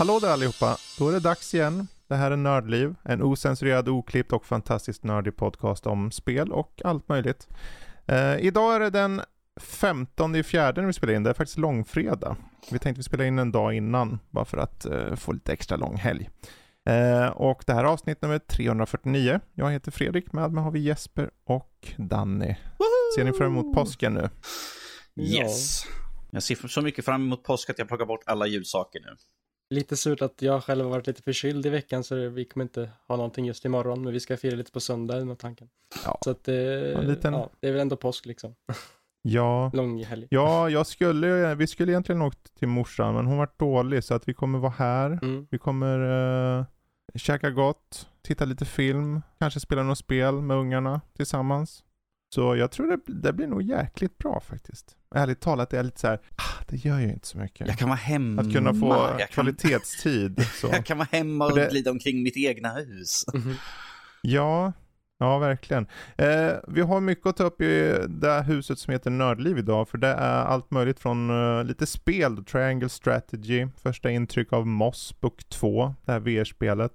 Hallå där allihopa! Då är det dags igen. Det här är Nördliv, en osensurerad, oklippt och fantastiskt nördig podcast om spel och allt möjligt. Eh, idag är det den 15 i fjärde när vi spelar in. Det är faktiskt långfredag. Vi tänkte vi spela in en dag innan, bara för att eh, få lite extra lång helg. Eh, och det här är avsnitt nummer 349. Jag heter Fredrik, med mig har vi Jesper och Danny. Ser ni fram emot påsken nu? Yes. Jag ser så mycket fram emot påsk att jag plockar bort alla julsaker nu. Lite surt att jag själv har varit lite förkyld i veckan så vi kommer inte ha någonting just imorgon men vi ska fira lite på söndag är tanken. Ja. Så att eh, liten- ja, det är väl ändå påsk liksom. Ja, Lång helg. ja jag skulle, vi skulle egentligen åkt till morsan, men hon var dålig så att vi kommer vara här. Mm. Vi kommer uh, käka gott, titta lite film, kanske spela något spel med ungarna tillsammans. Så jag tror det, det blir nog jäkligt bra faktiskt. Ärligt talat är jag lite så här, ah, det gör ju inte så mycket. Jag kan vara hemma. Att kunna få jag kan, kvalitetstid. Så. Jag kan vara hemma och För det- glida omkring mitt egna hus. Mhm. Ja, ja verkligen. Eh, vi har mycket att ta upp i det här huset som heter Nördliv idag, för det är allt möjligt från eh, lite spel, Triangle Strategy, första intryck av Moss Book 2, det här VR-spelet.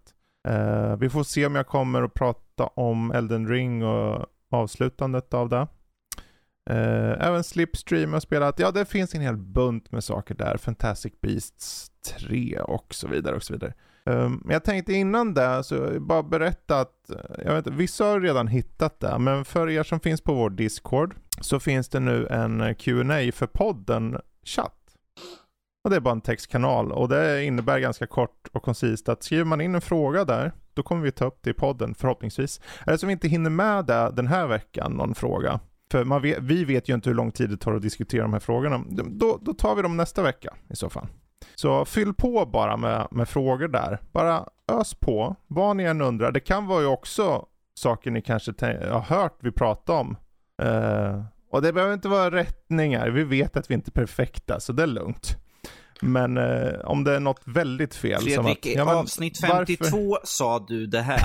Eh, vi får se om jag kommer att prata om Elden Ring och avslutandet av det. Eh, även Slipstream har spelat, ja det finns en hel bunt med saker där, Fantastic Beasts 3 och så vidare och så vidare. Um, Men jag tänkte innan det, så bara berätta att, eh, jag vet inte, vissa har redan hittat det, men för er som finns på vår Discord så finns det nu en eh, Q&A för podden chatt. Och det är bara en textkanal och det innebär ganska kort och koncist att skriver man in en fråga där, då kommer vi ta upp det i podden förhoppningsvis. Eller som vi inte hinner med det den här veckan, någon fråga, för man vet, vi vet ju inte hur lång tid det tar att diskutera de här frågorna, då, då tar vi dem nästa vecka i så fall. Så fyll på bara med, med frågor där. Bara ös på, vad ni än undrar. Det kan vara ju också saker ni kanske har hört vi prata om. Eh, och det behöver inte vara rättningar. Vi vet att vi inte är perfekta, så det är lugnt. Men eh, om det är något väldigt fel. Fredrik, att, i ja, men avsnitt varför- 52 sa du det här.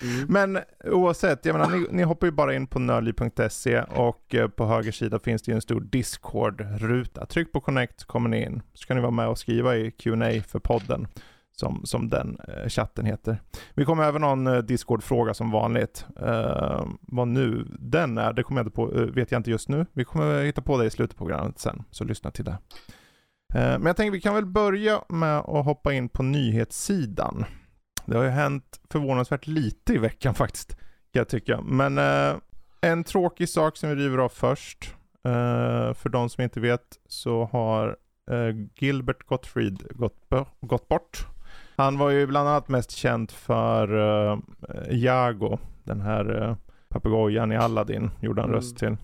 Men oavsett, jag menar, ni, ni hoppar ju bara in på nördliv.se och eh, på höger sida finns det ju en stor Discord-ruta. Tryck på connect så kommer ni in. Så kan ni vara med och skriva i Q&A för podden. Som, som den eh, chatten heter. Vi kommer även ha en eh, Discord-fråga som vanligt. Eh, vad nu den är, det kommer jag inte på, eh, vet jag inte just nu. Vi kommer hitta på det i slutet på programmet sen, så lyssna till det. Eh, men jag tänker vi kan väl börja med att hoppa in på nyhetssidan. Det har ju hänt förvånansvärt lite i veckan faktiskt, kan jag tycka. Men eh, en tråkig sak som vi river av först. Eh, för de som inte vet så har eh, Gilbert Gottfried gått, gått bort. Han var ju bland annat mest känd för uh, Jago, den här uh, papegojan i Aladdin, gjorde han Mm. röst till.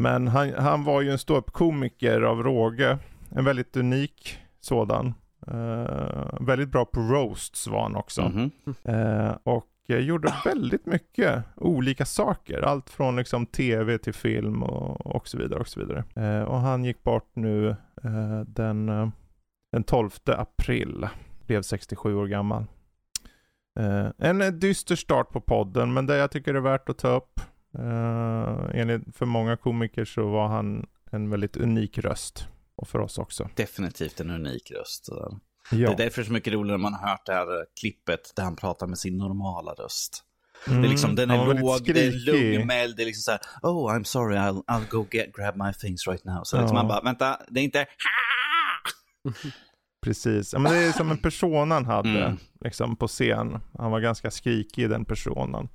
Men han, han var ju en ståuppkomiker av råge. En väldigt unik sådan. Eh, väldigt bra på roasts var han också. Mhm. Eh, och eh, gjorde väldigt mycket olika saker. Allt från liksom tv till film och, och så vidare. Och så vidare. Eh, och han gick bort nu den, den 12 april. Blev 67 år gammal. Eh, en dyster start på podden, men det jag tycker är värt att ta upp. Eh, enligt, för många komiker så var han en väldigt unik röst. Och för oss också. Definitivt en unik röst. Ja. Det är därför det är så mycket roligare när man har hört det här klippet där han pratar med sin normala röst. Mm, Det är liksom, den är låg, det är skrikig. lugn, det är liksom så här, oh I'm sorry, I'll, I'll go get, grab my things right now. Så liksom Ja. man bara, vänta, det är inte Precis, ja, men det är som en persona han hade Mm. liksom på scen. Han var ganska skrikig den personen.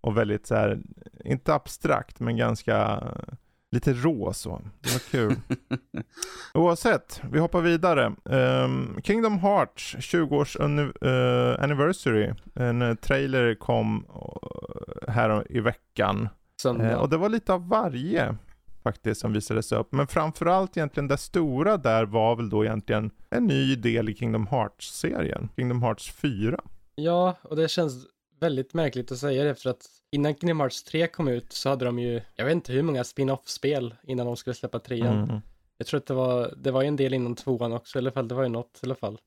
Och väldigt så här, inte abstrakt men ganska lite rå så. Det var kul. Oavsett, vi hoppar vidare. Ehm, Kingdom Hearts 20-års uni- eh, anniversary. En eh, trailer kom eh, här i veckan. Eh, och det var lite av varje faktiskt som visades upp. Men framförallt egentligen det stora där var väl då egentligen en ny del i Kingdom Hearts-serien. Kingdom Hearts 4. Ja, och det känns väldigt märkligt att säga det efter att innan Kingdom Hearts 3 kom ut så hade de ju, jag vet inte hur många spin-off-spel innan de skulle släppa trean. Mm. Jag tror att det var, det var en del innan tvåan också, i alla fall det var ju något i alla fall.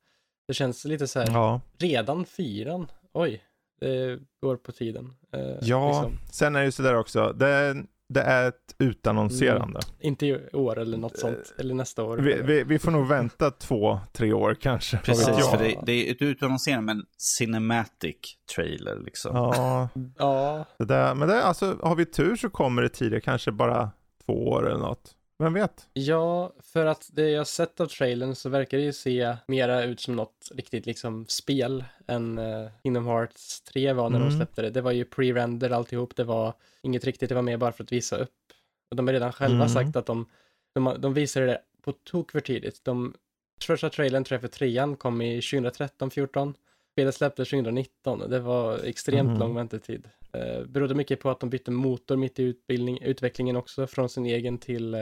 Det känns lite så här, Ja, redan fyran, oj, det går på tiden. Eh, ja. liksom. sen är det ju sådär också. Det, det är ett utannonserande. Inte i år eller något sånt, eller nästa år. Vi, vi, vi får nog vänta två, tre år kanske. Precis. Ja. för det, det är ett utannonserande men cinematic trailer liksom. Ja, Ja, det där, men det, alltså, har vi tur så kommer det tidigare, kanske bara två år eller något. Vem vet? Ja, för att det jag sett av trailern så verkar det ju se mera ut som något riktigt liksom spel än uh, Kingdom Hearts 3 var när Mm. de släppte det. Det var ju pre-render alltihop, det var inget riktigt, det var mer bara för att visa upp. Och de har redan själva Mm. sagt att de, de, de visade det på tok för tidigt. De, första trailern tror jag för trean kom i 2013-14. Spelet släpptes 2019 det var extremt Mhm. lång väntetid. Eh, berodde mycket på att de bytte motor mitt i utvecklingen också från sin egen till eh,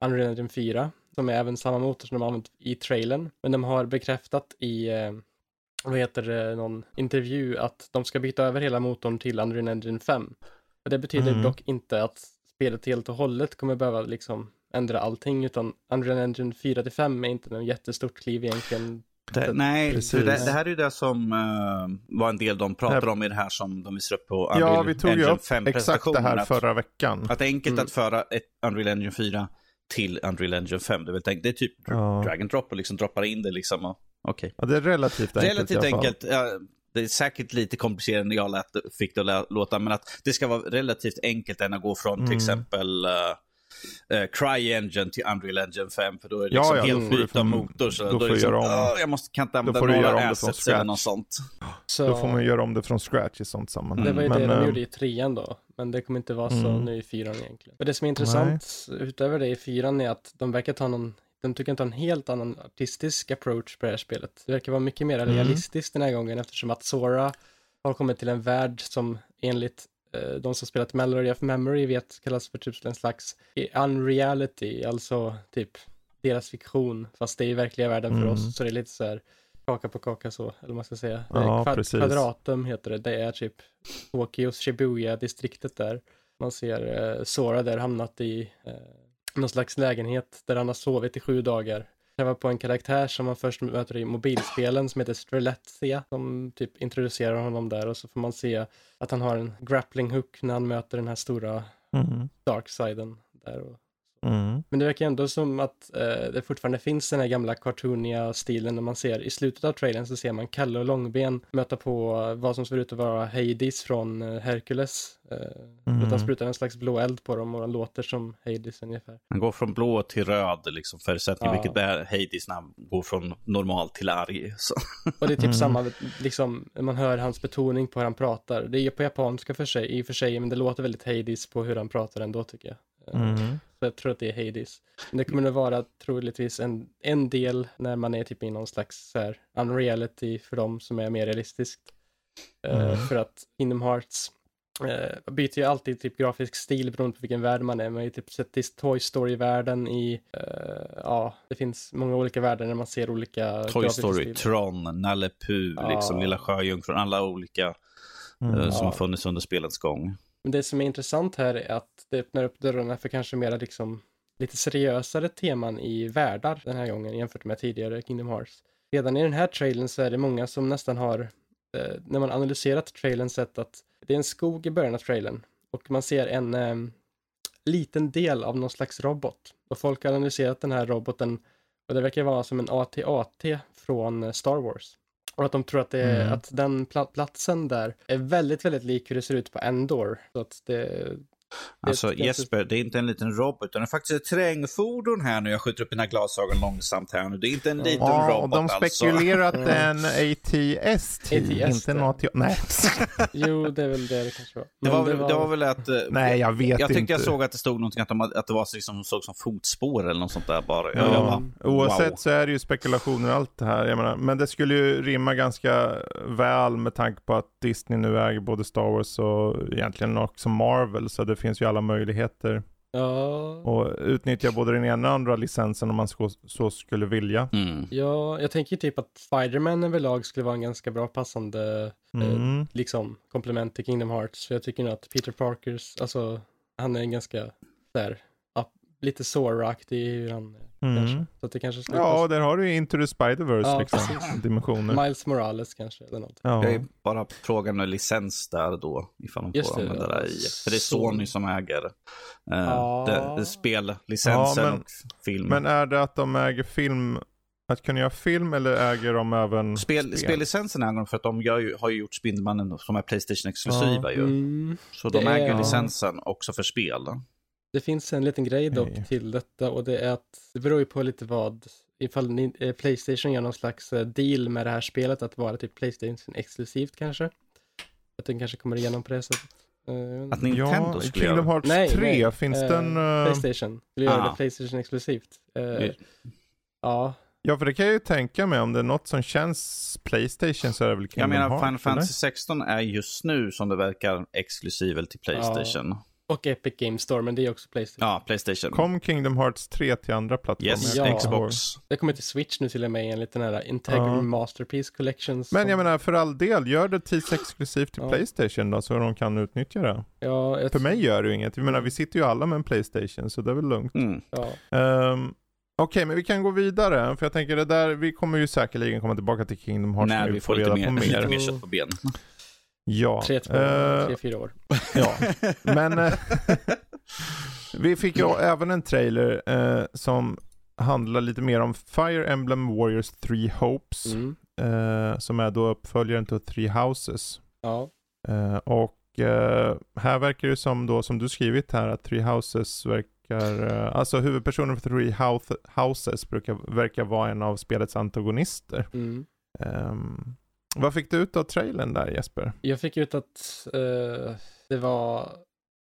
Unreal Engine 4 som är även samma motor som de har använt i trailern. Men de har bekräftat i eh, vad heter det, någon intervju att de ska byta över hela motorn till Unreal Engine 5. Och det betyder Mm. dock inte att spelet helt och hållet kommer behöva liksom ändra allting utan Unreal Engine 4 till 5 är inte någon jättestort kliv egentligen. Det, nej, det, det här är ju det som eh, var en del de pratade om i det här som de visade upp på Unreal Ja, vi tog Engine upp exakt det 5-presentationen. här förra veckan. Att det är enkelt Mm. att föra ett Unreal Engine 4 till Unreal Engine 5. Det är, väl tänkt, det är typ Ja. drag and drop och liksom droppar in det liksom. och- Okej. Ja, det är relativt enkelt Relativt enkelt. Ja, det är säkert lite komplicerande när jag lät, fick det att låta, men att det ska vara relativt enkelt än att gå från Mm. till exempel uh, uh, CryEngine till Unreal Engine 5, för då är det Ja, liksom ja, då helt byta från- motor. Så då då, får du liksom, göra om- "Åh, jag måste, kan inte använda några om det från assets eller något sånt. Så Då får man göra om det från scratch i sånt sammanhang. det var ju Men, det de eh, gjorde i trean då. Men det kommer inte vara så Mm. nu i fyran egentligen. Och det som är intressant utöver det i fyran är att de verkar ta någon de tycker ta en helt annan artistisk approach på det här spelet. Det verkar vara mycket mer Mm. realistiskt den här gången eftersom att Sora har kommit till en värld som enligt eh, de som spelat Melody of Memory vet kallas för typ en slags unreality, alltså typ deras fiktion, fast det är i verkliga världen för Mm. oss. Så det är lite så här kaka på kaka så, eller vad man ska säga. Ja, Eh, Kvad- precis. Kvadratum heter det, det är typ Tokyos Shibuya-distriktet där. Man ser eh, Sora där hamnat i eh, någon slags lägenhet där han har sovit i sju dagar. Träffar på en karaktär som man först möter i mobilspelen som heter Streletsia som typ introducerar honom där och så får man se att han har en grappling hook när han möter den här stora Mm. darksiden där. Och... Mm. Men det verkar ändå som att eh, det fortfarande finns den här gamla cartooniga stilen när man ser i slutet av trailern så ser man Kalle och Långben möta på vad som ser ut att vara Hades från eh, Hercules. Eh, Mm. Utan sprutar en slags blå eld på dem och han låter som Hades ungefär. Han går från blå till röd, liksom, förutsättning, Ja. vilket är Hades när han går från normal till arg. Så. Och det är typ Mm. samma, liksom, man hör hans betoning på hur han pratar. Det är på japanska för sig, i och för sig, men det låter väldigt Hades på hur han pratar ändå tycker jag. Eh, Mm. Så jag tror att det är Hades. Men det kommer nog vara troligtvis en, en del när man är typ i någon slags så här, unreality för dem som är mer realistiskt. Eh, Mm. för att Kingdom Hearts eh, byter ju alltid typ grafisk stil beroende på vilken värld man är. Man har ju typ sett i Toy Story-världen i, eh, ja, det finns många olika världar när man ser olika Toy Story, stilar. Tron, Nalle Puh, Ja. liksom Lilla Sjöjungfrun, alla olika Mm. som Ja. har funnits under spelets gång. Men det som är intressant här är att det öppnar upp dörrarna för kanske mera liksom lite seriösare teman i världar den här gången jämfört med tidigare Kingdom Hearts. Redan i den här trailern så är det många som nästan har, eh, när man analyserat trailern, sett att det är en skog i början av trailern och man ser en eh, liten del av någon slags robot. Och folk har analyserat den här roboten och det verkar vara som en AT-AT från eh, Star Wars. Och att de tror att, det Mm. att den pla- platsen där är väldigt, väldigt lik hur det ser ut på Endor. Så att det... Alltså ganska- Jesper, det är inte en liten robot, utan det är faktiskt ett terrängfordon här nu. Jag skjuter upp mina glasögon långsamt här nu. Det är inte en liten Ja, och robot de alltså. spekulerar att det är en ATST, ATS, inte en det. AT... Nej. Jo, det är väl det det kanske var. Det var, väl, det var väl att... eh, Nej, jag vet jag tyckte inte. jag såg att det stod någonting att, de, att det var liksom, såg som fotspår eller något sånt där bara. Jag, Ja. jag bara, Oavsett wow. så är det ju spekulationer allt det här. Jag menar, men det skulle ju rimma ganska väl med tanke på att Disney nu äger både Star Wars och egentligen också Marvel. Så det finns ju alla möjligheter Ja, och utnyttja både den ena och andra licensen om man så, så skulle vilja. Mm. ja, jag tänker typ att Spiderman överlag skulle vara en ganska bra passande Mm. liksom komplement till Kingdom Hearts. För jag tycker nog att Peter Parkers, alltså han är en ganska där, lite Sora-aktig hur han är kanske. Mm. Så att det kanske skulle Ja, där har du ju Into the Spider-Verse Ja, liksom, dimensioner. Miles Morales kanske eller något. Ja. Det är bara frågan med licens där då, ifall de Just får det, använda ja. det i. För det är Sony som äger eh, Ja. det, det spellicensen Ja, men- och film. Men är det att de äger film, att kunna göra film eller äger de även Spel, spellicensen äger de för att de gör ju, har ju gjort Spindelmannen som är Playstation-exklusiva ju. Mm, Så de det är- äger licensen också för spel. Det finns en liten grej dock Okej. till detta och det är att det beror ju på lite vad ifall ni, eh, Playstation gör någon slags eh, deal med det här spelet att vara typ Playstation exklusivt kanske. Att den kanske kommer igenom på det sättet. Eh, Att Nintendo Ja, skulle Kingdom Hearts Nej, 3, nej, finns eh, den... eh, Playstation. Vill göra Ah. det Playstation exklusivt. Det. ja, Ja, för det kan jag ju tänka mig. Om det är något som känns Playstation så är det väl Jag Kingdom menar, Hearts, Final? Fantasy 16 är just nu som det verkar exklusiv till Playstation. Och Epic Game Store, men det är också Playstation. Ja, Playstation. Kom Kingdom Hearts 3 till andra plattformar? yes, Ja. Xbox. Det kommer till Switch nu till och med enligt den här Integral Ja. Masterpiece Collection. Men jag menar, för all del, gör det tidsexklusivt till Ja. Playstation då, så de kan utnyttja det. ja, jag För mig gör det ju inget. Jag menar, vi sitter ju alla med en Playstation, så det är väl lugnt. Mm. Ja, Ehm, Okej, men vi kan gå vidare, för jag tänker det där, vi kommer ju säkerligen komma tillbaka till Kingdom Hearts När när vi får lite mer, lite mer kött på ben. Ja. tre, två, Eh, tre, fyra år. ja. Men eh, vi fick ju även en trailer eh, som handlar lite mer om Fire Emblem Warriors 3 Hopes, Mm. eh, som är då uppföljaren till Three Houses. Ja, och här verkar det som då, som du skrivit här, att Three Houses verkar, alltså huvudpersonen för Three House, Houses brukar, verkar vara en av spelets antagonister. mm. Ehm, vad fick du ut av trailern där Jesper? Jag fick ut att eh, det var,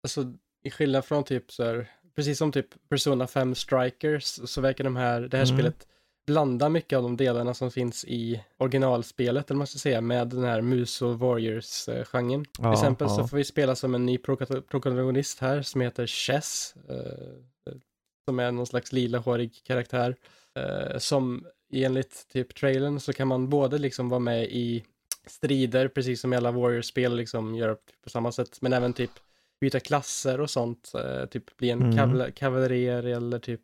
alltså i skillnad från typ så här, precis som typ Persona 5 Strikers, så verkar de här, det här Mm. spelet blanda mycket av de delarna som finns i originalspelet, eller man ska säga, med den här Mus och Warriors-genren. Till Ja, exempel ja. så får vi spela som en ny prota- protagonist här som heter Chess, eh, som är någon slags lilahårig karaktär. Eh, som enligt typ trailern så kan man både liksom vara med i strider, precis som i alla Warriors-spel, liksom göra på samma sätt, men även typ byta klasser och sånt, eh, typ bli en Mm. kaval- kavallerer eller typ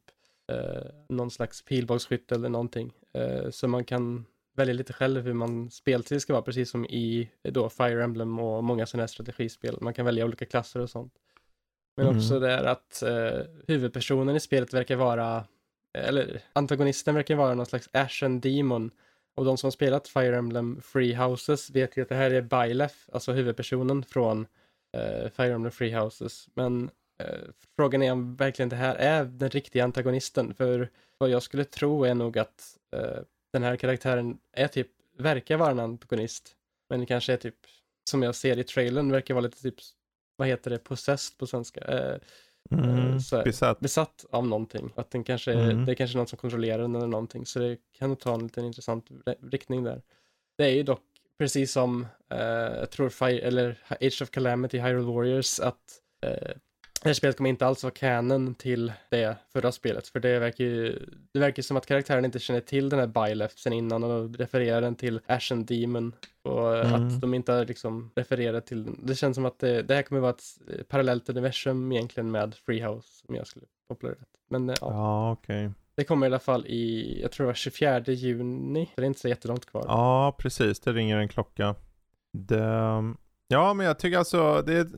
eh, någon slags pilbågsskytt eller någonting. Eh, så man kan välja lite själv hur man speltid ska vara, precis som i då Fire Emblem och många sådana här strategispel. Man kan välja olika klasser och sånt. Men Mm. också det är att eh, huvudpersonen i spelet verkar vara, eller antagonisten verkar vara någon slags Ashen Demon. Och de som har spelat Fire Emblem Free Houses vet ju att det här är Bylef, alltså huvudpersonen från eh, Fire Emblem Free Houses. Men eh, frågan är om verkligen det här är den riktiga antagonisten. För vad jag skulle tro är nog att eh, den här karaktären är typ, verkar vara en antagonist. Men det kanske är typ, som jag ser i trailern, verkar vara lite typ, vad heter det, possessed på svenska? Eh, Eh, Mm, så här. besatt. besatt av någonting. Att den kanske, Mm. det är kanske någon som kontrollerar den eller någonting. Så det kan ta en liten intressant re- riktning där. Det är ju dock precis som, eh, jag tror, Fire, eller Age of Calamity, Hyrule Warriors, att eh, det här spelet kommer inte alls vara canon till det förra spelet. För det verkar ju, det verkar som att karaktären inte känner till den här Bylef sen innan och refererar den till Ashen Demon. Och Mm. att de inte har liksom refererat till den. Det känns som att det, det här kommer vara ett parallellt universum egentligen med Freehouse, som jag skulle koppla det rätt. Men eh, ja, Ja, okej. det kommer i alla fall i, jag tror det var 24 juni, så det är inte så jättelångt kvar. Ja, precis. Det ringer en klocka. Det... Ja, men jag tycker alltså det.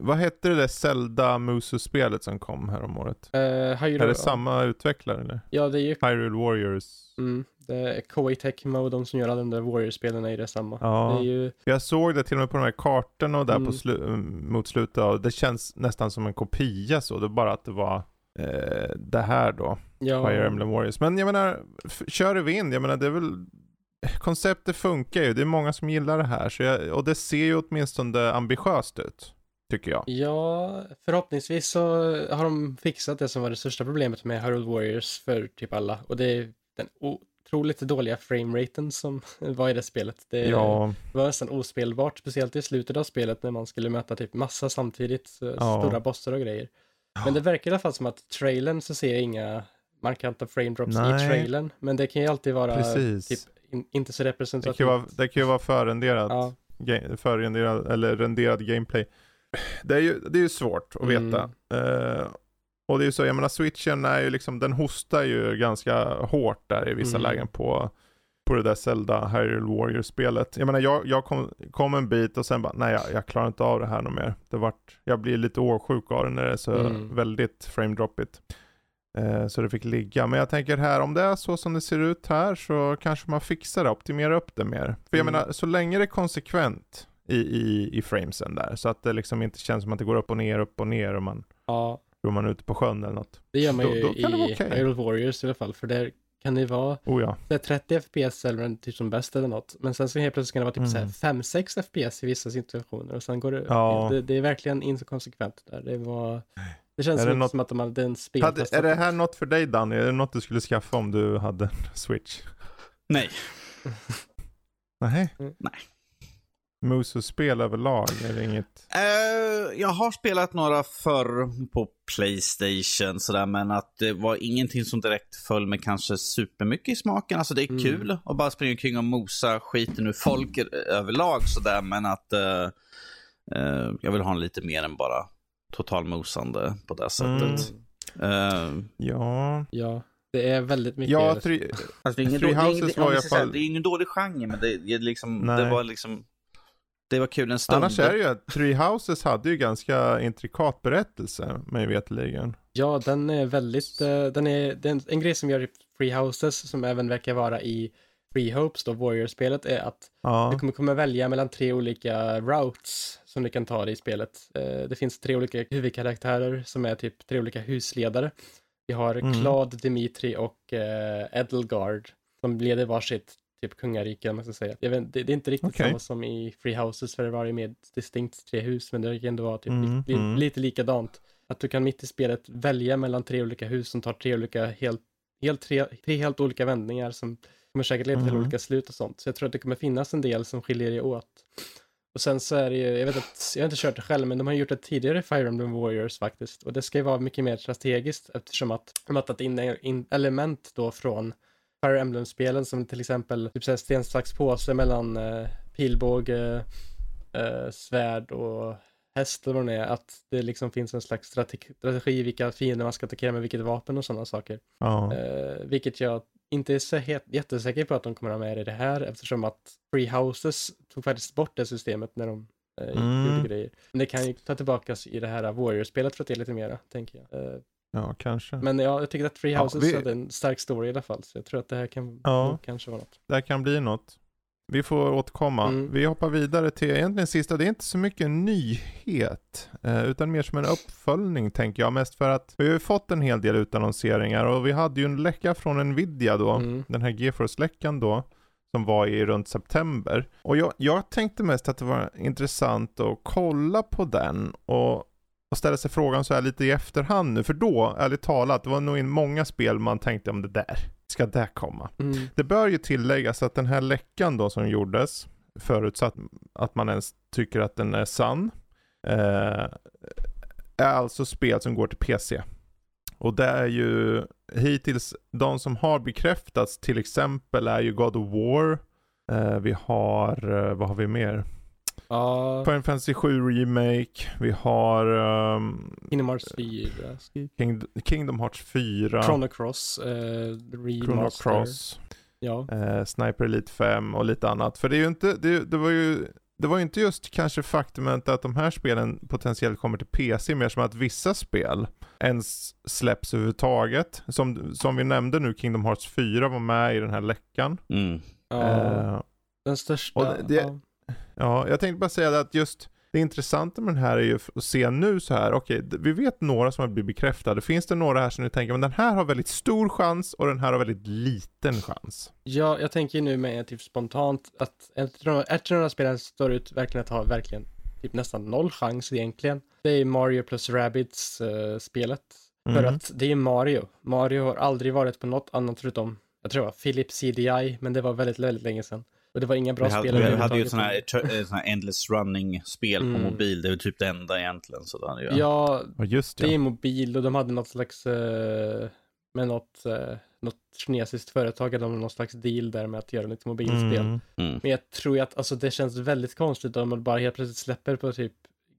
Vad hette det där Zelda Musu-spelet som kom här om året? Uh, Är det samma utvecklare eller? Ja, det är ju Hyrule Warriors? mm, det är Koei Tecmo, de som gör alla de där Warriors-spelen är ju detsamma. Ja. Det är ju, Jag såg det till och med på de här kartorna och där Mm. på slu- mot slutet av, det känns nästan som en kopia så, det är bara att det var eh, det här då, ja, Fire Emblem Warriors. Men jag menar, kör i vind, jag menar det är väl, konceptet funkar ju, det är många som gillar det här, så jag, och det ser ju åtminstone ambitiöst ut, tycker jag. Ja, förhoppningsvis så har de fixat det som var det största problemet med Hyrule Warriors för typ alla. Och det är den otroligt dåliga frameraten som var i det spelet. Det Ja, var nästan ospelbart, speciellt i slutet av spelet när man skulle möta typ massa samtidigt, Ja. stora bossar och grejer. Men det verkar i alla fall som att trailern så ser jag inga markanta frame drops Nej. i trailern. Men det kan ju alltid vara Precis. typ in, inte så Det representativt. kan ju vara, det kan ju vara förrenderat, Ja, ga- förrenderad, eller renderad gameplay. Det är ju, det är ju svårt att Mm. veta. Eh, och det är ju så, jag menar switchen är ju liksom, den hostar ju ganska hårt där i vissa Mm. lägen på, på det där Zelda Hyrule Warriors-spelet. Jag menar jag, jag kom, kom en bit och sen bara, nej jag, jag klarar inte av det här något mer. Det vart, jag blir lite årsjuk av det när det är så Mm. väldigt frame-droppigt. Eh, så det fick ligga. Men jag tänker här, om det är så som det ser ut här så kanske man fixar det, optimerar upp det mer. För jag Mm. menar, så länge det är konsekvent i, i, i framesen där, så att det liksom inte känns som att det går upp och ner, upp och ner och man ja, tror man är ute på sjön eller något. det gör man Då- ju då kan det vara i okej. Hyrule Warriors i alla fall. För där kan det vara Oh ja. så här 30 FPS eller typ som bäst eller något. Men sen så helt plötsligt kan det vara typ så Mm. här 5-6 FPS i vissa situationer. Och sen går det, Ja. det, det är verkligen inkonsekvent där. Det var, det känns Är som, det något- som att de hade en Hade, speltest. är det här något för dig Danny? Är det något du skulle skaffa om du hade en switch? Nej. Nej. Mm. Nej. Musu-spel överlag, är det inget? Eh, jag har spelat några förr på Playstation sådär, men att det var ingenting som direkt föll mig kanske supermycket i smaken. Alltså det är Mm. kul att bara springa omkring och mosa skiten ur folk överlag sådär, men att eh, eh, jag vill ha en lite mer än bara totalmosande på det sättet. Eh, Ja. Ja, det är väldigt mycket. Ja, tri- Alltså det är ingen, Three då, det är ingen, Houses om var vi i ska alla säga, fall- det är ingen dålig genre, men det, det, är liksom, det var liksom det var kul en stund. Annars är det ju att Three Houses hade ju ganska intrikat berättelse, mig veterligen. Ja, den är väldigt, eh, den är, det är en, grej som gör i Free Houses som även verkar vara i Free Hopes då, Warrior-spelet, är att Ja. du kommer, kommer välja mellan tre olika routes som du kan ta dig i spelet. Eh, Det finns tre olika huvudkaraktärer som är typ tre olika husledare. Vi har Mm. Claude, Dimitri och eh, Edelgard som leder varsitt typ kungarike, om man ska säga. Jag vet, det, det är inte riktigt Okej. samma som i Free Houses, för det var ju mer distinkt tre hus, men det kan ändå vara typ Mm, li, mm. lite likadant. Att du kan mitt i spelet välja mellan tre olika hus som tar tre olika, helt, helt tre, tre helt olika vändningar som kommer säkert leda till Mhm. olika slut och sånt. Så jag tror att det kommer finnas en del som skiljer det åt. Och sen så är det ju, jag vet att, jag har inte kört det själv, men de har gjort det tidigare i Fire Emblem Warriors faktiskt. Och det ska ju vara mycket mer strategiskt eftersom att de har tagit in, in element då från Fire Emblem-spelen som till exempel typ såhär sten, sax, påse mellan eh, pilbåge, eh, svärd och häst eller vad det är. Att det liksom finns en slags strategi, strategi vilka fiender man ska attackera med vilket vapen och sådana saker. ja. Eh, vilket jag inte är så jättesäker på att de kommer ha med i det här eftersom att Free Houses tog faktiskt bort det systemet när de eh, Mm. gjorde grejer. Men det kan ju ta tillbaka i det här Warrior-spelet för att det är lite mera, tänker jag. Eh, ja, kanske. men ja, jag tycker att Free Ja, Houses vi- hade en stark story i alla fall, så jag tror att det här kan Ja. kanske vara något. Det här kan bli något. Vi får återkomma. Mm. Vi hoppar vidare till egentligen sista, det är inte så mycket nyhet, eh, utan mer som en uppföljning tänker jag. Mest för att vi har ju fått en hel del utannonseringar och vi hade ju en läcka från Nvidia då, Mm. den här GeForce-läckan då, som var i runt september. Och jag, jag tänkte mest att det var intressant att kolla på den och, och ställa sig frågan så här lite i efterhand nu, för då, ärligt talat, det var nog in många spel man tänkte om det där, ska det komma? Mm. Det bör ju tilläggas att den här läckan då som gjordes, förutsatt att man ens tycker att den är sann, eh, är alltså spel som går till PC. Och det är ju hittills, de som har bekräftats till exempel är ju God of War, eh, vi har, eh, vad har vi mer? Ja, Final Fantasy 7 Remake, vi har um, Kingdom Hearts 4, King, Kingdom Hearts 4, Chrono Cross, eh, Chrono Remaster. Cross. Ja, eh, Sniper Elite 5 och lite annat. För det är ju inte, det, det var ju det var ju inte just kanske faktumet att de här spelen potentiellt kommer till PC, mer som att vissa spel ens släpps överhuvudtaget. Som, som vi nämnde nu, Kingdom Hearts 4 var med i den här läckan. Mm. ja Eh, den största. och det- ja. Ja, jag tänkte bara säga att just det intressanta med den här är ju att se nu så här, okej, d- vi vet några som har blivit bekräftade. Finns det några här som ni tänker, men den här har väldigt stor chans och den här har väldigt liten chans? Ja, jag tänker nu med typ spontant att ett av de här spelen står ut verkligen att ha verkligen typ nästan noll chans egentligen. Det är Mario plus Rabbids eh, spelet. För Mm. att det är Mario. Mario har aldrig varit på något annat förutom, jag tror det var Philips CDI, men det var väldigt, väldigt länge sedan. Och det var inga bra vi hade, spel vi hade ju sånt här, ett sånt här endless running-spel på Mm. mobil. Det är väl typ det enda egentligen. Så där, ja. Ja, just det är ja. mobil och de hade något slags, eh, med något, eh, något kinesiskt företag hade de någon slags deal där med att göra lite mobilspel. Mm. Mm. Men jag tror ju att alltså, det känns väldigt konstigt om man bara helt plötsligt släpper på typ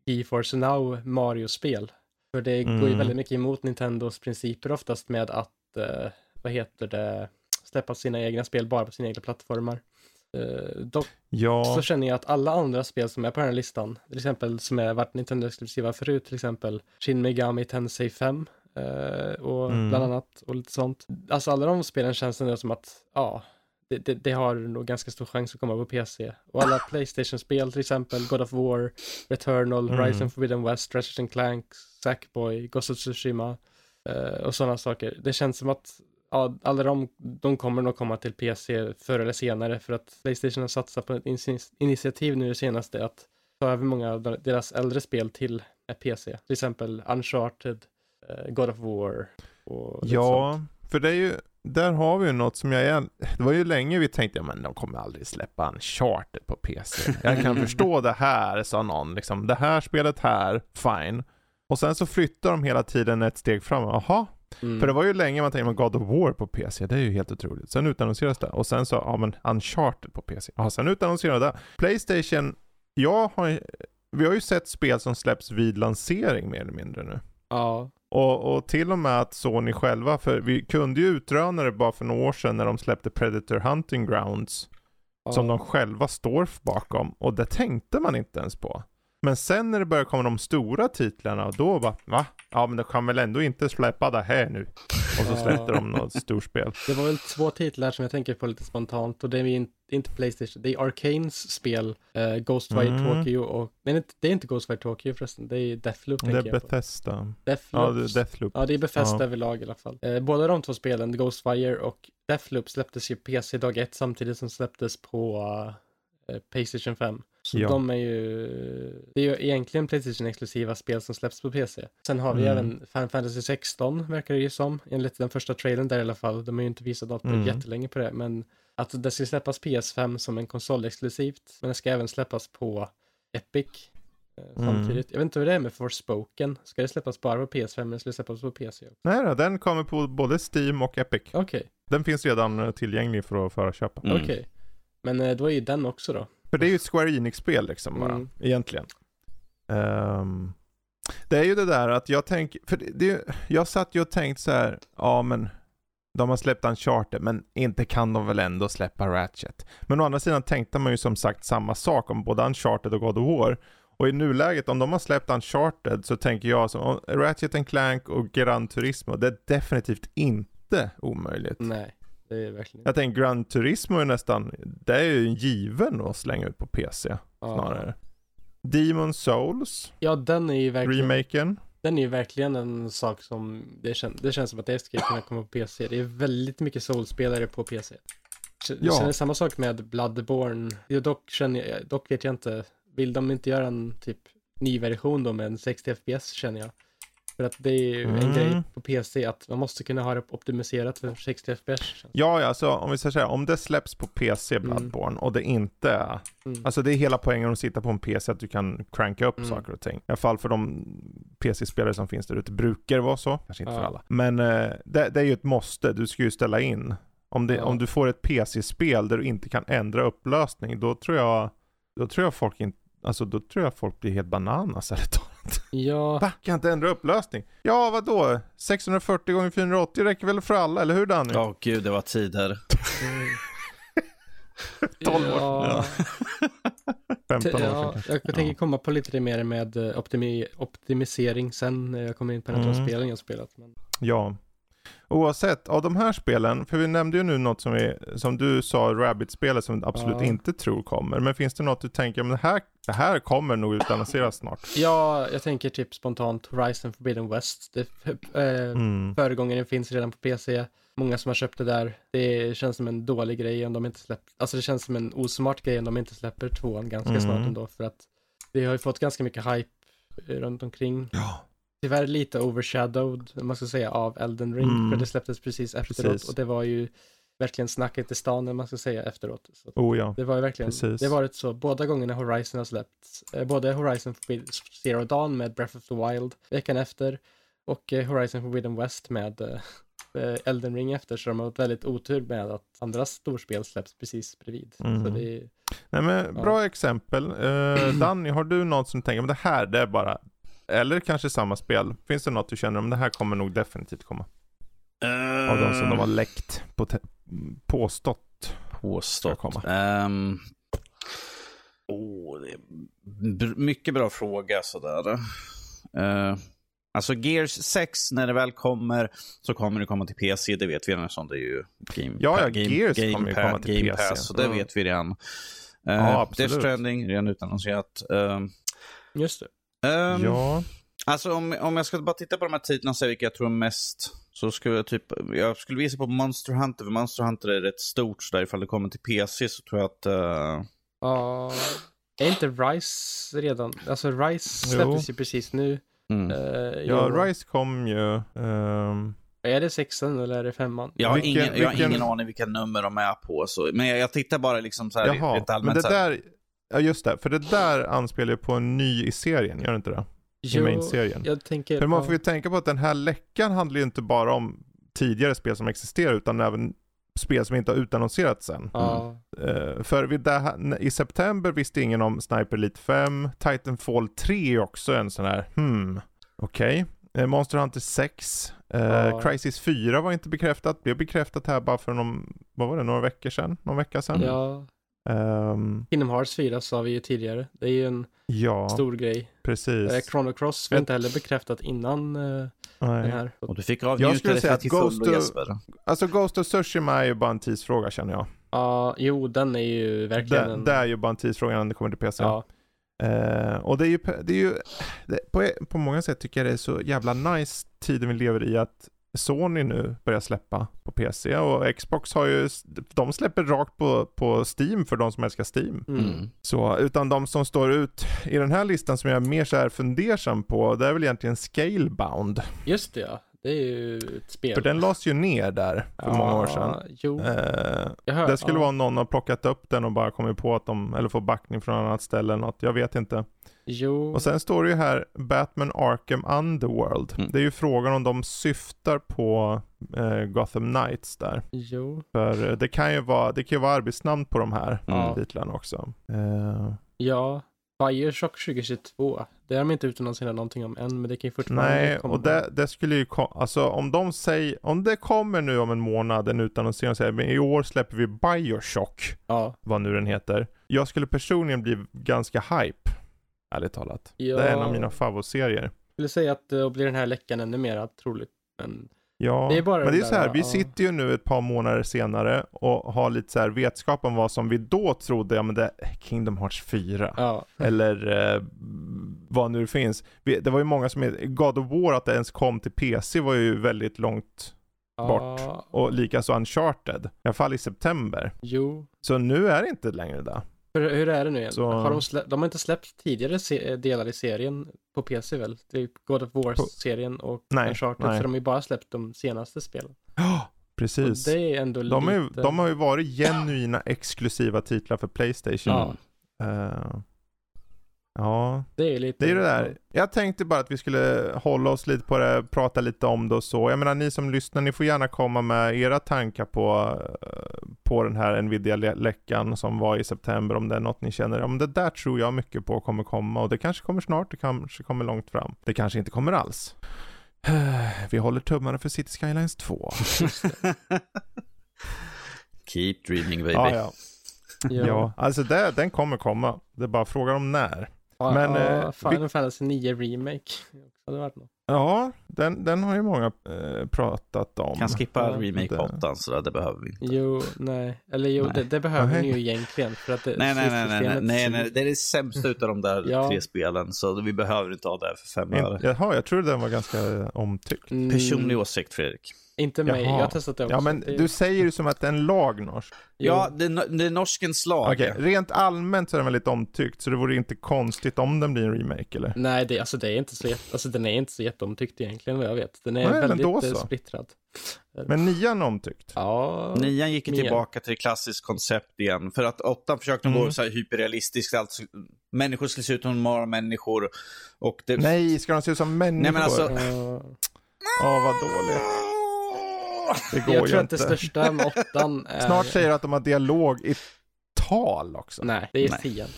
GeForce Now Mario-spel. För det går ju Mm. väldigt mycket emot Nintendos principer oftast med att, eh, vad heter det, släppa sina egna spel bara på sina egna plattformar. Eh, dock Ja, så känner jag att alla andra spel som är på den här listan, till exempel som är varit Nintendo-exklusiva förut, till exempel Shin Megami Tensei 5 eh, och Mm. bland annat och lite sånt. Alltså alla de spelen känns ändå som att, ja, det, det, det har nog ganska stor chans att komma på PC. Och alla Playstation-spel, till exempel God of War, Returnal, Mm. Horizon Forbidden West, Ratchet Clank, Sackboy, Ghost of Tsushima eh, och sådana saker. Det känns som att ja, alla de, de kommer nog komma till PC förr eller senare för att Playstation har satsat på ett initi- initiativ nu det senaste att ta över många av de- deras äldre spel till PC. Till exempel Uncharted, eh, God of War och lite sånt. ja för det är ju, där har vi ju något som jag är, det var ju länge vi tänkte, ja, men de kommer aldrig släppa en charter på PC. Jag kan förstå det här, sa någon, liksom, det här spelet här, fine. Och sen så flyttar de hela tiden ett steg fram, jaha, Mm. För det var ju länge man tänkte, God of War på PC, det är ju helt otroligt. Sen utannonseras det. Och sen så, ja men Uncharted på PC. Ja, sen utannonseras det. Playstation, jag har, vi har ju sett spel som släpps vid lansering mer eller mindre nu. Ja, Och, och till och med att Sony själva, för vi kunde ju utröna det bara för några år sedan när de släppte Predator Hunting Grounds. ja. Som de själva står bakom. Och det tänkte man inte ens på. Men sen när det börjar komma de stora titlarna, då bara va? Ja men de kan väl ändå inte släppa det här nu. Och så Ja. släppte de något storspel. Det var väl två titlar som jag tänker på lite spontant och det är inte, Playstation, det är Arcanes spel, uh, Ghostwire Mm. Tokyo och, nej det är inte Ghostwire Tokyo förresten, det är Deathloop Det är tänker jag på. Bethesda. Ja, det är Deathloop. Ja, det är Bethesda Ja. överlag i alla fall. Eh, båda de två spelen, Ghostwire och Deathloop, släpptes ju PC dag ett samtidigt som släpptes på eh, Playstation 5. Så Ja. de är ju, det är ju egentligen Playstation-exklusiva spel som släpps på PC. Sen har vi Mm. även Final Fantasy 16, verkar det ju som, enligt den första trailern där i alla fall. De har ju inte visat något Mm. jättelänge på det, men att det ska släppas PS5 som en konsolexklusivt, men det ska även släppas på Epic eh, Mm. samtidigt. Jag vet inte hur det är med Forspoken. Ska det släppas bara på PS5 eller ska det släppas på PC också? Nej då, den kommer på både Steam och Epic. Okej, Den finns redan eh, tillgänglig för att förköpa. Mm. okej. Men eh, då är ju den också då. För det är ju ett Square Enix-spel liksom bara, Mm. egentligen. Ehm, det är ju det där att jag tänker, för det, det, jag satt ju och tänkte så här, ja men de har släppt Uncharted, men inte kan de väl ändå släppa Ratchet. Men å andra sidan tänkte man ju som sagt samma sak om både Uncharted och God of War. Och i nuläget, om de har släppt Uncharted så tänker jag som om Ratchet and Clank och Gran Turismo, det är definitivt inte omöjligt. Nej, det är verkligen Jag tänker Gran Turismo är nästan, det är ju en given att slänga ut på PC Ja. snarare. Demon Souls, Ja, den är ju verkligen, remaken. den är ju verkligen en sak som det, kän, det känns som att det ska kunna komma på PC. Det är väldigt mycket Soul-spelare på PC. Jag Ja. känner samma sak med Bloodborne. Jo, dock, känner jag, dock vet jag inte, vill de inte göra en typ ny version då med en 60 FPS känner jag. För att det är ju en Mm. grej på PC att man måste kunna ha det optimiserat för 60 FPS. Ja, alltså om vi ska säga, om det släpps på PC, Mm. Bloodborne, och det inte är, Mm. alltså det är hela poängen att sitta på en PC, att du kan cranka upp Mm. saker och ting. I alla fall för de PC-spelare som finns där ute, brukar det vara så, kanske inte för Ja. alla. Men eh, det, det är ju ett måste, du ska ju ställa in. Om, det, Ja. om du får ett PC-spel där du inte kan ändra upplösning, då tror jag, då tror jag folk inte, alltså då tror jag folk blir helt bananas eller talat. Ja, Va? Kan jag inte ändra upplösning? Ja, vad då? 640 gånger 480 räcker väl för alla, eller hur Danny? Ja, gud, det var tider. Mm. 12 år. Ja, 15 år ja, kanske. jag tänker Ja. komma på lite mer med eh, optimi optimisering sen när jag kommer in på av Mm. spelen jag spelat. Men... Ja. Oavsett, av de här spelen, för vi nämnde ju nu något som, vi, som du sa, Rabbit-spelet som du absolut Ja. inte tror kommer. Men finns det något du tänker, men det här, det här kommer nog utannonseras snart? Ja, jag tänker typ spontant Horizon Forbidden West. Det, eh, Mm. Föregångaren finns redan på PC. Många som har köpt det där. Det känns som en dålig grej om de inte släpper, alltså det känns som en osmart grej om de inte släpper tvåan ganska Mm. snart ändå. För att det har ju fått ganska mycket hype eh, runt omkring. Ja. Tyvärr lite overshadowed, om man ska säga, av Elden Ring. Mm. För det släpptes precis efteråt. Precis. Och det var ju verkligen snacket i stan, när man ska säga efteråt. Så Oh ja. det var ju verkligen, Precis. det har varit så, båda gångerna Horizon har släppts, eh, både Horizon Zero Dawn med Breath of the Wild veckan efter och eh, Horizon Forbidden West med eh, eh, Elden Ring efter, så de har varit väldigt otur med att andra storspel släpps precis bredvid. Så Mm. det är, Nej men Ja. bra exempel. Uh, Danny, har du något som tänker, men det här det är bara, eller kanske samma spel. Finns det något du känner om det här kommer nog definitivt komma? Av de som de har läckt, på påstått. påstått. komma? Ehm, åh, det är mycket bra fråga sådär. Uh, alltså Gears 6, när det väl kommer så kommer det komma till PC, det vet vi redan eftersom det är ju Game, Ja, ja, game, Gears game, kommer ju komma till game PC. Pass, så det Ja. vet vi redan. Uh, Ja, absolut. Death Stranding, redan utannonserat. Um, just det. Um, Ja, Alltså om, om jag ska bara titta på de här titlarna och säga vilka jag tror mest. Så skulle jag typ, jag skulle visa på Monster Hunter, för Monster Hunter är rätt stort så där ifall det kommer till PC så tror jag att... eh, Ja, är inte Rise redan, alltså Rise Jo. släpptes ju precis nu. mm. Eh, ja. Rise kom ju. ehm, Är det sexan eller är det femman? Jag har, Vilken- ingen, jag har vilken- ingen aning vilka nummer de är på. Så, men jag, jag tittar bara liksom så här jaha, men allmänt. det så här. där, ja just det, för det där anspelar ju på en ny i serien, gör det inte det? I main-serien. jag tänker... För man får ju tänka på att den här läckan handlar ju inte bara om tidigare spel som existerar utan även spel som inte har utannonserats än. Ja, Eh, för här, i september visste ingen om Sniper Elite 5, Titanfall 3 är också en sån här, hmm, okej. Eh, Monster Hunter 6, eh, Ja. Crisis 4 var inte bekräftat, blev bekräftat här bara för någon, vad var det, några veckor sedan? Någon vecka sedan? ja. Ehm, Kingdom Hearts 4 sa vi ju tidigare. Det är ju en ja, stor grej. precis. Eh, Chrono Cross var Jag- inte heller bekräftat innan eh, den Nej. här. Och du fick Jag avnjuta skulle det säga att till Ghost Jesper. Alltså Ghost of Tsushima är ju bara en tidsfråga känner jag. Ja, jo, den är ju verkligen Det, en... det är ju bara en tidsfråga när det kommer till PC. Ja, Eh, och det är ju, det är ju det, på, på många sätt tycker jag det är så jävla nice tiden vi lever i att Sony nu börjar släppa på PC och Xbox har ju, de släpper rakt på, på Steam för de som älskar Steam. mm. Mm. Så, utan de som står ut i den här listan som jag är mer så här fundersam på, det är väl egentligen Scalebound. just det ja. Det är ju ett spel. För den lades ju ner där för många år sedan. Jo, Eh, hör. det skulle ja. vara någon har plockat upp den och bara kommit på att de, eller får backning från annat ställe eller något, jag vet inte. Jo, Och sen står det ju här Batman Arkham Underworld. Mm. Det är ju frågan om de syftar på eh, Gotham Knights där. jo. För eh, det kan ju vara, det kan ju vara arbetsnamn på de här Mm. titlarna också. Eh, Ja. Bioshock 2022. Det har de inte utannonserat någonting om än, men det kan ju fortfarande nej, komma. och det, det skulle ju kom, alltså om de säger, om det kommer nu om en månad en utannonsering och säger men i år släpper vi Bioshock, Ja, vad nu den heter. Jag skulle personligen bli ganska hype, ärligt talat. ja. Det är en av mina favoritserier. Jag skulle säga att då blir den här läckan ännu mer troligt. Men Ja, Det är bara men det är där, så här, vi ja. sitter ju nu ett par månader senare och har lite så här vetskap om vad som vi då trodde, ja men det är Kingdom Hearts 4. ja, Eller eh, vad nu det finns. Vi, det var ju många som, God of War att det ens kom till PC var ju väldigt långt bort. Och likaså Uncharted, i alla fall i september. jo. Så nu är det inte längre det. Hur, hur är det nu igen? Så- Har de, slä... de har inte släppt tidigare se... delar i serien på PC väl? Typ God of War-serien och Nej, Uncharted. nej. Så de har ju bara släppt de senaste spelen. Ja, Och precis. det är ändå De, är, lite... de har ju varit genuina exklusiva titlar för Playstation. Ja. Eh, ja, Det är lite... Det är det där. Jag tänkte bara att vi skulle hålla oss lite på det, prata lite om det och så. Jag menar ni som lyssnar, ni får gärna komma med era tankar på, eh, på den här Nvidia-läckan som var i september. Om det är något ni känner, om det där tror jag mycket på kommer komma och det kanske kommer snart, det kanske kommer långt fram. Det kanske inte kommer alls. Vi håller tummarna för City Skylines 2. Keep dreaming baby. Ja, ja. Ja. ja. alltså det, den kommer komma. Det är bara frågan om när. Ja, Men, ja, eh, Final vi- Fantasy 9 Remake. Det hade varit något. Ja, den, den har ju många eh, pratat om. Kan skippa Ja, remake det- på 8 så där, det behöver vi inte. Jo, nej. Eller jo, Nej. det, det behöver Nej. ni ju egentligen. För att det, Nej, nej, nej, nej, nej, nej, det är det sämsta utav de där Ja. tre spelen, så vi behöver inte ha det här för fem öre. jaha, jag trodde den var ganska eh, omtyckt. Mm, Personlig åsikt, Fredrik. Inte mig, Jaha. jag har testat det också. Ja, men det, du säger ju som att det är en lag norsk. Ja, det, är det är norskens lag. Okej, rent allmänt så är den väldigt omtyckt, så det vore inte konstigt om den blir en remake, eller? Nej, det, alltså, det är inte så jätte, alltså, den är inte så jätteomtyckt egentligen vad jag vet. Den är Nej, men väldigt då eh, splittrad. Men nian är omtyckt. Ja, Nian gick Nian. tillbaka till klassiskt koncept igen. För att åttan försökte gå Mm. så här hyperrealistiskt. Alltså, människor skulle se ut som normala människor. Och det... Nej, ska de se ut som människor? Nej, men alltså- ja. Åh, vad dåligt. Det går jag ju tror att inte. det största med åttan är... Snart säger du att de har dialog i tal också. Nej, det är Nej. tian.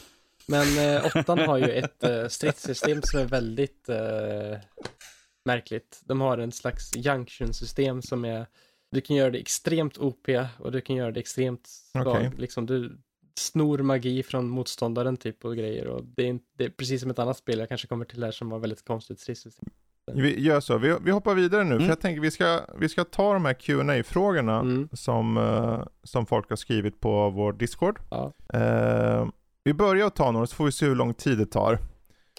Men eh, åttan har ju ett eh, stridssystem som är väldigt eh, märkligt. De har en slags junction-system som är, du kan göra det extremt OP och du kan göra det extremt svag. Okej. Liksom du snor magi från motståndaren typ och grejer och det är, inte, det är precis som ett annat spel jag kanske kommer till här som har väldigt konstigt stridssystem. Vi gör så, vi, vi hoppar vidare nu, Mm. för jag tänker vi ska, vi ska ta de här qa frågorna Mm. som, eh, som folk har skrivit på vår Discord. Ja. Eh, vi börjar att ta några så får vi se hur lång tid det tar.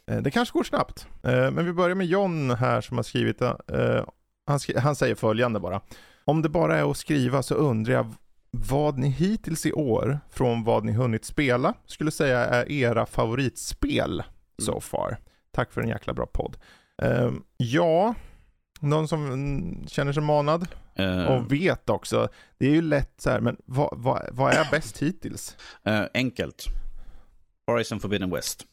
Eh, det kanske går snabbt. Men vi börjar med John här som har skrivit, han, skri- han säger följande bara. Om det bara är att skriva så undrar jag vad ni hittills i år, från vad ni hunnit spela, skulle säga är era favoritspel so far. Tack för en jäkla bra podd. Eh, ja, någon som känner sig manad Eh, och vet också. Det är ju lätt så här, men vad, vad, vad är bäst hittills? eh, enkelt. Horizon Forbidden West.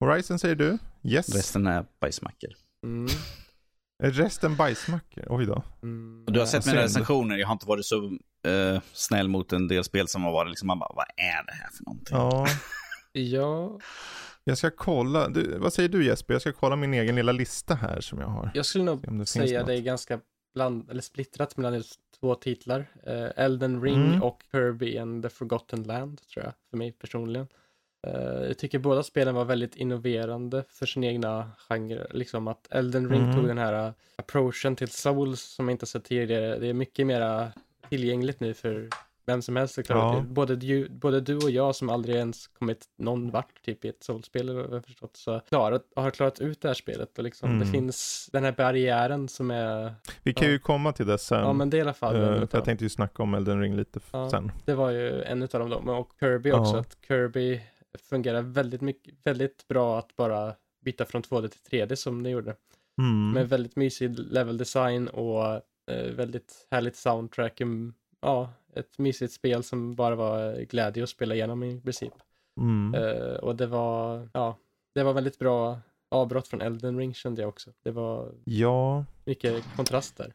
Horizon säger du? Yes. Resten är bajsmackor. Mm. Resten bajsmackor? Oj då. Mm. Och Du har sett mina recensioner. Jag har inte varit så eh, snäll mot en del spel som har varit liksom, man bara, vad är det här för någonting? Ja, Ja, jag ska kolla. Du, vad säger du Jesper? Jag ska kolla min egen lilla lista här som jag har. jag skulle nog säga det är ganska bland, eller splittrat mellan just två titlar. Eh, Elden Ring Mm. och Kirby and the Forgotten Land, tror jag, för mig personligen. Eh, jag tycker båda spelen var väldigt innoverande för sin egna genre. Liksom att Elden Ring Mm. tog den här uh, approachen till Souls som jag inte sett tidigare. Det är mycket mera tillgängligt nu för vem som helst att klara Ja. det. Både du, både du och jag som aldrig ens kommit någon vart typ i ett jag har förstått så klarat, har klarat ut det här spelet och liksom det Mm. finns den här barriären som är Vi kan Ja. ju komma till det sen. Ja, men det är i alla fall utav jag tänkte ju snacka om Elden Ring lite Ja. sen. Det var ju en utav dem då. Och Kirby också. Att Kirby fungerar väldigt mycket, väldigt bra att bara byta från 2D till 3D som det gjorde. Mm. Med väldigt mysig level design och eh, väldigt härligt soundtrack. Mm, Ja, ett mysigt spel som bara var glädje att spela igenom i princip. Mm. Eh, och det var, ja, det var väldigt bra avbrott från Elden Ring kände jag också. Det var Ja, mycket kontrast där.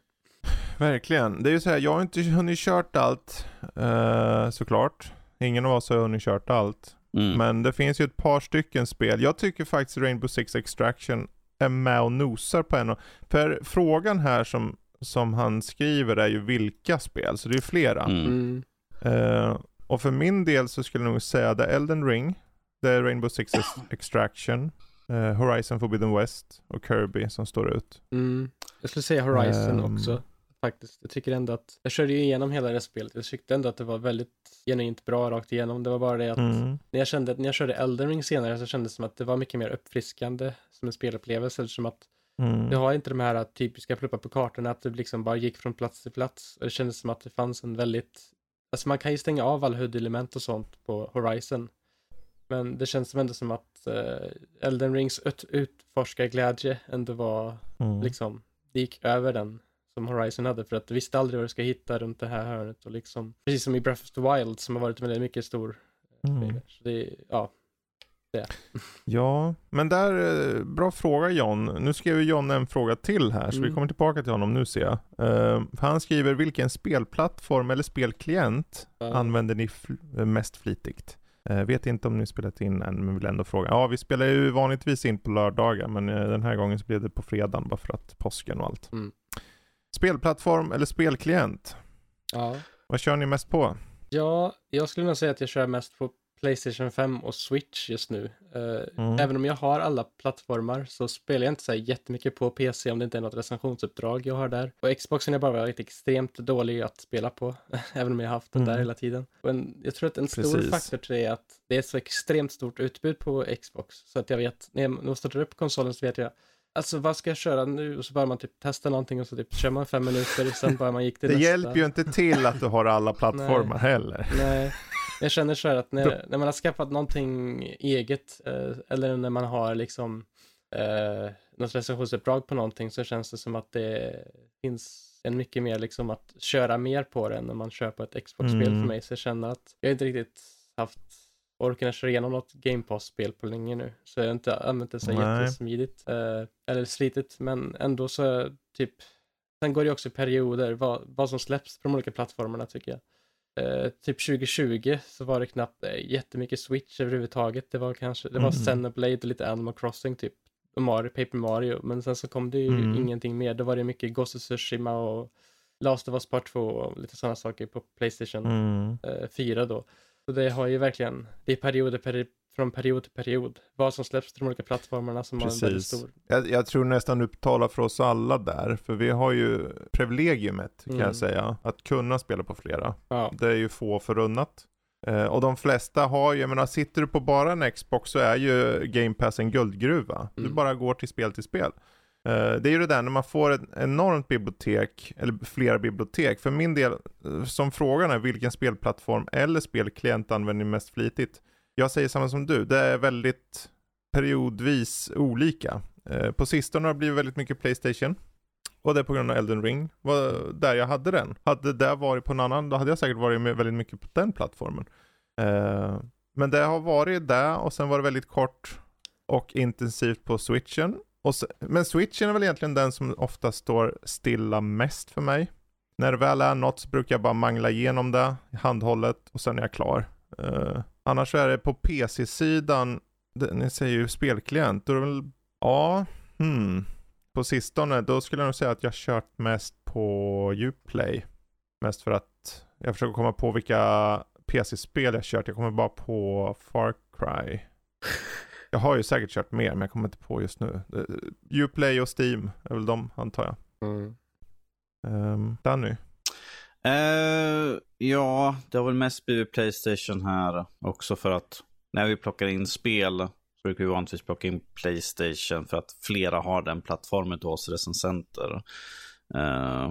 verkligen. Det är ju så här, jag har inte hunnit kört allt eh, såklart. Ingen av oss har hunnit kört allt. Mm. Men det finns ju ett par stycken spel. Jag tycker faktiskt Rainbow Six Extraction är med och nosar på en. av- För frågan här som, som han skriver är ju vilka spel, så det är ju flera. Mm. Eh, och för min del så skulle jag nog säga det är Elden Ring, det är Rainbow Six Ex- Extraction, eh, Horizon Forbidden West och Kirby som står ut. Mm. Jag skulle säga Horizon Ehm. också. Faktiskt. Jag tycker ändå att, jag körde ju igenom hela det spelet. Jag tyckte ändå att det var väldigt genuint bra rakt igenom. Det var bara det att Mm. när jag kände när jag körde Elden Ring senare så kändes det som att det var mycket mer uppfriskande som en spelupplevelse. Som att Mm. du har inte de här typiska pluppar på kartorna, att du liksom bara gick från plats till plats. Och det kändes som att det fanns en väldigt, alltså man kan ju stänga av alla HUD-element och sånt på Horizon. Men det känns som ändå som att uh, Elden Rings ut- utforskarglädje ändå var Mm. liksom, det gick över den som Horizon hade för att du visste aldrig vad du ska hitta runt det här hörnet och liksom, precis som i Breath of the Wild som har varit väldigt mycket stor. Mm. Så det, ja, Ja, men där, eh, bra fråga John. Nu skrev ju John en fråga till här, så vi Mm. kommer tillbaka till honom nu ser jag. För han skriver, vilken spelplattform eller spelklient Ja. använder ni fl- mest flitigt? Eh, vet inte om ni spelat in än, men vill ändå fråga. Ja, vi spelar ju vanligtvis in på lördagar, men den här gången så blev det på fredagen bara för att påsken och allt. Mm. Spelplattform eller spelklient? ja. Vad kör ni mest på? Ja, jag skulle nog säga att jag kör mest på Playstation 5 och Switch just nu. Eh, Mm. Även om jag har alla plattformar så spelar jag inte så här jättemycket på PC om det inte är något recensionsuppdrag jag har där. Och Xboxen är bara varit extremt dålig att spela på, även om jag har haft den där Mm. hela tiden. Och en, jag tror att en stor Precis. faktor till det är att det är så extremt stort utbud på Xbox. Så att jag vet, när jag startar upp konsolen så vet jag Alltså vad ska jag köra nu? Och så börjar man typ testa någonting och så typ kör man fem minuter och sen börjar man gick till Det nästa. hjälper ju inte till att du har alla plattformar heller. Nej, jag känner så här att när, när man har skaffat någonting eget eh, eller när man har liksom eh, något recensionsuppdrag på någonting så känns det som att det finns en mycket mer liksom att köra mer på det än när man kör på ett Xbox-spel Mm. för mig. Så jag känner att jag inte riktigt haft orken att köra igenom något Game Pass-spel på länge nu. Så jag har inte använt det så Nej. jättesmidigt. Eh, eller slitigt, men ändå så typ Sen går det också perioder vad, vad som släpps på de olika plattformarna tycker jag. Eh, typ 2020 så var det knappt eh, jättemycket Switch överhuvudtaget. Det var kanske, det var Mm. Xenoblade och lite Animal Crossing typ. Och Mario, Paper Mario. Men sen så kom det ju Mm. ingenting mer. Då var det mycket Ghost of Tsushima och Last of Us Part 2 och lite sådana saker på Playstation Mm. eh, 4 då. Så det har ju verkligen, det är perioder peri från period till period. Vad som släpps till de olika plattformarna som har en väldigt Precis. stor. Jag, jag tror nästan du talar för oss alla där, för vi har ju privilegiumet kan Mm. jag säga, att kunna spela på flera. Ja, Det är ju få förunnat. Eh, och de flesta har ju, jag menar sitter du på bara en Xbox så är ju Game Pass en guldgruva. Du Mm. bara går till spel till spel. Eh, det är ju det där när man får ett enormt bibliotek, eller flera bibliotek. För min del, eh, som frågan är vilken spelplattform eller spelklient använder ni mest flitigt? Jag säger samma som du, det är väldigt periodvis olika. Eh, på sistone har det blivit väldigt mycket Playstation. Och det är på grund av Elden Ring, var där jag hade den. Hade det varit på en annan, då hade jag säkert varit med väldigt mycket på den plattformen. Eh, men det har varit där och sen var det väldigt kort och intensivt på switchen. Och men switchen är väl egentligen den som ofta står stilla mest för mig. När det väl är något så brukar jag bara mangla igenom det i handhållet och sen är jag klar. Eh, annars är det på PC-sidan, ni säger ju spelklient, då är det väl, ja, hmm. På sistone, då skulle jag nog säga att jag kört mest på Uplay. Mest för att jag försöker komma på vilka PC-spel jag kört. Jag kommer bara på Far Cry. Jag har ju säkert kört mer, men jag kommer inte på just nu. Eh, Uplay och Steam är väl de, antar jag. mm. Um, Danny? Uh, ja, det har väl mest blivit Playstation här också för att när vi plockar in spel så brukar vi vanligtvis plocka in Playstation för att flera har den plattformen till oss recensenter. Uh,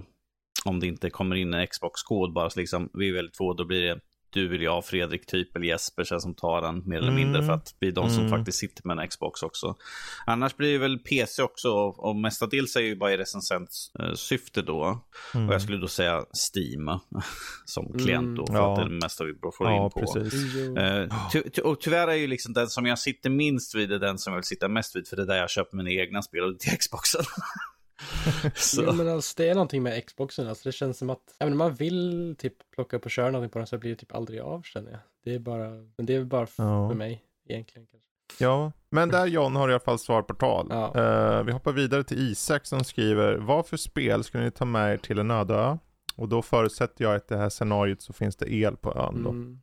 om det inte kommer in en Xbox-kod bara så liksom, vi är väldigt få, då blir det du eller jag, Fredrik typ, eller Jesper sen som tar den mer eller mindre Mm. för att bli de som Mm. faktiskt sitter med en Xbox också. Annars blir det väl PC också och, mestadels är ju bara i recensentsyfte då. Mm. Och jag skulle då säga Steam som klient då, för Ja. att det är det mesta vi får Ja, in på. precis. Eh, ty ty och tyvärr är ju liksom den som jag sitter minst vid är den som jag vill sitta mest vid, för det är där jag köper mina egna spel och det är till Xboxen. Så. Jo, men alltså, det är någonting med Xboxen. Alltså, det känns som att även om man vill typ plocka upp och köra någonting på den så blir det typ aldrig av känner jag. Det är bara, men det är bara f- Ja. för mig egentligen. Kanske. Ja, men där John har i alla fall svar på tal. Ja. Eh, vi hoppar vidare till Isak som skriver, vad för spel skulle ni ta med er till en öde ö? Och då förutsätter jag att i det här scenariot så finns det el på ön då. Mm.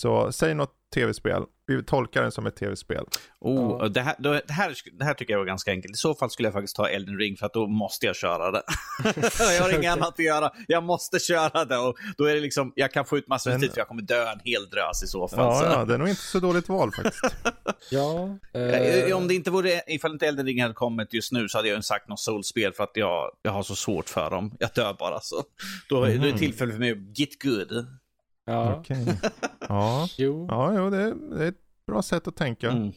Så säg något tv-spel. Vi tolkar den som ett tv-spel. Oh, Ja. det, här, det, här, det här tycker jag var ganska enkelt. I så fall skulle jag faktiskt ta Elden Ring för att då måste jag köra det. jag har inget annat att göra. Jag måste köra det och då är det liksom, jag kan få ut massor av tid för jag kommer dö en hel drös i så fall. Ja, så. ja, det är nog inte så dåligt val faktiskt. Ja. Eh, eh, Om det inte vore, ifall inte Elden Ring hade kommit just nu så hade jag ju sagt något Souls-spel för att jag, jag har så svårt för dem. Jag dör bara så. Då, är- då är det Mhm. tillfälle för mig att get good. Ja. Okej. Ja, Jo. ja jo, det, är, det är ett bra sätt att tänka. Mm.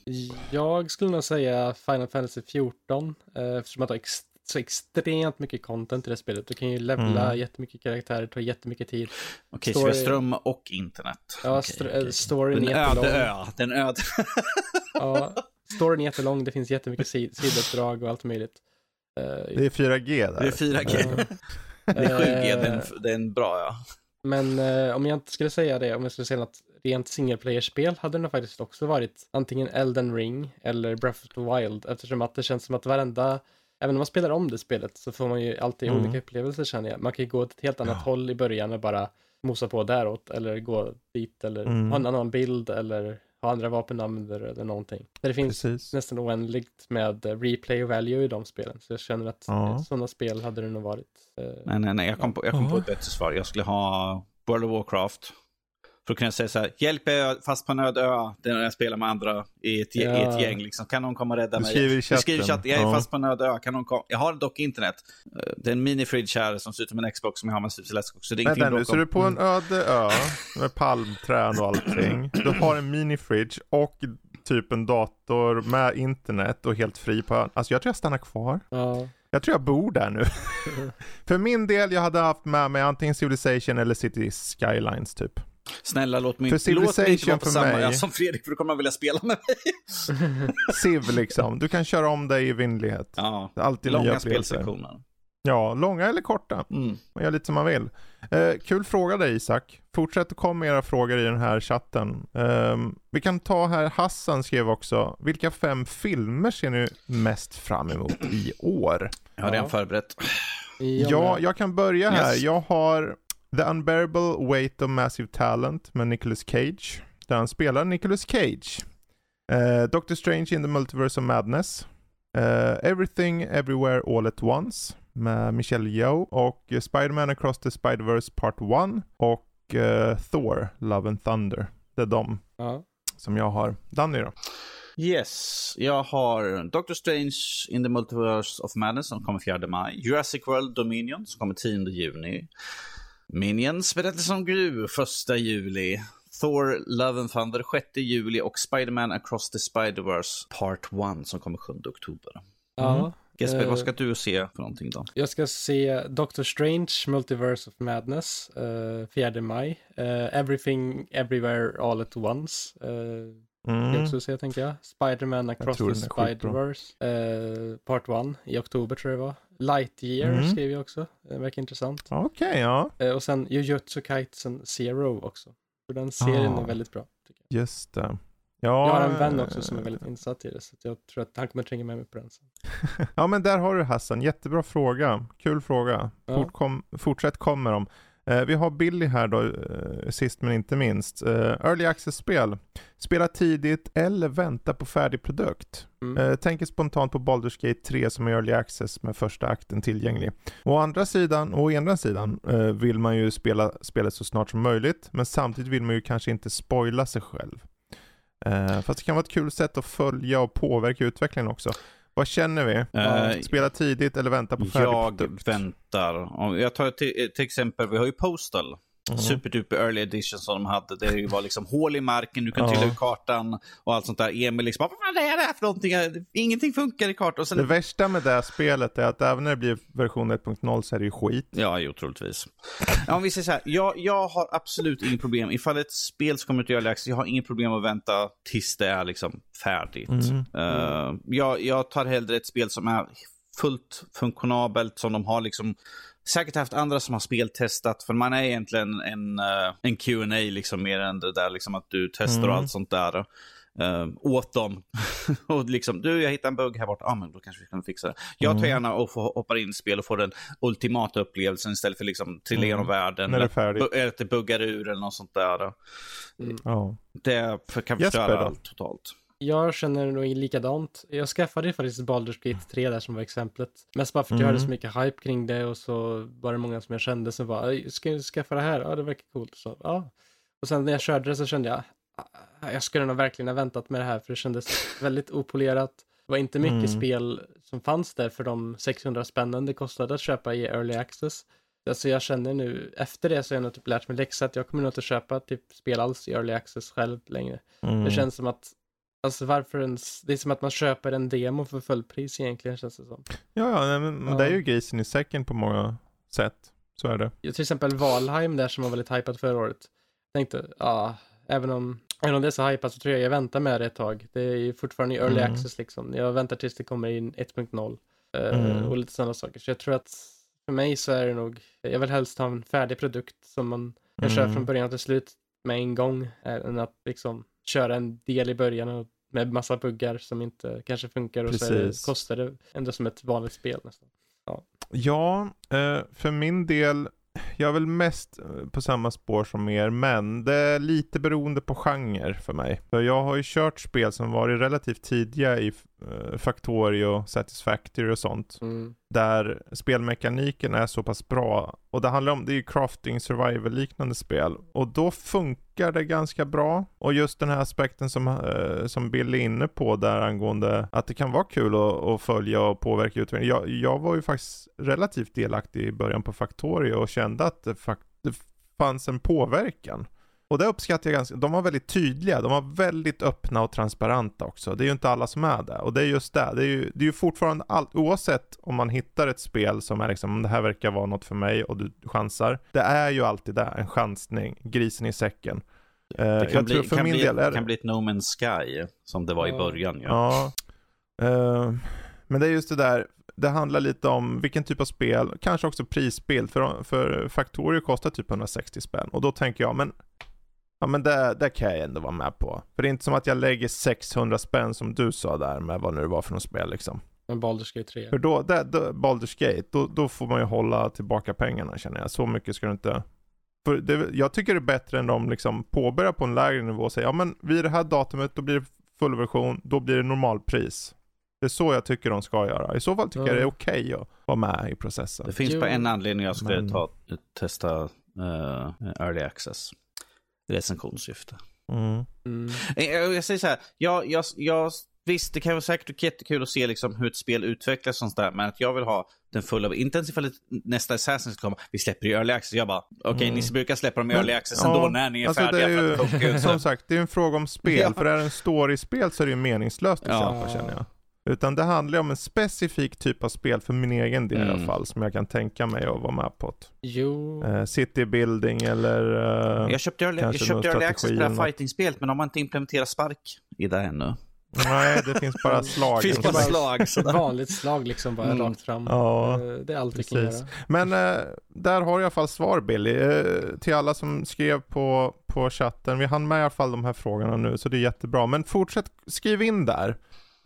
Jag skulle nog säga Final Fantasy 14. eh, Eftersom att det har ex- så extremt mycket content i det spelet. Du kan ju levla Mm. jättemycket karaktärer, ta jättemycket tid. Okej, så vi har Story- ström och internet. Ja, st- okej. eh, storyn Den är jättelång. öde ö. Den öde... Ja, storyn är jättelång, det finns jättemycket sid- sidouppdrag och allt möjligt. Eh, Det är 4G där. Det är 4G. Ja. Det är 7G, Eh, den, den bra ja. Men eh, om jag inte skulle säga det, om jag skulle säga något rent single player-spel hade det nog faktiskt också varit antingen Elden Ring eller Breath of the Wild eftersom att det känns som att varenda, även om man spelar om det spelet så får man ju alltid Mm. olika upplevelser känner jag. Man kan ju gå åt ett helt annat Ja. håll i början och bara mosa på däråt eller gå dit eller Mm. ha en annan bild eller ha andra vapen använder eller någonting. Det finns Precis. nästan oändligt med eh, replay value i de spelen så jag känner att Ja. sådana spel hade det nog varit. eh, Nej, nej, nej. Jag kom på, jag kom på ett bättre svar. Jag skulle ha World of Warcraft. För att kunna säga så här, hjälp jag fast på en öde ö, där jag spelar med andra i ett, Ja. i ett gäng. Liksom. Kan någon komma och rädda Du mig? skriver i Du skriver i chatten. jag är Ja. fast på en öde ö, kan någon komma? Jag har dock internet. Eh, Det är en mini-fridge här som ser ut som en Xbox som jag har med Super Let's så det är ingenting Vänta nu, så du är på en öde ö med palmträd och allting. Du har en minifridge och typ en dator med internet och helt fri på ön. Alltså jag tror jag stannar kvar. Ja. Jag tror jag bor där nu. För min del, jag hade haft med mig antingen Civilization eller City Skylines typ. Snälla låt mig, För låt mig inte vara på för samma ö som Fredrik, för då kommer han vilja spela med mig. Civ liksom. Du kan köra om dig i vindlighet. Ja, Det är Alltid långa spelsektioner. Ja, långa eller korta. Mm. Man gör lite som man vill. Eh, kul fråga dig Isak. Fortsätt att komma med era frågor i den här chatten. Ehm, vi kan ta här, Hassan skrev också, vilka fem filmer ser ni mest fram emot i år? Jag har redan Ja. förberett. Ja, jag kan börja här. Yes. Jag har The Unbearable Weight of Massive Talent med Nicolas Cage. Där han spelar Nicolas Cage. Eh, Doctor Strange in the Multiverse of Madness. Eh, Everything Everywhere All At Once med Michelle Yeoh. Och Spider-Man Across the Spider-Verse Part 1. Och eh, Thor Love and Thunder. Det är de Ja. som jag har. Danny då? Yes, jag har Doctor Strange in the Multiverse of Madness som kommer 4 maj. Jurassic World Dominion som kommer 10 juni. Minions Berättelse om Gru 1 juli. Thor Love and Thunder 6 juli och Spider-Man Across the Spider-Verse Part 1 som kommer 7 oktober. ja. Jesper, Eh, vad ska du se för någonting då? Jag ska se Doctor Strange, Multiverse of Madness, uh, 4 maj. Eh, Everything, Everywhere, All at Once. Uh, Mm. jag också se, tänker jag. Spider-Man Across tror the. Spider-Verse, eh, Part 1 i oktober tror jag det var. Lightyear Mm. skrev jag också, det verkar intressant. Okej, ja. Eh, och sen Jujutsu Kaisen Zero också. För den serien Ah. är väldigt bra. Just det. Ja, jag har en vän också eh, som är väldigt insatt i det, så jag tror att han kommer tränga med mig på den sen. Ja men där har du Hassan, jättebra fråga. Kul fråga. Fort kom, fortsätt kom med dem. Eh, vi har Billy här då, eh, sist men inte minst. Eh, early access-spel. Spela tidigt eller vänta på färdig produkt. Mm. Eh, tänker spontant på Baldur's Gate 3 som är early access med första akten tillgänglig. Å andra sidan, å ena sidan eh, vill man ju spela spelet så snart som möjligt, men samtidigt vill man ju kanske inte spoila sig själv. Eh, fast det kan vara ett kul sätt att följa och påverka utvecklingen också. Vad känner vi? Eh, Spela tidigt eller vänta på färdig jag produkt? väntar. Jag tar till, till exempel, vi har ju Postal. Mm. Superduper early edition som de hade. Det var liksom hål i marken, du kunde Ja. trilla ut kartan och allt sånt där. Emil liksom, vad fan är det här för någonting? Ingenting funkar i kartan. Sen... Det värsta med det här spelet är att även när det blir version 1.0 så är det ju skit. Ja, jo, troligtvis. Ja, om vi säger så här, jag, jag har absolut inget problem. Ifall ett spel ska komma ut i early access, jag har inget problem att vänta tills det är liksom färdigt. Mm. Eh, jag, jag tar hellre ett spel som är fullt funktionabelt, som de har liksom säkert haft andra som har speltestat, för man är egentligen en, uh, en Q&A liksom mer än det där liksom att du testar Mm. och allt sånt där. eh, åt dem. och liksom, du jag hittade en bugg här borta, ja ah, men då kanske vi kan fixa det. Jag tar Mm. gärna och får hoppa in i spel och få den ultimata upplevelsen istället för liksom trilla Mm. igenom världen. När det är färdigt. Eller att det buggar ur eller något sånt där. Ja. Det för- kan förstöra allt totalt. Jag känner nog likadant. Jag skaffade faktiskt Baldur's Gate 3 där som var exemplet. Mest bara för att jag Mm. hade så mycket hype kring det och så var det många som jag kände som var, "Oj, ska jag skaffa det här? Ja, det verkar coolt. Så, ja. Och sen när jag körde det så kände jag, "Ah, jag skulle nog verkligen ha väntat med det här för det kändes väldigt opolerat. Det var inte mycket Mm. spel som fanns där för de 600 spännen det kostade att köpa i Early Access. Alltså jag känner nu, efter det så har jag nog typ lärt mig läxa att jag kommer nog inte köpa typ spel alls i Early Access själv längre. Mm. Det känns som att, alltså varför ens, det är som att man köper en demo för fullpris egentligen känns det som. Ja, ja nej, men, men Ja. det är ju grisen i säcken på många sätt. Så är det. Ja, Till exempel Valheim där som var väldigt hypat förra året. Tänkte, ja, även om, även om det är så hypat så tror jag jag väntar med det ett tag. Det är ju fortfarande i early Mm. access liksom. Jag väntar tills det kommer in 1.0. eh, Mm. Och lite sådana saker. Så jag tror att för mig så är det nog, jag vill helst ha en färdig produkt som man kan köra Mm. från början till slut med en gång. eh, Än att liksom köra en del i början och med massa buggar som inte kanske funkar och så är det, Precis. kostar det ändå som ett vanligt spel nästan. Ja, eh, för min del, jag är väl mest eh, på samma spår som er, men det är lite beroende på genre för mig. För jag har ju kört spel som varit relativt tidiga i uh, Factorio, Satisfactory och sånt. Mm. Där spelmekaniken är så pass bra. Och det handlar om, det är ju crafting survival liknande spel. Och då funkar det ganska bra. Och just den här aspekten som, uh, som Bill är inne på där angående att det kan vara kul att, att följa och påverka utvecklingen. Jag, jag var ju faktiskt relativt delaktig i början på Factorio och kände att det, det fanns en påverkan. Och det uppskattar jag ganska, de var väldigt tydliga, de var väldigt öppna och transparenta också. Det är ju inte alla som är det. Och det är just det, det är ju, det är ju fortfarande allt, oavsett om man hittar ett spel som är liksom, det här verkar vara något för mig och du chansar. Det är ju alltid det, en chansning, grisen i säcken. Eh, det kan, bli, kan, bli, är... kan bli ett No Man's Sky, som det var i början. Ja. ja. Uh, men det är just det där, det handlar lite om vilken typ av spel, kanske också prisbild, för, för Factorio kostar typ 160 spänn. Och då tänker jag, men Ja men det, det kan jag ändå vara med på. För det är inte som att jag lägger 600 spänn som du sa där med vad nu det var för något spel liksom. Men Baldur's Gate 3. För då, det, då Baldur's Gate, då, då får man ju hålla tillbaka pengarna känner jag. Så mycket ska du inte... För det, jag tycker det är bättre än de liksom påbörjar på en lägre nivå och säger ja men vid det här datumet då blir det fullversion, då blir det normalpris. Det är så jag tycker de ska göra. I så fall tycker mm. jag det är okej okay att vara med i processen. Det finns jo. bara en anledning jag skulle men... ta, testa uh, early access recensionssyfte. Mm. Mm. Jag, jag, säger så här, jag, jag, jag, visst det kan vara säkert jättekul att se liksom hur ett spel utvecklas och sånt men att jag vill ha den fulla, inte ens ifall nästa Assassin ska komma, vi släpper i early access. Jag bara, okej okay, mm. ni brukar släppa dem i early access ändå ja, när ni är alltså färdiga det är ju, för att Som sagt, det är en fråga om spel, ja. för är det en story-spel så är det ju meningslöst att ja. köpa känner jag. Utan det handlar om en specifik typ av spel för min egen del mm. i alla fall, som jag kan tänka mig att vara med på. Jo. Uh, city building eller uh, Jag köpte early, jag köpte early access på det här fighting-spelet, men de har inte implementerat spark i det ännu. Nej, det finns bara slag. finns bara slag. Sådär. Vanligt slag liksom, bara mm. rakt fram. Ja, eh, det är allt vi kan göra. Men äh, där har jag i alla fall svar Billy. Äh, till alla som skrev på, på chatten. Vi hann med i alla fall de här frågorna nu, så det är jättebra. Men fortsätt skriv in där.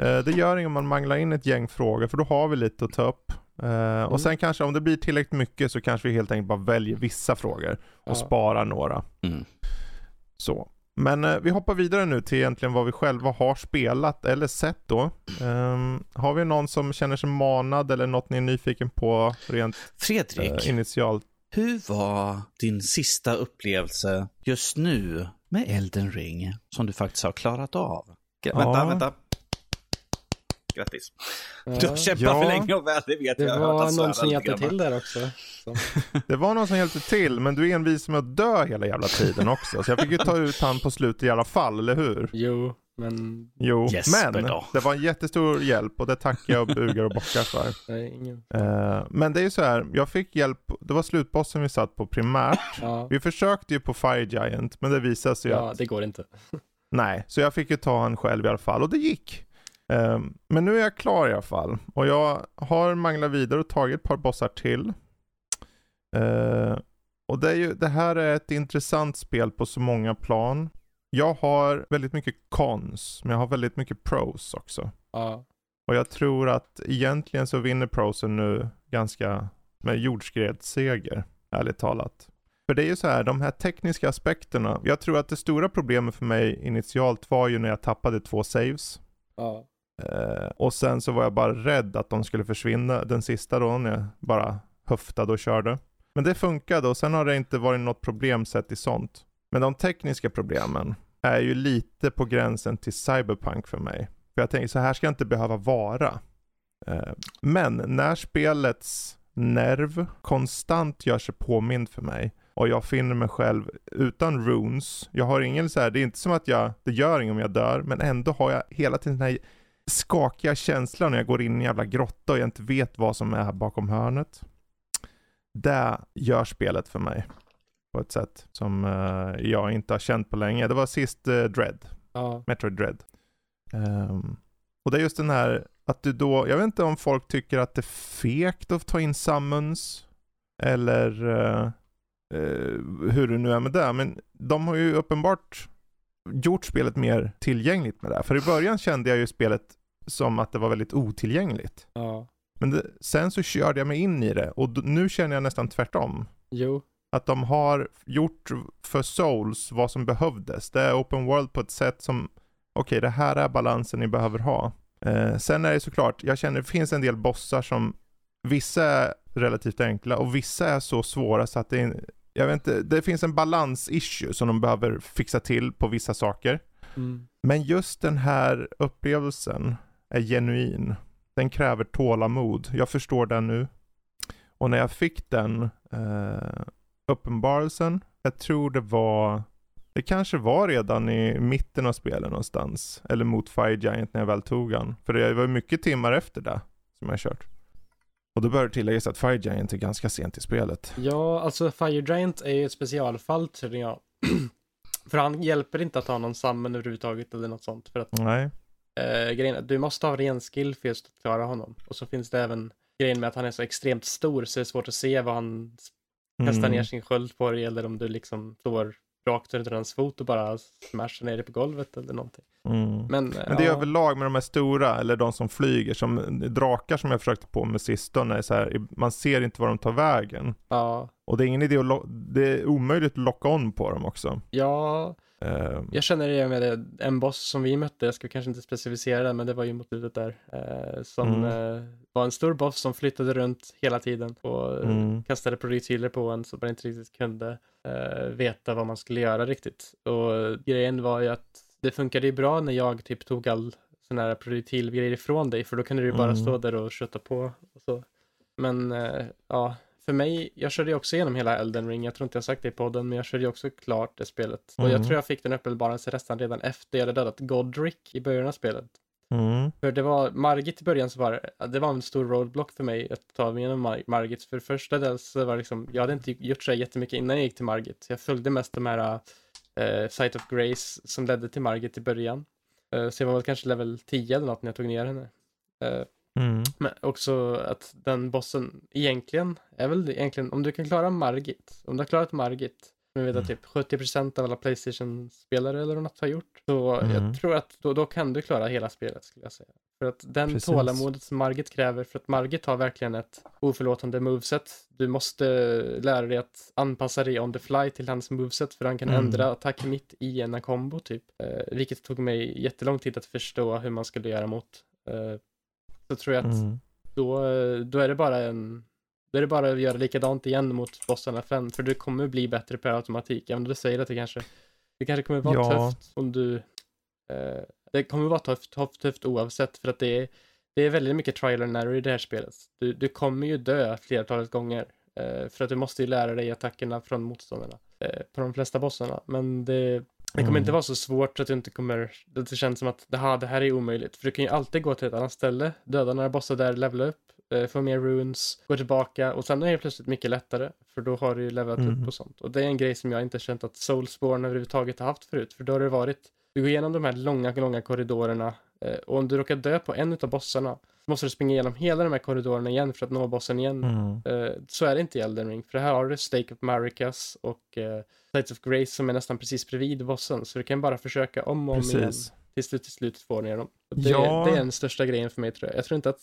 Eh, det gör inget om man manglar in ett gäng frågor för då har vi lite att ta upp. Uh, mm. Och sen kanske om det blir tillräckligt mycket så kanske vi helt enkelt bara väljer vissa frågor och ja. sparar några. Mm. Så. Men uh, vi hoppar vidare nu till egentligen vad vi själva har spelat eller sett då. Um, har vi någon som känner sig manad eller något ni är nyfiken på rent Fredrik, uh, initialt? Hur var din sista upplevelse just nu med Elden Ring som du faktiskt har klarat av? Ja. Vänta, vänta. Grattis. Ja. Du har kämpat ja. för länge och väl, det vet det jag. Det var någon som hjälpte till där också. det var någon som hjälpte till, men du envisade med att dö hela jävla tiden också. Så jag fick ju ta ut han på slutet i alla fall, eller hur? Jo, men... Jo, Jesper men då. det var en jättestor hjälp och det tackar jag och bugar och bockar för. Nej, ingen. Uh, men det är ju så här, jag fick hjälp, det var slutbossen vi satt på primärt. Ja. Vi försökte ju på Fire Giant, men det visade sig ja, att... det går inte. Nej, så jag fick ju ta han själv i alla fall och det gick. Ehm, men nu är jag klar i alla fall. Och jag har manglat vidare och tagit ett par bossar till. Uh, och det, ju, det här är ett intressant spel på så många plan. Jag har väldigt mycket cons, men jag har väldigt mycket pros också. Ja. Och jag tror att egentligen så vinner prosen nu ganska med jordskredsseger, ärligt talat. För det är ju så här, de här tekniska aspekterna. Jag tror att det stora problemet för mig initialt var ju när jag tappade två saves. Ja. Uh, och sen så var jag bara rädd att de skulle försvinna, den sista då, när jag bara höftade och körde. Men det funkade och sen har det inte varit något problem sett i sånt. Men de tekniska problemen är ju lite på gränsen till cyberpunk för mig. För jag tänker så här ska jag inte behöva vara. Uh, men när spelets nerv konstant gör sig påmind för mig och jag finner mig själv utan runes. Jag har ingen så här, det är inte som att jag, det gör inget om jag dör, men ändå har jag hela tiden den här skakiga känslan när jag går in i en jävla grotta och jag inte vet vad som är bakom hörnet. Det gör spelet för mig. På ett sätt som uh, jag inte har känt på länge. Det var sist uh, Dread. Ja. Metroid Dread. Um, och det är just den här att du då, jag vet inte om folk tycker att det är fegt att ta in summons. Eller uh, hur det nu är med det. Men de har ju uppenbart gjort spelet mer tillgängligt med det här. För i början kände jag ju spelet som att det var väldigt otillgängligt. Ja. Men det, sen så körde jag mig in i det och nu känner jag nästan tvärtom. Jo. Att de har gjort för Souls vad som behövdes. Det är open world på ett sätt som, okej okay, det här är balansen ni behöver ha. Eh, sen är det såklart, jag känner det finns en del bossar som, vissa är relativt enkla och vissa är så svåra så att det är, jag vet inte, det finns en balans-issue som de behöver fixa till på vissa saker. Mm. Men just den här upplevelsen är genuin. Den kräver tålamod. Jag förstår den nu. Och när jag fick den eh, uppenbarelsen, jag tror det var, det kanske var redan i mitten av spelet någonstans. Eller mot Fire Giant när jag väl tog den. För det var mycket timmar efter det som jag kört. Och då bör det tilläggas att Fire Giant är ganska sent i spelet. Ja, alltså Fire Giant är ju ett specialfall tror jag. för han hjälper inte att ha någon summon överhuvudtaget eller något sånt. För att Nej. eh, grejen är, du måste ha ren skill för just att klara honom. Och så finns det även grejen med att han är så extremt stor så det är svårt att se vad han kastar ner sin sköld på dig eller om du liksom står rakt under hans fot och bara smashar ner dig på golvet eller någonting. Mm. Men, Men det är ja, överlag med de här stora, eller de som flyger, som drakar som jag försökte på med sistone, så här, man ser inte var de tar vägen. ja, Och det är ingen idé att, det är omöjligt att locka on på dem också. ja, Eh, jag känner det med det. En boss som vi mötte, jag ska kanske inte specificera det, men det var ju mot slutet där. Eh, som Mm. eh, var en stor boss som flyttade runt hela tiden och Mm. kastade projektiler på en så man inte riktigt kunde eh, veta vad man skulle göra riktigt. Och grejen var ju att det funkade ju bra när jag typ tog all sån här projektilgrejer ifrån dig, för då kunde du bara Mm. stå där och kötta på och så. Men eh, ja, för mig, jag körde ju också igenom hela Elden Ring, jag tror inte jag sagt det i podden, men jag körde ju också klart det spelet. Och jag Mm. tror jag fick den uppenbarelse nästan redan efter jag hade dödat Godric i början av spelet. Mm, För det var, Margit i början så var det, det var en stor roadblock för mig att ta mig igenom Mar- Margit. För första dels så var det liksom, jag hade inte gjort så jättemycket innan jag gick till Margit. Jag följde mest de här uh, Sight of Grace som ledde till Margit i början. Eh, så jag var väl kanske level 10 eller något när jag tog ner henne. Eh, mm, men också att den bossen egentligen är väl det egentligen, om du kan klara Margit, om du har klarat Margit, jag vet att typ 70% av alla Playstation-spelare eller något har gjort, så Mm. jag tror att då, då kan du klara hela spelet skulle jag säga. För att den Precis. tålamodet som Margit kräver, för att Margit har verkligen ett oförlåtande moveset. Du måste lära dig att anpassa dig on the fly till hans moveset, för han kan Mm. ändra attack mitt i en kombo typ. Eh, vilket tog mig jättelång tid att förstå hur man skulle göra mot. Eh, så tror jag att mm. då, då är det bara en då är det bara att göra likadant igen mot bossarna fem, för du kommer bli bättre per automatik. Även om du säger att det kanske, det kanske kommer vara Ja. tufft om du, eh, det kommer vara tufft, tufft, tufft oavsett, för att det är, det är väldigt mycket trial and error i det här spelet. Du, du kommer ju dö flertalet gånger, eh, för att du måste ju lära dig attackerna från motståndarna, eh, på de flesta bossarna. Men det, det kommer Mm. inte vara så svårt att du inte kommer, det känns som att det här, det här är omöjligt. För du kan ju alltid gå till ett annat ställe, döda några bossar där, levela upp, eh, få mer runes, gå tillbaka och sen är det plötsligt mycket lättare. För då har du ju levelat Mhm. upp och sånt. Och det är en grej som jag inte känt att Soulsborne överhuvudtaget har haft förut. För då har det varit, du går igenom de här långa, långa korridorerna eh, och om du råkar dö på en av bossarna måste du springa igenom hela de här korridorerna igen för att nå bossen igen. Mm. Eh, så är det inte i Elden Ring, för här har du Stake of Maricas och Sights of Grace som är nästan precis bredvid bossen, så du kan bara försöka om och om igen Precis. tills du till slut får ner dem. Det, Ja. det är den största grejen för mig tror jag. Jag tror inte att,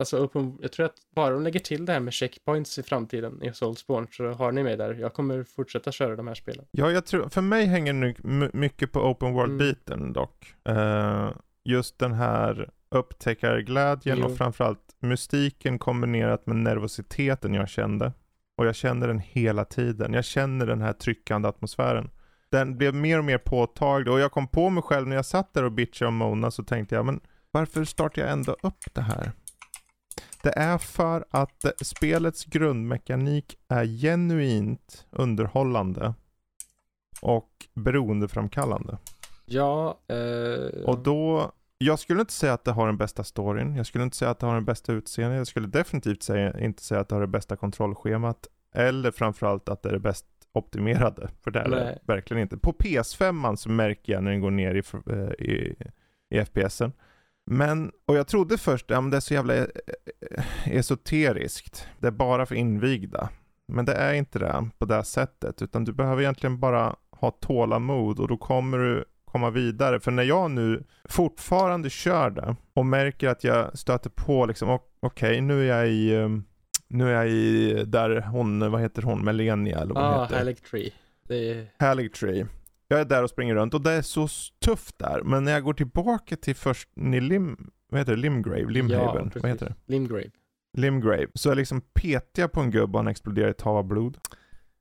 alltså open, jag tror att bara de lägger till det här med checkpoints i framtiden i Soulsborne så har ni mig där. Jag kommer fortsätta köra de här spelen. Ja, jag tror, för mig hänger nu mycket på open world-biten dock. Eh, just den här upptäckarglädjen Jo. och framförallt mystiken kombinerat med nervositeten jag kände. Och jag känner den hela tiden. Jag känner den här tryckande atmosfären. Den blev mer och mer påtaglig och jag kom på mig själv när jag satt där och bitchade om Mona så tänkte jag, men varför startar jag ändå upp det här? Det är för att spelets grundmekanik är genuint underhållande och beroendeframkallande. Ja, eh, Och då, jag skulle inte säga att det har den bästa storyn, jag skulle inte säga att det har den bästa utseendet, jag skulle definitivt säga, inte säga att det har det bästa kontrollschemat, eller framförallt att det är det bäst optimerade, för det är det verkligen inte. På PS5 så märker jag när den går ner i, eh, i, i FPSen. Men, och jag trodde först, ja men det är så jävla eh, esoteriskt, det är bara för invigda. Men det är inte det på det sättet, utan du behöver egentligen bara ha tålamod och då kommer du komma vidare. För när jag nu fortfarande kör det och märker att jag stöter på liksom, okej nu är jag i, um, nu är jag i där hon, vad heter hon, Melania eller vad ah, heter? Halleck Tree. Det är, Haligtree. Jag är där och springer runt och det är så tufft där. Men när jag går tillbaka till först Nilim vad heter det, Limgrave, Limhaven, precis. vad heter det? Limgrave. Limgrave. Så jag liksom petar på en gubbe och han exploderar i ett hav av blod.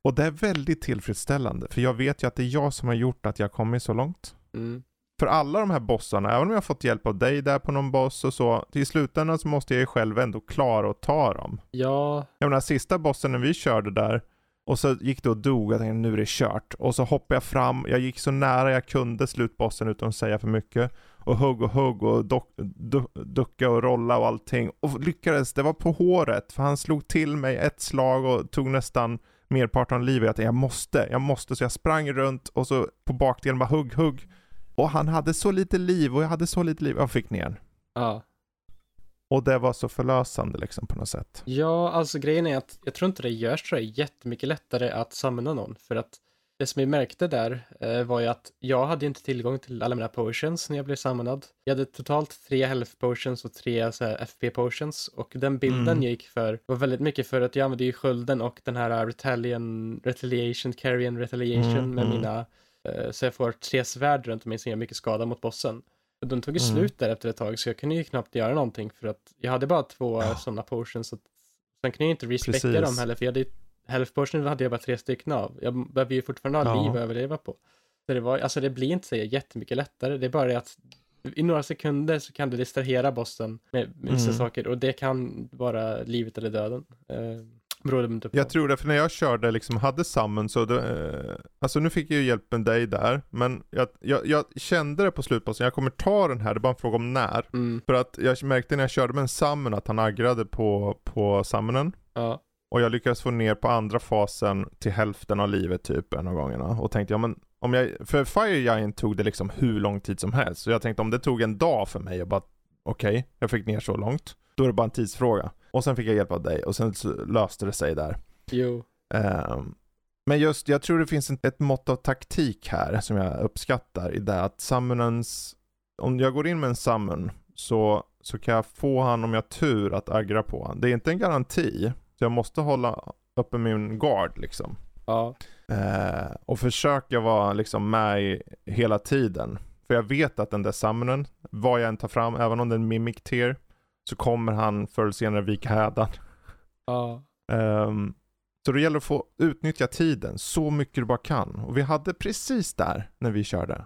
Och det är väldigt tillfredsställande, för jag vet ju att det är jag som har gjort att jag kommit så långt. Mm. För alla de här bossarna, även om jag har fått hjälp av dig där på någon boss och så, till slutändan så måste jag ju själv ändå klara att ta dem. Ja, Jag menar sista bossen när vi körde där, och så gick det och dog, jag tänkte nu är det kört. Och så hoppade jag fram, jag gick så nära jag kunde slutbossen utan att säga för mycket. Och hugg och hugg och dock, du, ducka och rolla och allting. Och lyckades, det var på håret, för han slog till mig ett slag och tog nästan merparten av livet. Jag tänkte jag måste, jag måste. Så jag sprang runt och så på bakdelen bara hugg, hugg. Och han hade så lite liv och jag hade så lite liv. Jag fick ner. ja. Och det var så förlösande liksom på något sätt. Ja, alltså grejen är att jag tror inte det görs så jättemycket lättare att samla någon. För att det som vi märkte där eh, var ju att jag hade inte tillgång till alla mina potions när jag blev samlad. Jag hade totalt tre health potions och tre så FP potions. Och den bilden Mm. jag gick för var väldigt mycket för att jag använde ju skölden och den här retalian, retaliation, carrion retaliation Mm, med mm. mina, eh, så jag får tre svärd runt mig som gör mycket skada mot bossen. De tog ju Mm. slut där efter ett tag så jag kunde ju knappt göra någonting för att jag hade bara två Ja. sådana potions. Så att, sen kunde jag inte respekta Precis. dem heller för jag hade ju- health potion hade jag bara tre stycken av. Jag behöver ju fortfarande ha Ja. liv att överleva på. Så det var, alltså det blir inte så jättemycket lättare. Det är bara det att i några sekunder så kan du distrahera bossen med vissa Mm. saker och det kan vara livet eller döden. Eh, beroende på. Jag tror det, för när jag körde liksom, hade summon så, det, eh, alltså nu fick jag ju hjälp med dig där, men jag, jag, jag kände det på slutbossen, jag kommer ta den här, det är bara en fråga om när. Mm, För att jag märkte när jag körde med en summon att han aggrade på, på summonen. ja, Och jag lyckades få ner på andra fasen till hälften av livet typ en av gångerna. Och tänkte, ja men om jag, för Fire Giant tog det liksom hur lång tid som helst. Så jag tänkte om det tog en dag för mig och bara, okej, jag fick ner så långt. Då är det bara en tidsfråga. Och sen fick jag hjälp av dig och sen löste det sig där. jo, Ehm, men just, jag tror det finns en, ett mått av taktik här som jag uppskattar i det att summonens, om jag går in med en summon så, så kan jag få han om jag har tur att aggra på han. Det är inte en garanti, så jag måste hålla uppe min guard liksom. ja, Eh, och försöka vara liksom med i hela tiden. För jag vet att den där summonen, vad jag än tar fram, även om den är mimic tier, så kommer han förr eller senare vika hädan. ja, Ehm, så det gäller att få utnyttja tiden så mycket du bara kan. Och vi hade precis där när vi körde.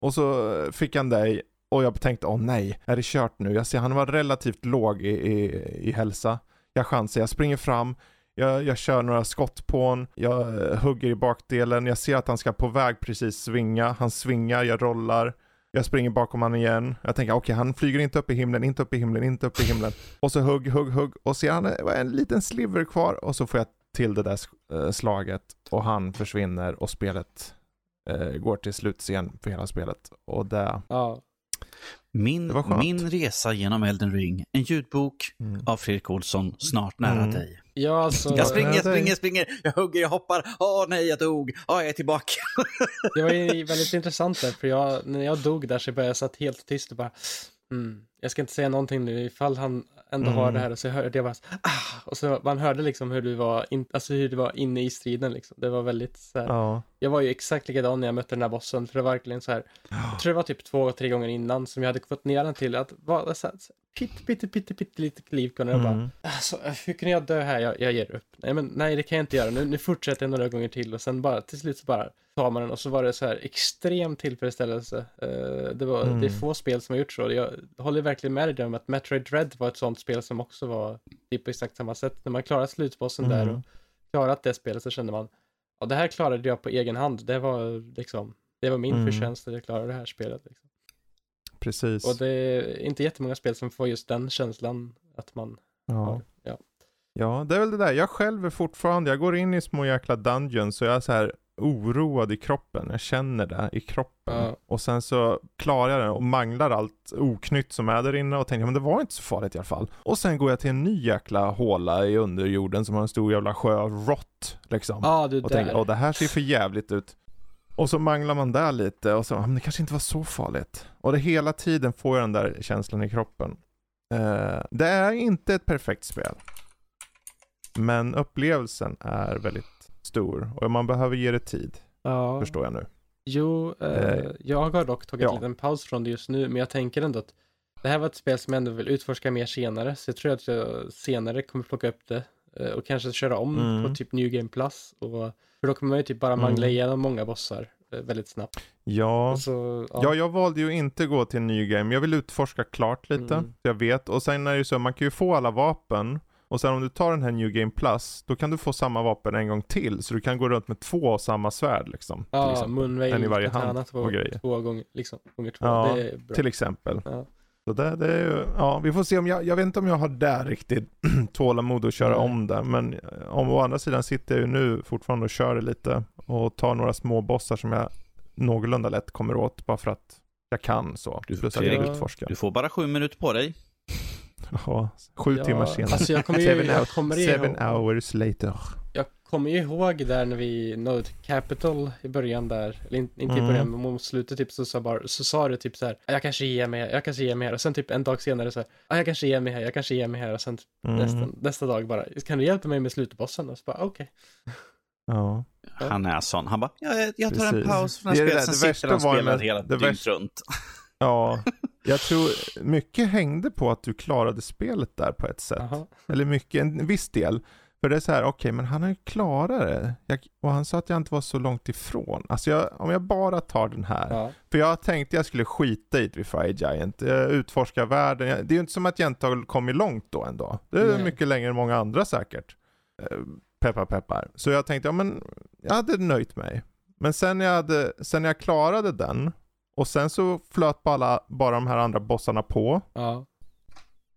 Och så fick han dig och jag tänkte, åh nej, är det kört nu? Jag ser han var relativt låg i, i, i hälsa. Jag chansar, jag springer fram, jag, jag kör några skott på honom, jag hugger i bakdelen, jag ser att han ska på väg precis svinga, han svingar, jag rollar. Jag springer bakom han igen. Jag tänker okej, han flyger inte upp i himlen, inte upp i himlen, inte upp i himlen. Och så hugg, hugg, hugg. Och så är han en, en liten sliver kvar och så får jag till det där eh, slaget och han försvinner och spelet eh, går till slutscen för hela spelet. Och det... ja, Min, min resa genom Elden Ring, en ljudbok Mm. av Fredrik Olsson, snart nära Mm. dig. Ja alltså. Jag springer, jag springer, springer, jag hugger, jag hoppar. Åh nej, jag dog. Åh, jag är tillbaka. Det var ju väldigt intressant där, för jag, när jag dog där så började jag satt helt tyst och bara, mm, jag ska inte säga någonting nu ifall han ändå har Mm. det här och så hörde jag bara, ah, och så man hörde liksom hur du var, in, alltså hur du var inne i striden liksom. Det var väldigt så här, Ja. jag var ju exakt likadan när jag mötte den här bossen, för det var verkligen så här, jag tror det var typ två, tre gånger innan som jag hade fått ner den till att vara så här, pitt, pitt, pitt, pitt, lite liv och bara, Mm. Alltså, hur kunde jag dö här? Jag, jag ger upp. Nej, men nej, det kan jag inte göra. Nu, nu fortsätter jag några gånger till och sen bara till slut så bara tar man den och så var det så här extrem tillfredsställelse. Eh, det, var, Mm. det är få spel som har gjort så. Jag håller verkligen med dig om att Metroid Dread var ett sånt spel som också var typ på exakt samma sätt. När man klarar slutbossen där Mm. och klarat det spelet så kände man, ja det här klarade jag på egen hand. Det var liksom, det var min Mm. förtjänst att jag klarade det här spelet. Liksom. Precis. Och det är inte jättemånga spel som får just den känslan att man ja. har. Ja. ja, det är väl det där. Jag själv är fortfarande, jag går in i små jäkla dungeons så jag är så här oroad i kroppen. Jag känner det i kroppen. Ja. Och sen så klarar jag det och manglar allt oknytt som är där inne och tänker men det var inte så farligt i alla fall. Och sen går jag till en ny jäkla håla i underjorden som har en stor jävla sjö rått liksom. Ja, du och där. tänker åh det här ser för jävligt ut. Och så manglar man där lite och så, "Ah, men det kanske inte var så farligt. Och det hela tiden får jag den där känslan i kroppen. Eh, det är inte ett perfekt spel. Men upplevelsen är väldigt stor och man behöver ge det tid, Ja. förstår jag nu. Jo, eh, Eh, jag har dock tagit ja. en liten paus från det just nu, men jag tänker ändå att det här var ett spel som jag ändå vill utforska mer senare, så jag tror att jag senare kommer plocka upp det eh, och kanske köra om Mm. på typ New Game Plus. Och, för då kommer man ju typ bara mangla Mm. igenom många bossar eh, väldigt snabbt. Ja. Och så, ja. Ja, jag valde ju inte gå till en ny game. Jag vill utforska klart lite. Mm. Jag vet. Och sen är det ju så, man kan ju få alla vapen. Och sen om du tar den här New Game Plus, då kan du få samma vapen en gång till. Så du kan gå runt med två av samma svärd liksom. Ja. Moonveil, En i varje katana hand två, och grejer. två gånger, liksom, gånger två. Ja. Till exempel. Ja. Så det, det är ju, ja vi får se om jag, jag vet inte om jag har där riktigt tålamod att köra Nej. om det. Men eh, om å andra sidan sitter jag ju nu fortfarande och kör det lite. Och tar några små bossar som jag någorlunda lätt kommer åt. Bara för att jag kan så. Du- Plus att jag utforskar. Du får bara sju minuter på dig. Ja, sju Ja, timmar senare. Alltså jag kommer ju, Seven, jag kommer seven hours later. Kommer ju ihåg där när vi nådde Capital i början där, eller in, inte i Mm. början men mot slutet typ så sa, bara, så sa du typ så här, jag kanske ger mig här, jag kanske ger mig här och sen typ en dag senare så här, "Ah, jag kanske ger mig här, jag kanske ger mig här och sen typ Mm. nästa, nästa dag bara, kan du hjälpa mig med slutbossen? Och så bara okej. Ja. Ja. Han är sån. Han bara, jag, jag tar en Precis. paus från Det här spelet. Sen det sitter han spelar hela det dygnet värsta- runt. ja, jag tror mycket hängde på att du klarade spelet där på ett sätt. Jaha. Eller mycket, en viss del. För det är så här, okej, men han har ju klarat det. Jag, och han sa att jag inte var så långt ifrån. Alltså jag, om jag bara tar den här. Ja. För jag tänkte jag skulle skita i det Fire Giant. Jag utforskar världen. Det är ju inte som att jag inte har kommit långt då ändå. Det är Nej. mycket längre än många andra säkert. Eh, Peppar peppar. Så jag tänkte, ja men jag hade nöjt mig. Men sen jag, hade, sen jag klarade den och sen så flöt bara, bara de här andra bossarna på. ja,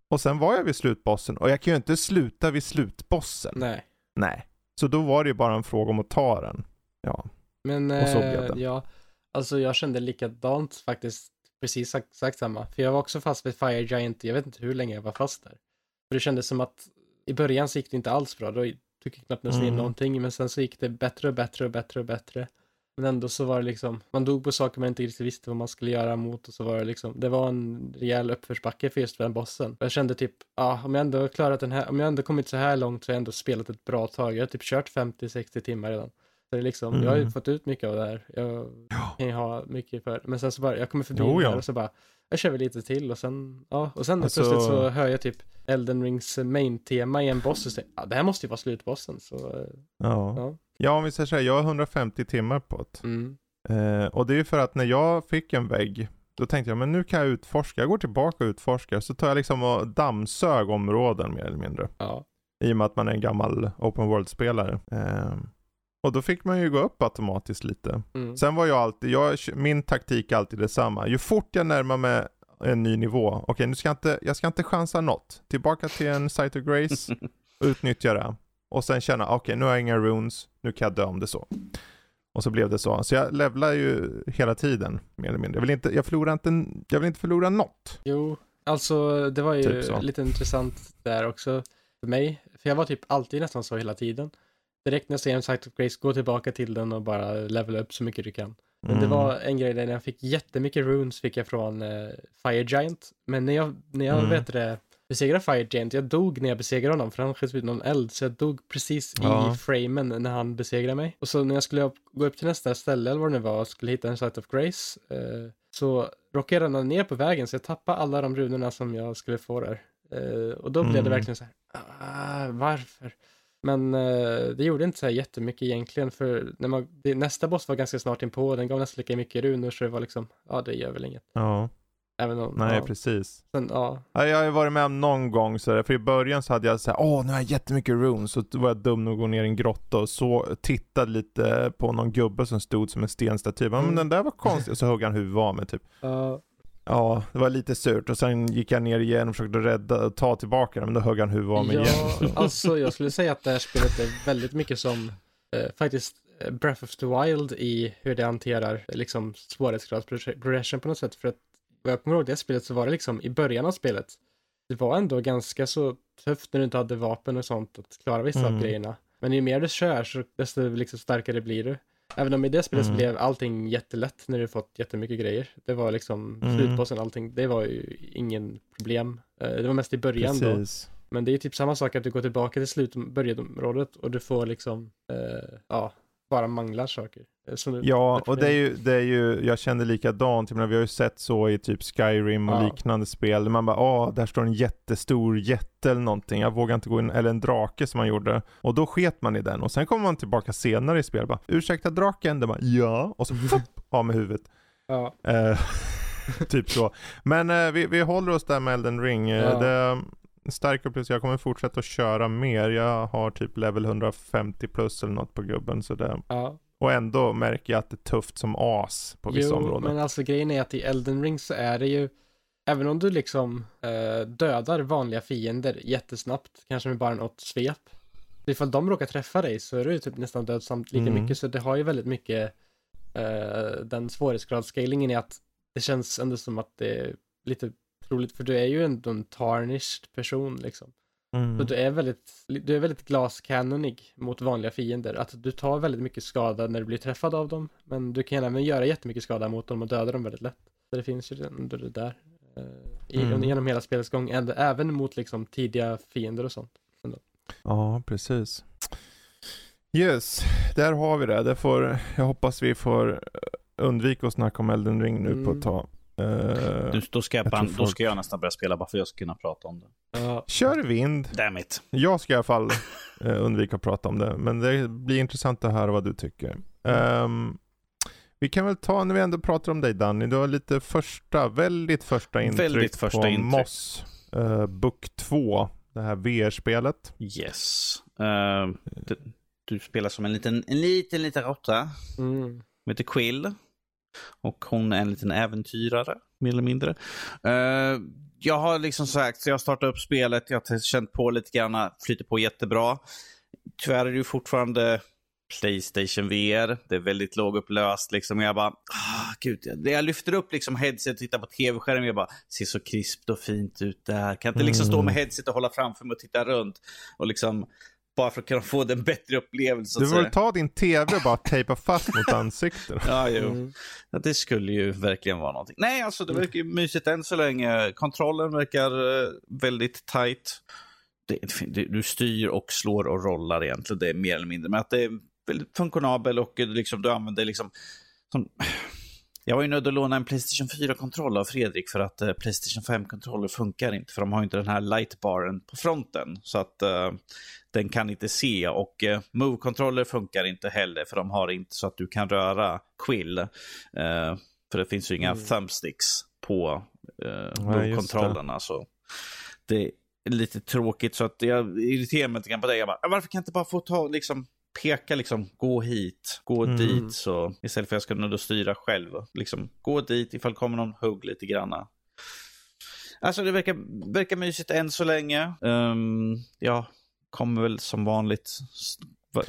Och sen var jag vid slutbossen och jag kan ju inte sluta vid slutbossen. nej. Nej. Så då var det ju bara en fråga om att ta den. Ja. Men Och så blev eh, det. ja, alltså jag kände likadant faktiskt, precis sagt, sagt samma. För jag var också fast vid Fire Giant, jag vet inte hur länge jag var fast där. För det kändes som att i början så gick det inte alls bra, då tog jag knappt nästan in Mm. någonting, men sen så gick det bättre och bättre och bättre och bättre. Men ändå så var det liksom, man dog på saker man inte riktigt visste vad man skulle göra mot och så var det liksom, det var en rejäl uppförsbacke för just den bossen. Och jag kände typ, ja, ah, om jag ändå klarat den här, om jag ändå kommit så här långt så har jag ändå spelat ett bra tag. Jag har typ kört 50-60 timmar redan. Så det är liksom, jag har ju Mm. fått ut mycket av det här. Jag Ja. kan ju ha mycket för Men sen så bara, jag kommer förbi Jo, ja. och så bara, jag kör väl lite till och sen, ja, och sen Alltså- plötsligt så hör jag typ Elden Rings main-tema i en boss och säger, ja, det här måste ju vara slutbossen. Så, eh, Ja. Ja. Ja, om vi säger så här, jag har 150 timmar på det. mm, Eh, och det är ju för att när jag fick en vägg, då tänkte jag men nu kan jag utforska. Jag går tillbaka och utforskar. Så tar jag liksom och dammsög områden mer eller mindre. ja, I och med att man är en gammal open world-spelare. Eh, och då fick man ju gå upp automatiskt lite. mm, Sen var jag alltid, jag, min taktik är alltid detsamma. Ju fort jag närmar mig en ny nivå, okej nu ska jag inte, jag ska inte chansa något. Tillbaka till en Site of Grace, utnyttja det. Och sen känna, okej nu har jag inga runes, nu kan jag dö om det så. Och så blev det så. Så jag levlar ju hela tiden, mer eller mindre. Jag vill inte, jag förlorar inte, jag vill inte förlora något. jo, alltså det var ju Typ lite intressant där också för mig. För jag var typ alltid nästan så hela tiden. Direkt när jag ser en Sight of Grace, gå tillbaka till den och bara levela upp så mycket du kan. Men det Mm. var en grej där jag fick jättemycket runes fick jag från eh, Fire Giant. Men när jag, när jag Mm. vet det, besegrade Fire Giant, jag dog när jag besegrade honom för han sköt ut någon eld. Så jag dog precis Ja. i framen när han besegrade mig. Och så när jag skulle gå upp till nästa ställe eller vad det nu var och skulle hitta en Sight of Grace. Eh, så råkade jag ramla ner på vägen så jag tappade alla de runorna som jag skulle få där. Eh, och då blev det Mm. verkligen så här, ah, varför? Men eh, det gjorde inte så här jättemycket egentligen för när man, det, nästa boss var ganska snart inpå den gav nästan lika mycket runor så det var liksom, ja det gör väl inget. Ja, Även om, nej ja, precis. sen, ja, Ja, jag har ju varit med om någon gång så där, för i början så hade jag så här, åh nu har jag jättemycket runes, så var jag dum nog att gå ner i en grotta och så tittade lite på någon gubbe som stod som en stenstaty. Men Mm. den där var konstig, och så högg han huvudet av mig typ. ja, Ja, det var lite surt och sen gick jag ner igen och försökte rädda och ta tillbaka den, men då högg han huvudet av mig igen. ja, Så. alltså jag skulle säga att det här spelet är väldigt mycket som eh, faktiskt eh, Breath of the Wild i hur det hanterar liksom svårighetsgradsprogression på något sätt. För att vad jag kommer ihåg det spelet så var det liksom i början av spelet, det var ändå ganska så tufft när du inte hade vapen och sånt att klara vissa av Mm. grejerna. Men ju mer du kör så desto liksom starkare blir du. Även om i det spelet Mm. blev allting jättelätt när du fått jättemycket grejer. Det var liksom Mm. slutbossen, allting, det var ju ingen problem. Eh, Det var mest i början då. Precis. Men det är typ samma sak att du går tillbaka till slut, börjadområdet och du får liksom, eh, ja, bara manglar saker. eh, Ja, och det är ju, det är ju jag kände likadant. Jag menar, vi har ju sett så i typ Skyrim och Ja. liknande spel. Där man bara, åh, där står en jättestor jätte eller någonting. Jag vågar inte gå in, eller en drake som man gjorde. Och då sket man i den. Och sen kommer man tillbaka senare i spel och bara, ursäkta draken? Det bara, ja. Och så fupp, av med huvudet. Ja, Eh, typ så. Men eh, vi, vi håller oss där med Elden Ring. Eh, Ja. Det stark upplevelse. Jag kommer fortsätta att köra mer. Jag har typ level 150 plus eller något på gubben. Så det, ja. och ändå märker jag att det är tufft som as på vissa jo, områden. men alltså grejen är att i Elden Ring så är det ju, även om du liksom eh, dödar vanliga fiender jättesnabbt, kanske med bara något svep, ifall de råkar träffa dig så är du typ nästan död samt lika Mm. mycket, så det har ju väldigt mycket eh, den svårighetsgradsscalingen är att det känns ändå som att det är lite roligt, för du är ju ändå en tarnished person liksom. Mm. Så du är väldigt, du är väldigt glaskanonig mot vanliga fiender. Att du tar väldigt mycket skada när du blir träffad av dem. Men du kan även göra jättemycket skada mot dem och döda dem väldigt lätt. Så det finns ju ändå det där. eh, Mm. Genom hela spelets gång. Även mot liksom tidiga fiender och sånt. Ja, precis. Yes, där har vi det. får, jag hoppas vi får eh, undvika att snacka om Elden Ring nu på Mm. ett tag. Eh, Du, då, ska jag, Jag tror då folk- ska jag nästan börja spela bara för att jag ska kunna prata om det. Ja, Kör vind. Damn it. Jag ska i alla fall eh, undvika att prata om det. Men det blir intressant att höra vad du tycker. Ehm, vi kan väl ta, när vi ändå pratar om dig Danny, du har lite första, väldigt första intryck Väldigt första på intryck. Moss uh, Book 2. Det här VR-spelet. Yes. Eh, du, du spelar som en liten, en liten, liten råtta. mm. Hon heter Quill. Och hon är en liten äventyrare, mer eller mindre. Eh, jag har liksom sagt, så jag startade upp spelet, jag har känt på lite grann, flyter på jättebra. Tyvärr är det ju fortfarande Playstation VR. Det är väldigt lågupplöst. Liksom. Jag bara, ah, gud. Jag, jag lyfter upp liksom headset och tittar på tv-skärmen. Jag bara, ser så krispt och fint ut där. Kan inte liksom stå med headset och hålla framför mig och titta runt. Och liksom, bara för att kunna få den bättre upplevelse. så Du säga. ta din TV och bara tejpa fast mot ansiktet. Ja, jo. Mm. Ja, det skulle ju verkligen vara någonting. Nej, alltså det verkar ju mysigt än så länge. Kontrollen verkar eh, väldigt tight. Det, det, du styr och slår och rollar egentligen. Det är mer eller mindre. Men att det är väldigt funktionabel och eh, liksom, du använder liksom... Som, jag var ju nödd att låna en Playstation 4-kontroll av Fredrik för att eh, Playstation 5-kontroller funkar inte. För de har ju inte den här lightbaren på fronten. Så att eh, den kan inte se. Och eh, Move-kontroller funkar inte heller för de har inte så att du kan röra Quill. Eh, för det finns ju inga Mm. thumbsticks på eh, Move-kontrollerna. Så det är lite tråkigt så att jag irriterar mig lite grann på det. Jag bara, varför kan jag inte bara få ta liksom peka liksom, gå hit, gå Mm. dit. Så istället för att jag ska nödda styra själv. Liksom, gå dit ifall det kommer någon hugg lite granna. Alltså det verkar, verkar mysigt än så länge. Um, jag kommer väl som vanligt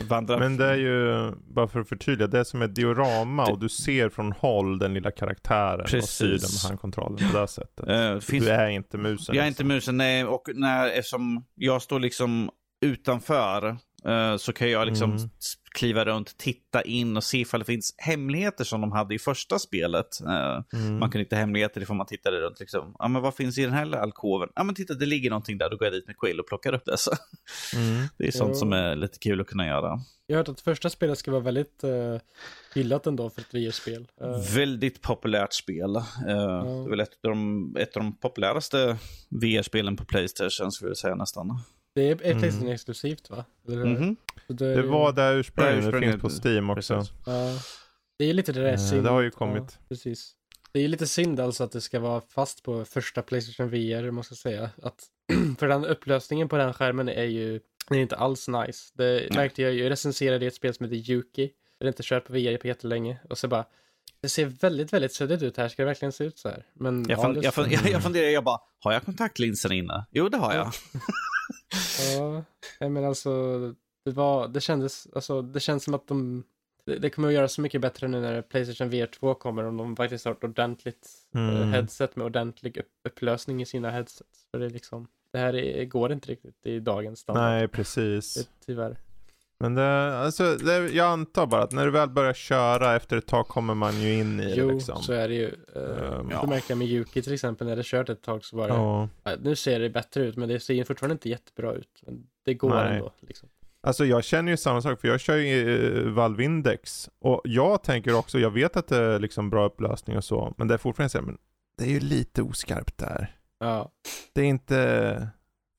vandra. Men det är ju, bara för att förtydliga, det är som ett diorama Det- och du ser från håll den lilla karaktären och styr den Precis. med handkontrollen på det sättet. Eh, finns, Du är inte musen. jag är alltså. inte musen, nej. Och när, eftersom jag står liksom utanför eh, så kan jag liksom Mm. Kliva runt, titta in och se ifall det finns hemligheter som de hade i första spelet. Eh, Mm. Man kunde hitta hemligheter ifall man tittade runt. Liksom. Ja, men vad finns i den här alkoven? Ja, men titta, det ligger någonting där. Då går jag dit med Quill och plockar upp det. Så. Mm. Det är sånt Jo. som är lite kul att kunna göra. Jag har hört att första spelet ska vara väldigt uh, hyllat ändå för ett VR-spel. Eh, Väldigt populärt spel. Eh, Det är väl ett av de, ett av de populäraste VR-spelen på Playstation, skulle jag säga nästan. Det är, är Mm. Playstation exklusivt va? Eller? Mhm. Så det, Det var där ursprungligen, Det finns på Steam också. Ja. Det är ju lite det där Eh, synd. det har ju Ja, kommit. precis. Det är lite synd alltså att det ska vara fast på första Playstation VR, måste jag säga. Att, för den upplösningen på den skärmen är ju den är inte alls nice. Det märkte jag ju, jag recenserade ett spel som heter Yuki. Jag har inte kört på VR på jättelänge. Och så bara, det ser väldigt, väldigt suddigt ut här. Ska det verkligen se ut så här? Men Jag, ja, fun, det- jag, fun, jag, jag funderar, jag bara, har jag kontaktlinsen inne? Jo, det har jag. Ja, men alltså det var, det kändes, alltså det känns som att de, det, det kommer att göra så mycket bättre nu när Playstation VR 2 kommer om de faktiskt har ett ordentligt eh, Mm. headset med ordentlig upp, upplösning i sina headsets. För det är liksom, det här är, går inte riktigt i dagens standard. Nej, precis. Det, tyvärr. Men det, alltså, det, jag antar bara att när du väl börjar köra efter ett tag kommer man ju in i Jo, det liksom. så är det ju. Uh, Ehm, ja. Det märkte jag med Yuki till exempel, när det kört ett tag så var det, Ja. nu ser det bättre ut men det ser fortfarande inte jättebra ut. Men det går Nej. ändå liksom. Alltså jag känner ju samma sak, för jag kör ju uh, Valve Index. Och jag tänker också, jag vet att det är liksom bra upplösning och så, men det är fortfarande så här, men det är ju lite oskarpt där. Ja. Det är inte,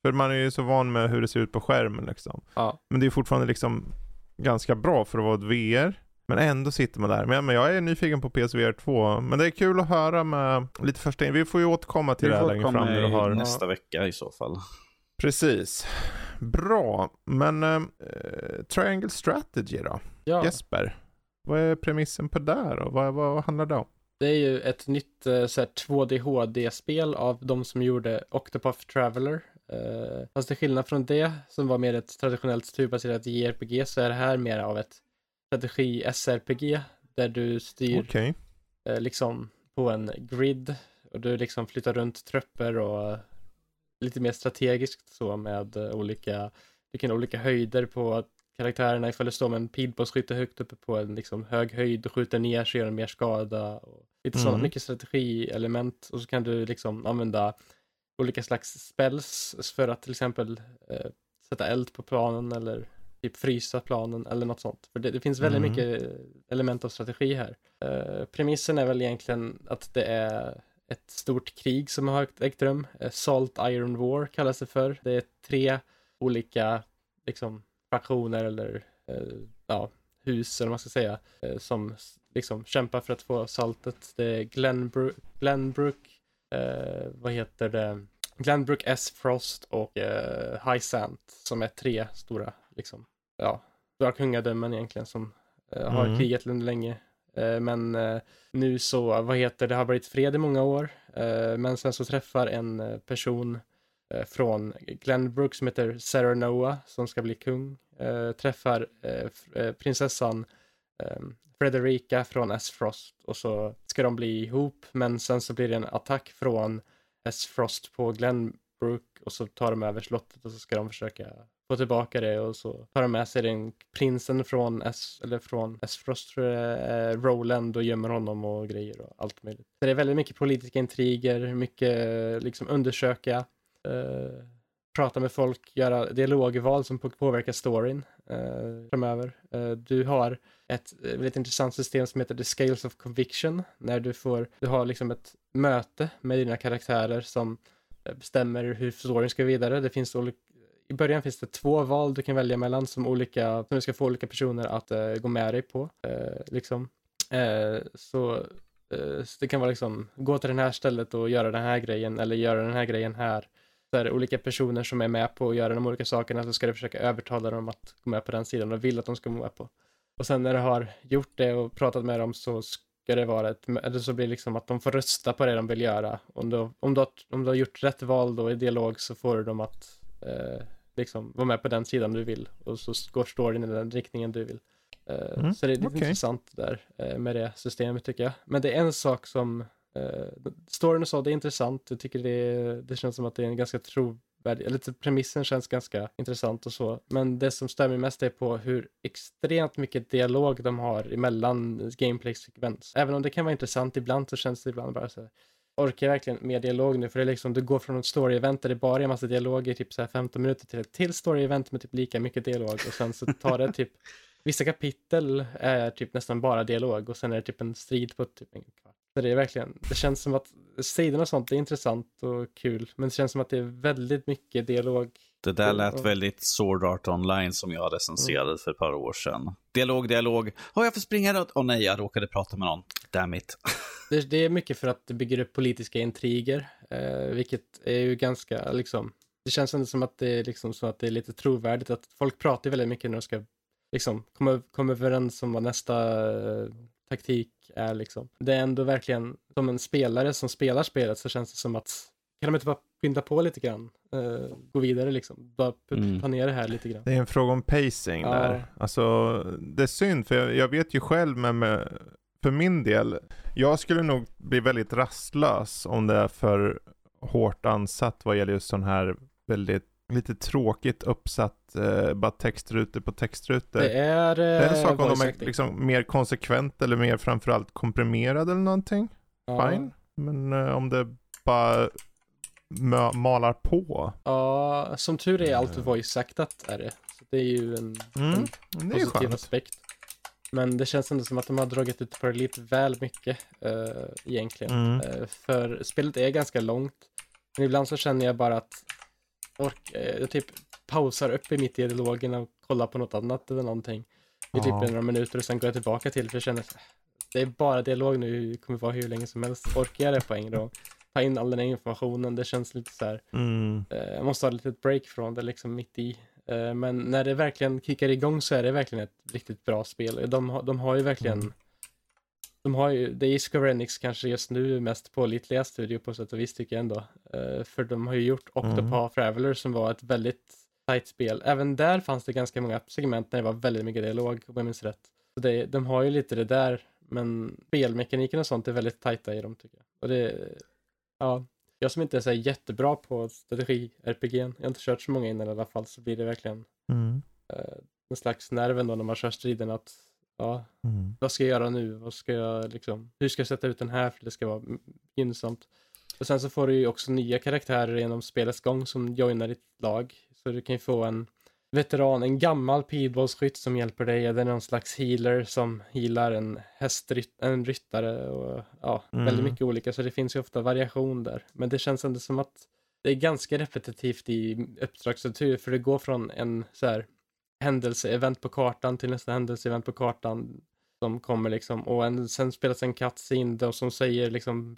för man är ju så van med hur det ser ut på skärmen liksom. Ja. Men det är fortfarande liksom ganska bra för att vara ett VR. Men ändå sitter man där. Men, men jag är nyfiken på PSVR 2. Men det är kul att höra med lite första in. Vi får ju återkomma till Vi det här längre fram. När du har... nästa vecka i så fall. Precis. Bra. Men eh, Triangle Strategy då? ja. Jesper? Vad är premissen på det då? Vad, vad, vad handlar det om? Det är ju ett nytt eh, så här, 2D HD-spel av de som gjorde Octopath Traveler. Uh, fast till skillnad från det, som var mer ett traditionellt turbaserat JRPG, så är det här mer av ett strategi-SRPG, där du styr Okej. eh, liksom på en grid och du liksom flyttar runt trupper och lite mer strategiskt så med olika, du kan ha olika höjder på karaktärerna ifall du står med en pilbågsskytte högt uppe på en liksom hög höjd och skjuter ner så gör den mer skada. Och lite sådana, Mm. mycket strategielement och så kan du liksom använda olika slags spells för att till exempel eh, sätta eld på planen eller typ frysa planen eller något sånt. För det, det finns väldigt Mm. mycket element av strategi här. Eh, premissen är väl egentligen att det är ett stort krig som har ägt rum. Eh, Salt Iron War kallas det för. Det är tre olika liksom, fraktioner eller eh, ja, hus eller vad man ska säga eh, som liksom kämpar för att få saltet. Det är Glenbrook, Glenbrook eh, vad heter det? Glenbrook, S. Frost och eh, High Sant som är tre stora liksom, ja, stora kungadömen egentligen som eh, har Mm. krigat länge. Eh, men eh, nu så, vad heter det, har varit fred i många år. Eh, men sen så träffar en eh, person från Glenbrook som heter Sarah Noah som ska bli kung. Träffar prinsessan um, Frederica från S. Frost och så ska de bli ihop men sen så blir det en attack från S. Frost på Glenbrook och så tar de över slottet och så ska de försöka få tillbaka det och så tar de med sig den prinsen från S, eller från S. Frost tror jag eh, Roland och gömmer honom och grejer och allt möjligt. Så det är väldigt mycket politiska intriger, mycket liksom undersöka, eh, prata med folk, göra dialogval som påverkar storyn eh, framöver. Eh, du har ett eh, väldigt intressant system som heter The Scales of Conviction, när du får, du har liksom ett möte med dina karaktärer som eh, bestämmer hur storyn ska vidare. Det finns olika i början finns det två val du kan välja mellan som olika, som du ska få olika personer att uh, gå med dig på. Uh, liksom. Uh, så, så det kan vara liksom, gå till det här stället och göra den här grejen eller göra den här grejen här. Så är det olika personer som är med på att göra de olika sakerna så ska du försöka övertala dem att gå med på den sidan och vill att de ska gå med på. Och sen när du har gjort det och pratat med dem så ska det vara ett, eller så blir det liksom att de får rösta på det de vill göra. Om du, om du, har, om du har gjort rätt val då i dialog så får du dem att eh, liksom vara med på den sidan du vill och så går storyn i den riktningen du vill. Eh, Mm, så det är lite okej. intressant där eh, med det systemet tycker jag. Men det är en sak som eh, storyn och så, det är intressant. Jag tycker det, det känns som att det är en ganska trovärdig, eller typ premissen känns ganska intressant och så. Men det som stör mig mest är på hur extremt mycket dialog de har emellan gameplay-sekvens. Även om det kan vara intressant ibland så känns det ibland bara så här, orkar jag verkligen med dialog nu? För det är liksom, du går från ett story-event där det bara är en massa dialog i typ så här 15 minuter till ett till story-event med typ lika mycket dialog och sen så tar det typ Vissa kapitel är typ nästan bara dialog och sen är det typ en strid på typ en kvart. Så det är verkligen, det känns som att striderna och sånt är intressant och kul, men det känns som att det är väldigt mycket dialog. Det där lät väldigt Sword Art Online som jag recenserade för ett par år sedan. Dialog, dialog. Åh, jag får springa runt. Åh nej, jag råkade prata med någon. Damn it. Det, det är mycket för att det bygger upp politiska intriger, eh, vilket är ju ganska liksom, det känns ändå som att det är liksom så att det är lite trovärdigt att folk pratar väldigt mycket när de ska liksom komma, komma överens om vad nästa taktik är liksom. Det är ändå verkligen, som en spelare som spelar spelet så känns det som att kan de inte bara skynda på lite grann? Eh, gå vidare liksom. Bara Mm. ta ner det här lite grann. Det är en fråga om pacing Ja. där. Alltså, det är synd för jag, jag vet ju själv med, med, för min del, jag skulle nog bli väldigt rastlös om det är för hårt ansatt vad gäller just sån här väldigt lite tråkigt uppsatt, eh, bara textrutor på textrutor. Det är... Det är en eh, sak om de är liksom mer konsekvent eller mer framförallt komprimerade eller någonting. Ja. Fine. Men eh, om det bara malar på. Ja, som tur är allt Eh. voice-actat är det. Så det är ju en, Mm, en positiv aspekt. Men det känns ändå som att de har dragit ut på det lite väl mycket uh, egentligen. Mm. Eh, för spelet är ganska långt. Men ibland så känner jag bara att ork, eh, jag typ pausar upp i mitt i dialogen och kollar på något annat eller någonting. I typ Ja. några minuter och sen går jag tillbaka till för jag känner att det är bara dialog nu, det kommer vara hur länge som helst. Orkar jag det på en gång? Ta in all den här informationen, det känns lite så här. Mm. eh, jag måste ha ett litet break från det liksom mitt i. Eh, men när det verkligen kickar igång så är det verkligen ett riktigt bra spel. De, har- de har ju verkligen Mm. De har ju, det är Square Enix kanske just nu mest pålitliga studio på sätt och vis tycker jag ändå. Eh, för de har ju gjort Octopath Mm. Traveler som var ett väldigt tajt spel. Även där fanns det ganska många segment där det var väldigt mycket dialog om jag minns rätt. Så det, de har ju lite det där, men spelmekaniken och sånt är väldigt tajta i dem tycker jag. Och det, ja, jag som inte är så jättebra på strategi-RPG, jag har inte kört så många innan i alla fall, så blir det verkligen Mm. eh, en slags nerv ändå när man kör striden att ja, Mm. vad ska jag göra nu? Vad ska jag liksom, hur ska jag sätta ut den här för att det ska vara gynnsamt? Och sen så får du ju också nya karaktärer genom spelets gång som joinar ditt lag. Så du kan ju få en veteran, en gammal pilbågsskytt som hjälper dig. Eller någon slags healer som healar en hästrytt, en ryttare och ja, Mm. väldigt mycket olika. Så det finns ju ofta variation där. Men det känns ändå som att det är ganska repetitivt i uppdragsstruktur för det går från en så här händelseevent på kartan till nästa händelseevent på kartan som kommer liksom och en, sen spelas en cutscene då som säger liksom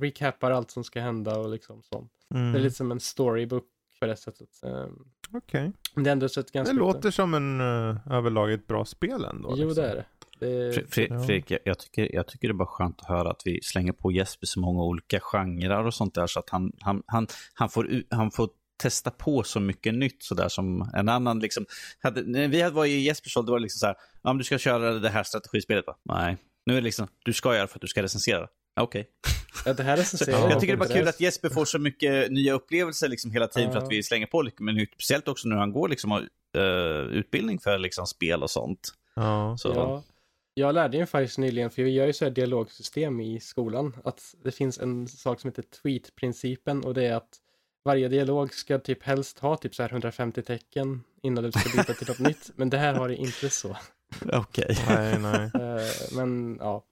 recapar allt som ska hända och liksom sånt. Mm. Det är lite som en storybook på det sättet. Um, Okej. men det är ändå så ett Det ganska... låter som en uh, överlag ett bra spel ändå. Jo, liksom. det är det. det är... Fre- Fre- Ja. Fredrik, jag, jag, tycker, jag tycker det är bara skönt att höra att vi slänger på Jesper så många olika genrer och sånt där så att han, han, han, han, får, han får testa på så mycket nytt sådär som en annan liksom. Hade, när vi hade- var i Jespers ålder var det liksom så här, ja, men du ska köra det här strategispelet va? Nej. Nu är det liksom, du ska göra för att du ska recensera. Okej. Ja, det här seriöst. Jag tycker det är bara kul att Jesper får så mycket nya upplevelser liksom hela tiden för Ja. att vi slänger på lite med nytt. Speciellt också när han går liksom uh, utbildning för liksom spel och sånt. Ja. Så, Ja, jag lärde ju faktiskt nyligen, för vi gör ju så här dialogsystem i skolan, att det finns en sak som heter tweet-principen och det är att varje dialog ska typ helst ha typ så här 150 tecken innan du ska byta till något nytt, men det här har det inte så. Okej. Nej, nej. Eh, men ja.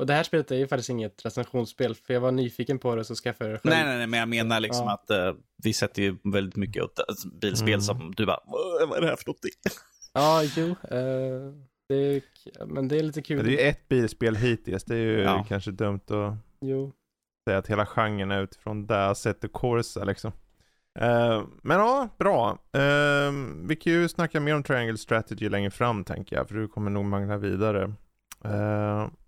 Och det här spelet är ju faktiskt inget recensionsspel, för jag var nyfiken på det så skaffade jag det själv. Nej, nej, nej, men jag menar liksom Ja. att eh, vi sätter ju väldigt mycket åt alltså, bilspel Mm. som du bara, "Vad- är det här för någonting? Ja, jo. eh, det är, men det är lite kul. Det är ju ett bilspel hittills. Det är ju Ja. kanske dumt att Jo. Säga att hela genren är utifrån det sättet kursa liksom. Eh, men ja, bra. Uh, vi kan ju snacka mer om Triangle Strategy längre fram tänker jag, för du kommer nog mangla vidare.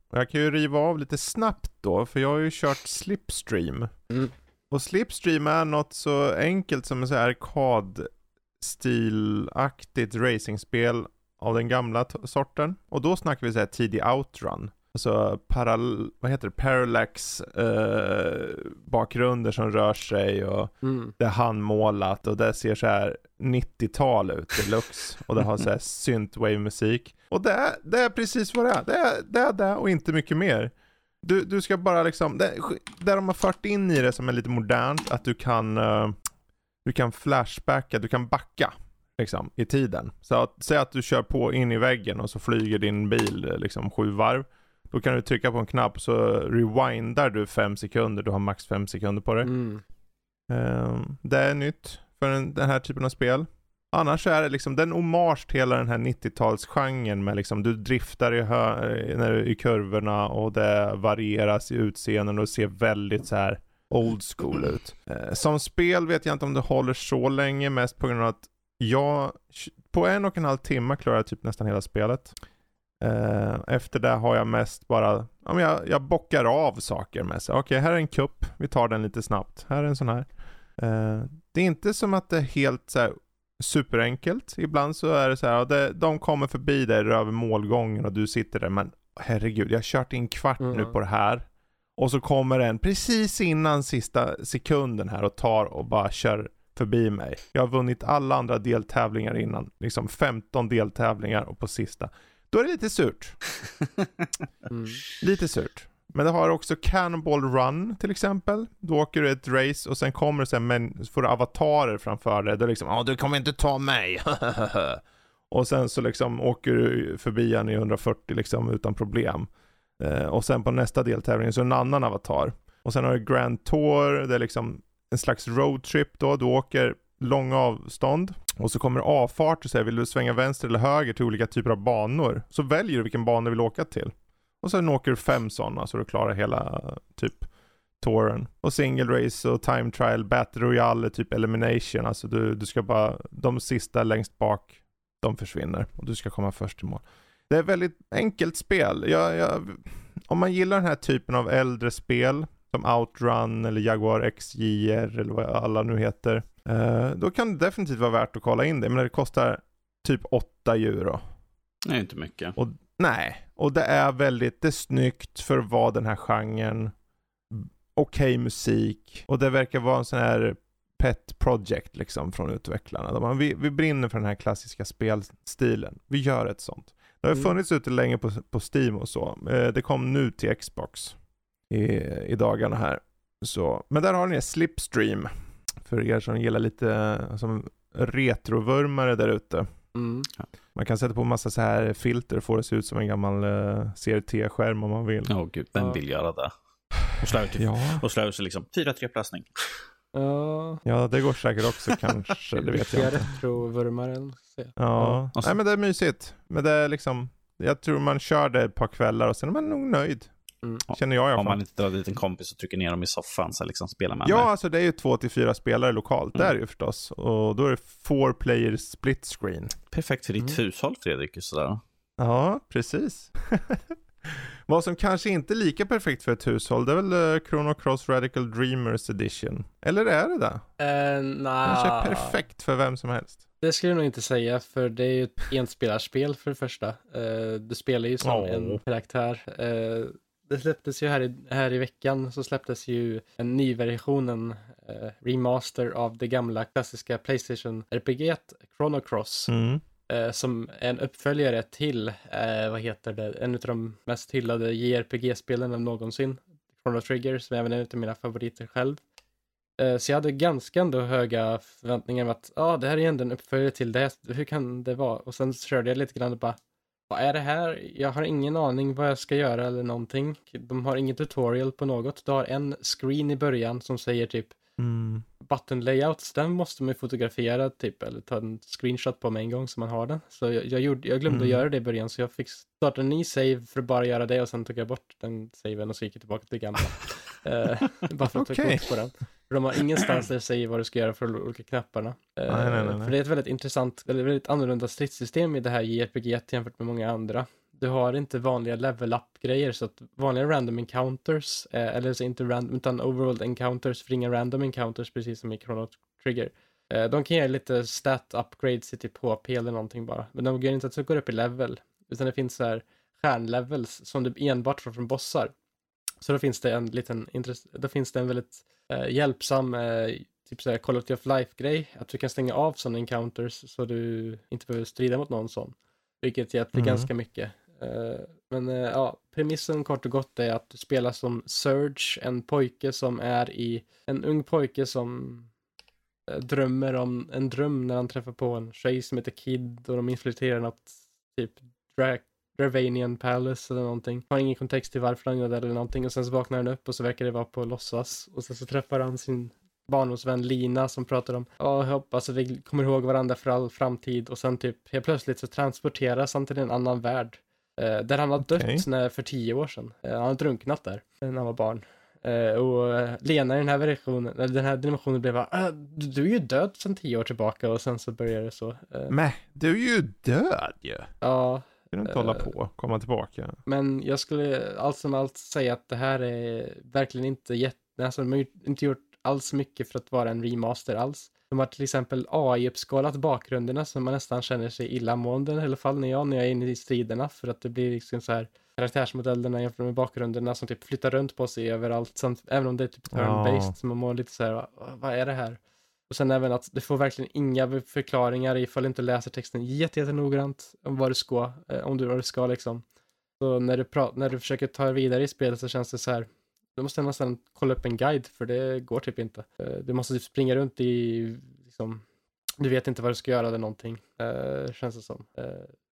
Och jag kan ju riva av lite snabbt då, för jag har ju kört Slipstream. Mm. Och Slipstream är något så enkelt som en så här arkad-stilaktigt racingspel av den gamla sorten. Och då snackar vi så här tidig outrun. Alltså paral vad heter det? parallax eh, bakgrunder som rör sig och Mm. det är handmålat och det ser så här 90-tal ut deluxe. och det har så här synthwave musik. Och det är, det är precis vad det är. Det är det, är det och inte mycket mer. Du, du ska bara liksom, det, där de har fört in i det som är lite modernt, att du kan, eh, du kan flashbacka, du kan backa liksom i tiden. Så att, säg att du kör på in i väggen och så flyger din bil liksom sju varv. Då kan du trycka på en knapp så rewindar du fem sekunder, du har max fem sekunder på dig. Mm. Ehm, det är nytt för den, den här typen av spel. Annars är det liksom den hommage till hela den här 90-talsgenren med liksom du driftar i, hö- när, du- i kurvorna och det varieras i utseenden och ser väldigt så här old school ut. Eh, som spel vet jag inte om det håller så länge mest på grund av att jag på en och en halv timme klarar jag typ nästan hela spelet. Eh, efter det har jag mest bara, ja, men jag, jag bockar av saker med sig. Okej, här är en kupp, vi tar den lite snabbt. Här är en sån här. Eh, det är inte som att det är helt så här, superenkelt. Ibland så är det så här, det, de kommer förbi dig över målgången och du sitter där, men herregud, jag har kört in kvart nu Mm. på det här. Och så kommer en precis innan sista sekunden här och tar och bara kör förbi mig. Jag har vunnit alla andra deltävlingar innan, liksom 15 deltävlingar och på sista. Då är det lite surt. Mm. Lite surt. Men det har också Cannonball Run till exempel. Då åker du ett race och sen kommer det sen men får du avatarer framför dig. Då liksom, ja du kommer inte ta mig. och sen så liksom åker du förbi en i 140 liksom utan problem. Eh, och sen på nästa deltävling så är det en annan avatar. Och sen har du Grand Tour, det är liksom en slags roadtrip då. Du åker långa avstånd och så kommer avfart och säger vill du svänga vänster eller höger till olika typer av banor. Så väljer du vilken bana du vill åka till. Och sen åker du fem sådana så du klarar hela typ touren. Och single race och time trial, battle royale, typ elimination. Alltså du, du ska bara, de sista längst bak, de försvinner och du ska komma först i mål. Det är ett väldigt enkelt spel. Jag, jag, om man gillar den här typen av äldre spel, som Outrun eller Jaguar XJR eller vad alla nu heter. Eh, då kan det definitivt vara värt att kolla in det. Men det kostar typ 8 euro. Det är inte mycket. Och, nej, och det är väldigt, det är snyggt för vara den här genren. Okej okay musik. Och det verkar vara en sån här pet project liksom från utvecklarna. De, vi, vi brinner för den här klassiska spelstilen. Vi gör ett sånt. Det har mm. funnits ute länge på, på Steam och så. Eh, det kom nu till Xbox i, i dagarna här. Så, men där har ni Slipstream. För er som gillar lite som retrovurmare där ute. Mm. Man kan sätta på massa så här filter och få det se ut som en gammal uh, eh, CRT-skärm om man vill. Åh oh, gud, vem vill göra det? Och slå ut, ja. och slå ut liksom 4-3-plösning. Ja. ja, det går säkert också kanske. det vet jag inte. retrovurmaren. Ja, ja. Nej men det är mysigt. Men det är liksom, jag tror man kör det ett par kvällar och sen är man nog nöjd. Mm. Känner jag i alla fall. Om man inte drar dit en kompis och trycker ner dem i soffan så liksom spelar man Ja, med. alltså det är ju två till fyra spelare lokalt. Mm. Det är det ju förstås. Och då är det four player split screen. Perfekt för ditt mm. hushåll Fredrik. Sådär. Ja, precis. Vad som kanske inte är lika perfekt för ett hushåll, det är väl uh, Chrono Cross Radical Dreamers Edition? Eller är det det? Uh, nah. Kanske är perfekt för vem som helst. Det skulle jag nog inte säga, för det är ju ett enspelarspel för det första. Uh, du spelar ju som oh. en karaktär. Uh, det släpptes ju här i, här i veckan så släpptes ju en ny version, en uh, remaster av det gamla klassiska Playstation RPG Chrono Cross. Mm. Uh, som en uppföljare till, uh, vad heter det, en av de mest hyllade JRPG-spelen någonsin. Chrono Trigger, som även är en av mina favoriter själv. Så jag hade ganska ändå höga förväntningar om att, ja, ah, det här är ändå en uppföljare till det, hur kan det vara? Och sen körde jag lite grann och bara, vad är det här? Jag har ingen aning vad jag ska göra eller någonting. De har ingen tutorial på något. Du har en screen i början som säger typ mm. button layouts. Den måste man ju fotografera typ eller ta en screenshot på med en gång så man har den. Så jag, jag, gjorde, jag glömde mm. att göra det i början så jag fick starta en ny save för att bara göra det och sen tog jag bort den saven och så gick jag tillbaka till gamla. uh, bara för att okay. ta kort på den. För de har ingenstans där det säger vad du ska göra för de olika knapparna. Nej, nej, nej, nej. För det är ett väldigt intressant, väldigt, väldigt annorlunda stridssystem i det här JRPG jämfört med många andra. Du har inte vanliga level up-grejer så att vanliga random encounters, eh, eller så inte random, utan overworld encounters, för inga random encounters precis som i Chrono Trigger. Eh, de kan ge lite stat upgrades i typ HP eller någonting bara, men de gör inte att du går upp i level, utan det finns så här stjärnlevels som du enbart får från bossar. Så då finns det en liten, då finns det en väldigt eh, hjälpsam, eh, typ såhär quality of life-grej. Att du kan stänga av sådana encounters så du inte behöver strida mot någon sån. Vilket hjälper mm. ganska mycket. Eh, men eh, ja, premissen kort och gott är att du spelar som Surge, en pojke som är i, en ung pojke som eh, drömmer om en dröm när han träffar på en tjej som heter Kid och de infiltrerar något typ drag Dravanian Palace eller någonting. Har ingen kontext till varför han gör det eller någonting och sen så vaknar han upp och så verkar det vara på låtsas och sen så träffar han sin barndomsvän Lina som pratar om ja, jag hoppas att vi kommer ihåg varandra för all framtid och sen typ helt plötsligt så transporteras han till en annan värld eh, där han har dött okay. när, för tio år sedan. Eh, han har drunknat där när han var barn. Uh, och uh, Lena i den här versionen, eller den här dimensionen blev bara, uh, du, är ju död sedan tio år tillbaka och sen så börjar det så. Uh, Men du är ju död ju. Ja, kan du inte hålla på komma tillbaka. Men jag skulle allt som allt säga att det här är verkligen inte jätte, alltså de har inte gjort alls mycket för att vara en remaster alls. De har till exempel AI-uppskalat bakgrunderna så man nästan känner sig illamående, i alla fall när jag, när jag är inne i striderna, för att det blir liksom så här karaktärsmodellerna jämfört med bakgrunderna som typ flyttar runt på sig överallt, samt, även om det är typ turn-based, ja. så man mår lite så här, vad är det här? Och sen även att du får verkligen inga förklaringar ifall du inte läser texten jättenoggrant om vad du ska, eh, om du, vad du ska liksom. Så när du, pra- när du försöker ta dig vidare i spelet så känns det så här, du måste nästan kolla upp en guide för det går typ inte. Eh, Du måste typ springa runt i, liksom, du vet inte vad du ska göra eller någonting, eh, känns det som. Eh,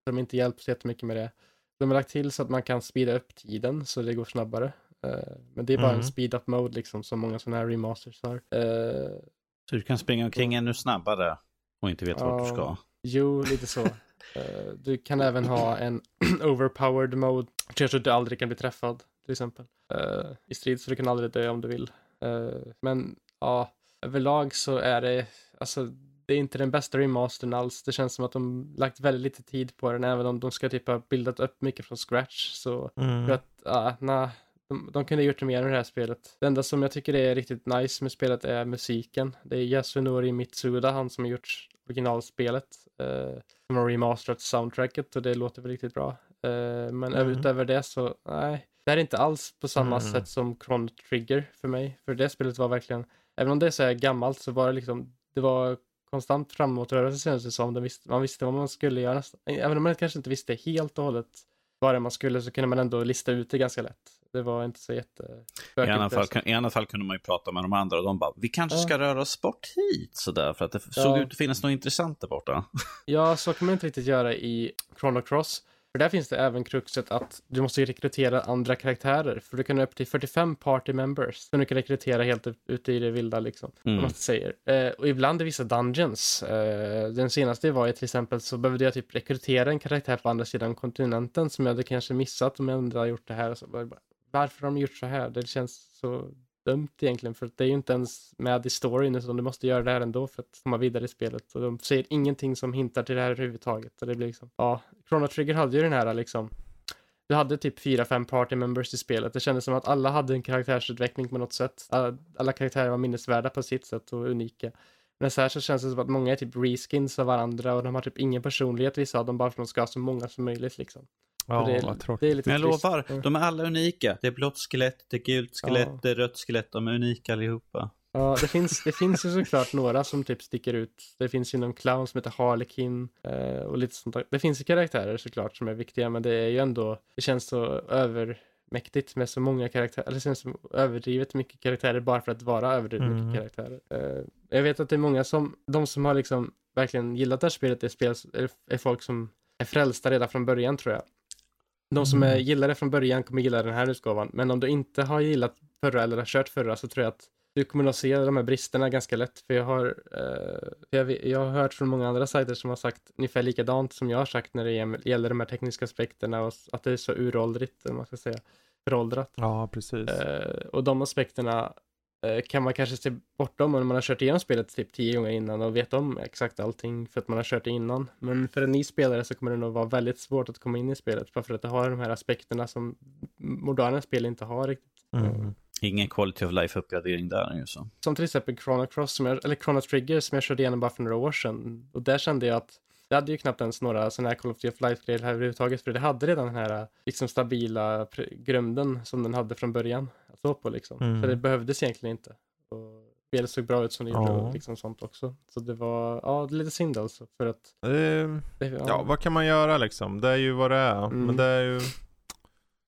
de inte hjälpt så jättemycket med det. De har lagt till så att man kan speeda upp tiden så det går snabbare. Eh, men det är bara Mm. en speed up mode liksom som många sådana här remasters har. Eh, Så du kan springa omkring ännu snabbare och inte veta vart du Ja. ska. Jo, lite så. Eh, du kan även ha en overpowered mode. Så att du aldrig kan bli träffad, till exempel. Eh, I strid, så du kan aldrig dö om du vill. Eh, men ja, överlag så är det, alltså, det är inte den bästa remastern alls. Det känns som att de lagt väldigt lite tid på den, även om de ska typ ha bildat upp mycket från scratch. Så Mm. att, ja, nej, de, de kunde gjort det mer med det här spelet. Det enda som jag tycker är riktigt nice med spelet är musiken. Det är Yasunori Mitsuda, han som har gjort originalspelet. Eh, som har remasterat soundtracket och det låter väl riktigt bra. Eh, men Mm. utöver det så, nej. Det här är inte alls på samma Mm. sätt som Chrono Trigger för mig. För det spelet var verkligen, även om det är så här gammalt så var det liksom, det var konstant framåtrörelse kändes det som. Visste, man visste vad man skulle göra. Även om man kanske inte visste helt och hållet vad det man skulle så kunde man ändå lista ut det ganska lätt. Det var inte så jätte... I annat, fall, I annat fall kunde man ju prata med de andra och de bara, vi kanske Ja. ska röra oss bort hit sådär för att det Ja. såg ut att finnas något intressant där borta. Ja, så kan man inte riktigt göra i Chrono Cross. För där finns det även kruxet att du måste rekrytera andra karaktärer. För du kan ha upp till 45 party members som du kan rekrytera helt ut- ute i det vilda liksom. Mm. Man säger. Eh, och ibland i vissa dungeons. Eh, den senaste var ju till exempel så behövde jag typ rekrytera en karaktär på andra sidan kontinenten som jag hade kanske missat om jag inte hade gjort det här. Och så bara, varför har de gjort så här? Det känns så dumt egentligen för att det är ju inte ens med i storyn utan du måste göra det här ändå för att komma vidare i spelet och de säger ingenting som hintar till det här överhuvudtaget och det blir liksom, ja, Chrono Trigger hade ju den här liksom du hade typ fyra, fem party members i spelet. Det kändes som att alla hade en karaktärsutveckling på något sätt. Alla, alla karaktärer var minnesvärda på sitt sätt och unika. Men så här så känns det som att många är typ reskins av varandra och de har typ ingen personlighet vissa av dem bara för att de ska ha så många som möjligt liksom. Ja, det är- vad tråkigt. Det är lite Men jag trist. lovar, de är alla unika. Det är blått skelett, det är gult skelett, Ja. det är rött skelett. De är unika allihopa. Ja, det finns, det finns ju såklart några som typ sticker ut. Det finns ju någon clown som heter Harlequin eh, och lite sånt där. Det finns ju karaktärer såklart som är viktiga, men det är ju ändå, det känns så övermäktigt med så många karaktärer, eller det känns som överdrivet mycket karaktärer bara för att vara överdrivet Mm. mycket karaktärer. Eh, jag vet att det är många som, de som har liksom verkligen gillat det här spelet, är, spel, är, är folk som är frälsta redan från början tror jag. De som Mm. gillar det från början kommer gilla den här utgåvan, men om du inte har gillat förra eller har kört förra så tror jag att du kommer nog se de här bristerna ganska lätt. För jag har, eh, jag, jag har hört från många andra sajter som har sagt ungefär likadant som jag har sagt när det gäller de här tekniska aspekterna och att det är så uråldrigt, eller man ska säga, föråldrat. Ja, precis. Eh, och de aspekterna kan man kanske se bortom om man har kört igenom spelet typ tio gånger innan och vet om exakt allting för att man har kört det innan. Men för en ny spelare så kommer det nog vara väldigt svårt att komma in i spelet bara för att det har de här aspekterna som moderna spel inte har riktigt. Mm. Ingen quality of life-uppgradering där ju så. Som till exempel Chrono Cross, som jag, eller Chrono Trigger som jag körde igenom bara för några år sedan. Och där kände jag att det hade ju knappt ens några sådana här Call of Duty Life-grejer här överhuvudtaget, för det hade redan den här liksom stabila grunden som den hade från början att stå på liksom. Mm. Så det behövdes egentligen inte. Och spelet såg bra ut som det gjorde Ja. och liksom sånt också. Så det var, ja, det är lite synd alltså, för att Eh, det, ja, vad kan man göra liksom? Det är ju vad det är. Mm. Men det är ju...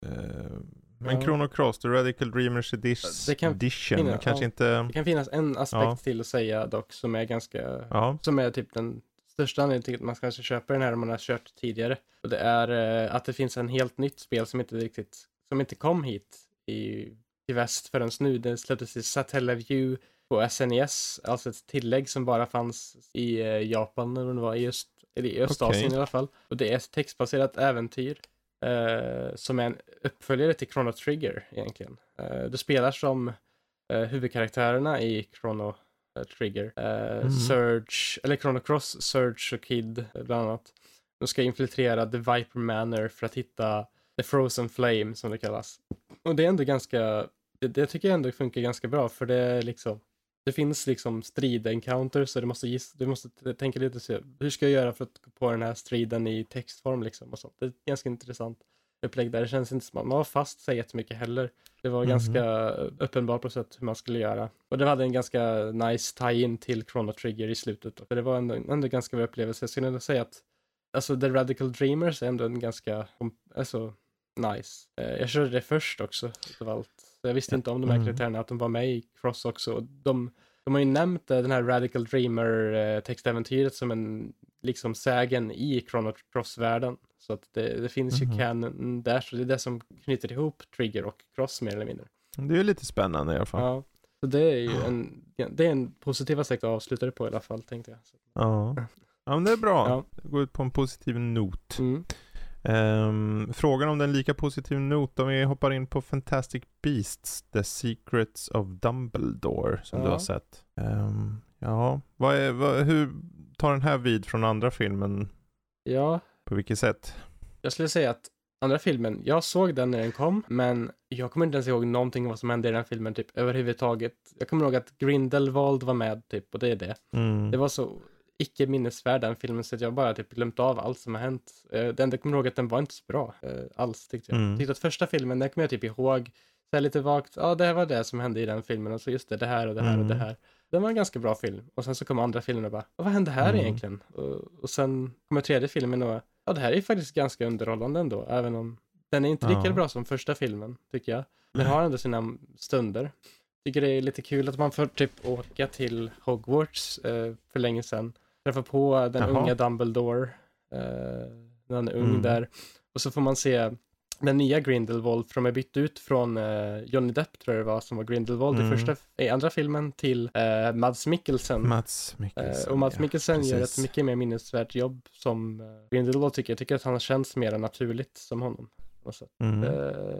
Eh, men Ja. Chrono Cross, The Radical Dreamers Edition, Det kan edition finna- kanske ja. inte... det kan finnas en aspekt Ja. till att säga dock som är ganska Ja. som är typ den största anledningen till att man kanske köper den här om man har kört tidigare. Och det är eh, att det finns en helt nytt spel som inte riktigt, som inte kom hit i, i väst förrän nu. Det släpptes i Satellaview på SNES, alltså ett tillägg som bara fanns i eh, Japan eller det var, i, öst, eller i Östasien Okej. i alla fall. Och det är ett textbaserat äventyr eh, som är en uppföljare till Chrono Trigger egentligen. Eh, du spelar som eh, huvudkaraktärerna i Chrono Trigger. Eh, Mhm. Surge, eller Chrono Cross, Surge och Kid eh, bland annat. De ska infiltrera The Viper Manor för att hitta The Frozen Flame som det kallas. Och det är ändå ganska, det, det tycker jag ändå funkar ganska bra för det är liksom det finns liksom strid-encounters så du måste, giss, du måste tänka lite så hur ska jag göra för att gå på den här striden i textform liksom och sånt. Det är ganska intressant upplägg där. Det känns inte som att man var fast sig jättemycket heller. Det var Mhm. ganska uppenbart på sätt hur man skulle göra. Och det hade en ganska nice tie-in till Chrono Trigger i slutet. Då. För det var ändå, ändå ganska bra upplevelse. Jag skulle ändå säga att alltså The Radical Dreamers är ändå en ganska, alltså nice. Eh, jag körde det först också, utav allt. Jag visste inte om de här Mm. karaktärerna, att de var med i Cross också. De, de har ju nämnt eh, den här Radical Dreamer eh, textäventyret som en liksom sägen i Chrono Cross-världen. Så att det, det finns Mhm. ju canon där, så det är det som knyter ihop Trigger och Cross mer eller mindre. Det är ju lite spännande i alla fall. Ja. Så det är ju en, det är en positiv aspekt att avsluta det på i alla fall, tänkte jag. Så, Ja. Ja men det är bra. Ja. Går ut på en positiv not. mm. Ehm, frågan om den lika positiv not om vi hoppar in på Fantastic Beasts, The Secrets of Dumbledore som du Ja. har sett. Ehm, ja, vad är, vad, hur tar den här vid från andra filmen? Ja, På vilket sätt? Jag skulle säga att andra filmen, jag såg den när den kom, men jag kommer inte ens ihåg någonting vad som hände i den filmen typ överhuvudtaget. Jag kommer ihåg att Grindelwald var med typ, och det är det. Mm. Det var så icke minnesvärd den filmen så att jag bara typ glömt av allt som har hänt. Eh, Det enda jag kommer ihåg att den var inte så bra eh, alls tyckte jag. Mm. Tyckte att första filmen, den kommer jag typ ihåg så här lite vagt, ja det här var det som hände i den filmen och så just det, det här och det här och det Mm. här. Den var en ganska bra film. Och sen så kom andra filmen och bara, vad hände här Mm. egentligen? Och, och sen kommer tredje filmen och, ja det här är faktiskt ganska underhållande ändå, även om den är inte lika Ja. bra som första filmen, tycker jag. Den har ändå sina stunder. Tycker det är lite kul att man får typ åka till Hogwarts eh, för länge sedan. Träffa på den Jaha. unga Dumbledore. Eh, när han är ung Mm. där. Och så får man se den nya Grindelwald, för de är bytt ut från eh, Johnny Depp tror jag det var, som var Grindelwald Mm. i första, i andra filmen till eh, Mads Mikkelsen. Mats Mikkelsen. Eh, och Mads ja, Mikkelsen gör ett precis. mycket mer minnesvärt jobb som eh, Grindelwald tycker. Jag tycker att han känns mer naturligt som honom. sätt. Mm. Eh,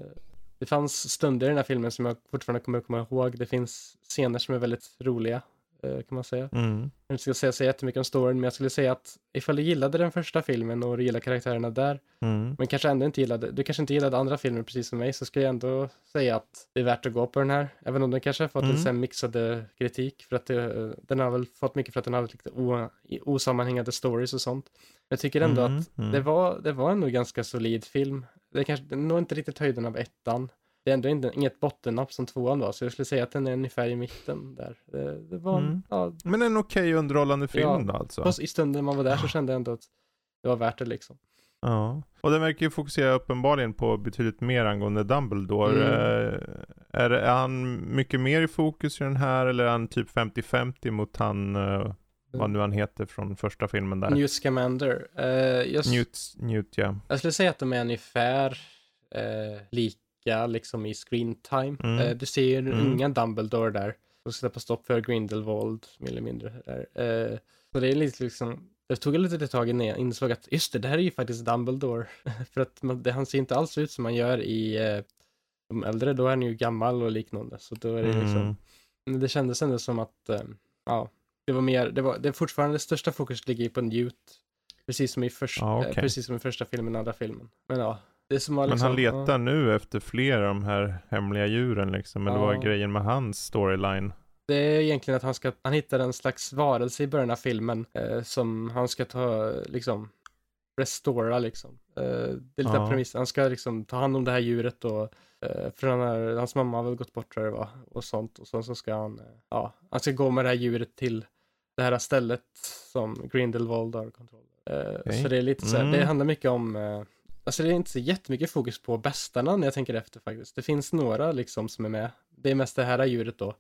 det fanns stunder i den här filmen som jag fortfarande kommer att komma ihåg. Det finns scener som är väldigt roliga, eh, kan man säga. Mm. Jag inte ska säga så jättemycket om storyn, men jag skulle säga att ifall du gillade den första filmen och du gillar karaktärerna där, Mm. men kanske ändå inte gillade, du kanske inte gillade andra filmer precis som mig, så skulle jag ändå säga att det är värt att gå på den här. Även om den kanske har fått Mm. lite mixade kritik, för att det, den har väl fått mycket för att den har lite o, osammanhängande stories och sånt. Jag tycker ändå Mm, att mm. det var, det var ändå en ganska solid film. Det kanske det nog inte riktigt höjden av ettan. Det är ändå inte, inget bottennapp som tvåan var, så jag skulle säga att den är ungefär i mitten där. Det, det var, Mm. ja, Men en okej underhållande film Ja, då alltså? i stunden man var där så kände jag ändå att det var värt det liksom. Ja. Och den verkar ju fokusera uppenbarligen på betydligt mer angående Dumbledore. Mm. Eh, är, är han mycket mer i fokus i den här eller är han typ 50-50 mot han, eh, vad nu han heter från första filmen där? Newt Scamander. Eh, jag, Newt, Newt ja. jag skulle säga att de är ungefär eh, lika liksom i screen time. Mm. Eh, du ser ju Mm. unga Dumbledore där. Och sätta stopp för Grindelwald, mer eller mindre. Där. Eh, så det är lite liksom, det tog ett litet tag innan jag insåg att just det, det här är ju faktiskt Dumbledore. för att man, det, han ser inte alls ut som man gör i eh, de äldre, då är han ju gammal och liknande. Så då är det liksom, Mm. men det kändes ändå som att, ja, det var mer, det var, det fortfarande det största fokus ligger ju på Newt. Precis som i, först, Ja, eh, okej. precis som i första filmen andra filmen. Men ja, det är som var Men liksom, han letar ja, nu efter fler av de här hemliga djuren liksom. Eller vad är Ja. grejen med hans storyline? det är egentligen att han ska, han hittar en slags varelse i början av filmen eh, som han ska ta, liksom, restora liksom. Eh, det är lite Ja. premiss, han ska liksom ta hand om det här djuret och eh, för han har, hans mamma har väl gått bort tror jag det var och sånt och sen så ska han, eh, ja, han ska gå med det här djuret till det här stället som Grindelwald har kontroll över. Okej. Så det är lite så här, Mm. det handlar mycket om eh, Alltså det är inte så jättemycket fokus på bästarna när jag tänker efter faktiskt. Det finns några liksom som är med. Det är mest det här djuret då.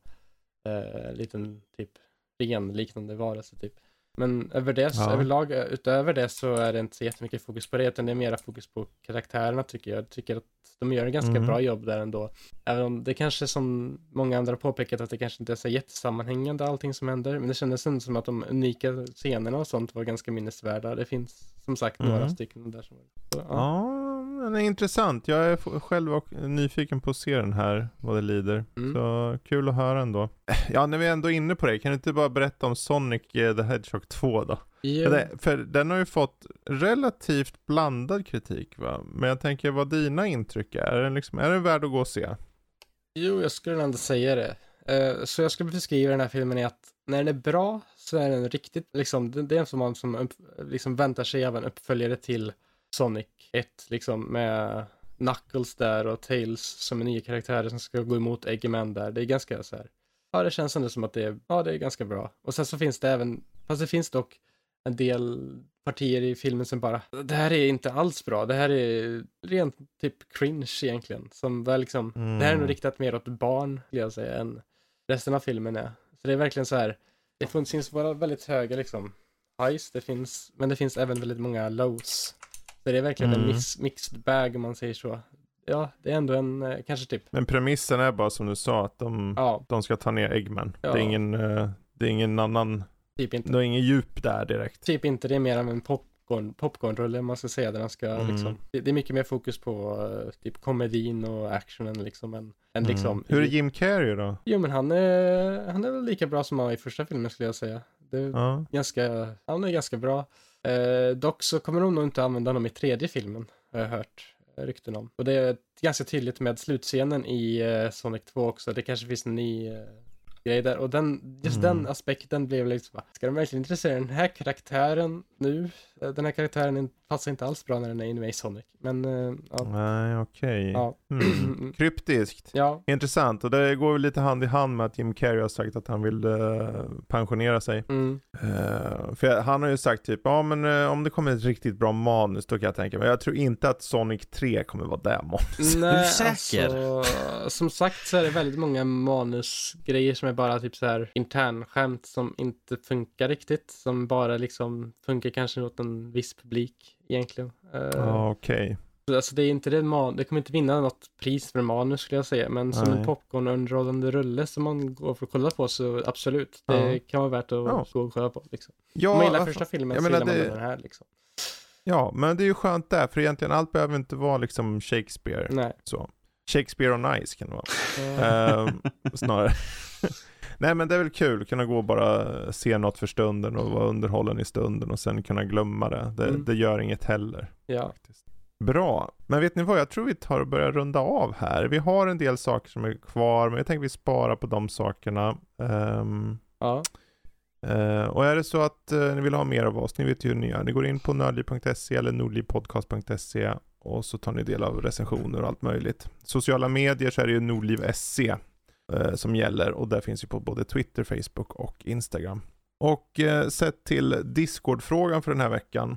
Eh, liten typ ren liknande varelse typ. Men över det, Ja. överlag, utöver det så är det inte så jättemycket fokus på det, utan det är mera fokus på karaktärerna tycker jag. Jag tycker att de gör en ganska Mm. bra jobb där ändå. Även om det kanske som många andra har påpekat att det kanske inte är så jättesammanhängande allting som händer. Men det kändes ändå som att de unika scenerna och sånt var ganska minnesvärda. Det finns som sagt några Mm. stycken där som så, ja. Ja, men det är intressant. Jag är själv och nyfiken på att se den här, vad det lider. Mm. Så kul att höra ändå. Ja, när vi ändå är inne på det, kan du inte bara berätta om Sonic eh, the Hedgehog 2 då? Jo. För, den har ju fått relativt blandad kritik va? Men jag tänker vad dina intryck är. Är den, liksom, är den värd att gå och se? Jo, jag skulle ändå säga det. Eh, så jag skulle beskriva den här filmen i att när den är bra så är den riktigt, liksom, det, det är en som man som liksom väntar sig av en uppföljare till Sonic 1, liksom med Knuckles där och Tails som är nya karaktärer som ska gå emot Eggman där. Det är ganska så här, ja det känns ändå som att det är, ja det är ganska bra. Och sen så finns det även, fast det finns dock en del partier i filmen som bara, det här är inte alls bra, det här är rent typ cringe egentligen. Som var liksom, Mm. det här är nog riktat mer åt barn, skulle jag säga, än resten av filmen är. Så det är verkligen så här, det finns- finns bara väldigt höga liksom highs, det finns, men det finns även väldigt många lows. Så det är verkligen en Mm. mix, mixed bag om man säger så. Ja, det är ändå en, eh, kanske typ, Men premissen är bara som du sa att de, ja, de ska ta ner Eggman. Ja. Det är ingen, eh, det är ingen annan, typ inte. det är ingen djup där direkt. Typ inte, det är mer av en popcorn, popcornrulle man ska säga, där ska Mm. liksom, det, det är mycket mer fokus på eh, typ komedin och actionen liksom, än, än liksom. Mm. Hur är Jim Carrey då? Jo men han är, han är väl lika bra som han var i första filmen skulle jag säga. Det är Ja. ganska, han är ganska bra. Eh, dock så kommer de nog inte använda honom i tredje filmen, har jag hört eh, rykten om. Och det är ganska tydligt med slutscenen i eh, Sonic 2 också, det kanske finns en ny eh, grej där. Och den, just Mm. den aspekten blev liksom, ska de verkligen intressera den här karaktären nu? Eh, Den här karaktären in- passar inte alls bra när den är inne i Sonic. Men, eh, ja. Nej, okej. ja. Mm. Kryptiskt. ja. Intressant och det går väl lite hand i hand med att Jim Carrey har sagt att han vill eh, pensionera sig. Mm. Eh, för jag, han har ju sagt typ, ja men om det kommer ett riktigt bra manus då kan jag tänka mig. Jag tror inte att Sonic 3 kommer vara det manus. Nej, säker? alltså, som sagt så är det väldigt många manusgrejer som är bara typ så här internskämt som inte funkar riktigt. Som bara liksom funkar kanske åt en viss publik egentligen. Eh, Ja, okej. Alltså det är inte det man, det kommer inte vinna något pris för manus skulle jag säga. Men som Nej. en popcornunderhållande rulle som man går för att kolla på så absolut. Det Ja. kan vara värt att Ja. gå och kolla på. Liksom. Ja, Om man gillar alltså, första filmen jag så gillar man det- den här liksom. ja, men det är ju skönt där, för egentligen allt behöver inte vara liksom Shakespeare. Nej. Så. Shakespeare on Ice kan det vara. Eh, Ehm, snarare. Nej men det är väl kul, kunna gå och bara se något för stunden och vara underhållen i stunden och sen kunna glömma det. Det, Mm. det gör inget heller. ja. faktiskt. Bra, men vet ni vad? Jag tror vi tar och börjar runda av här. Vi har en del saker som är kvar, men jag tänker vi sparar på de sakerna. Ehm, Ja. eh, och är det så att eh, ni vill ha mer av oss, ni vet ju hur ni gör. Ni går in på nördliv.se eller nordlivpodcast.se och så tar ni del av recensioner och allt möjligt. Sociala medier så är det ju nordliv.se eh, som gäller och det finns ju på både Twitter, Facebook och Instagram. Och eh, sett till Discord-frågan för den här veckan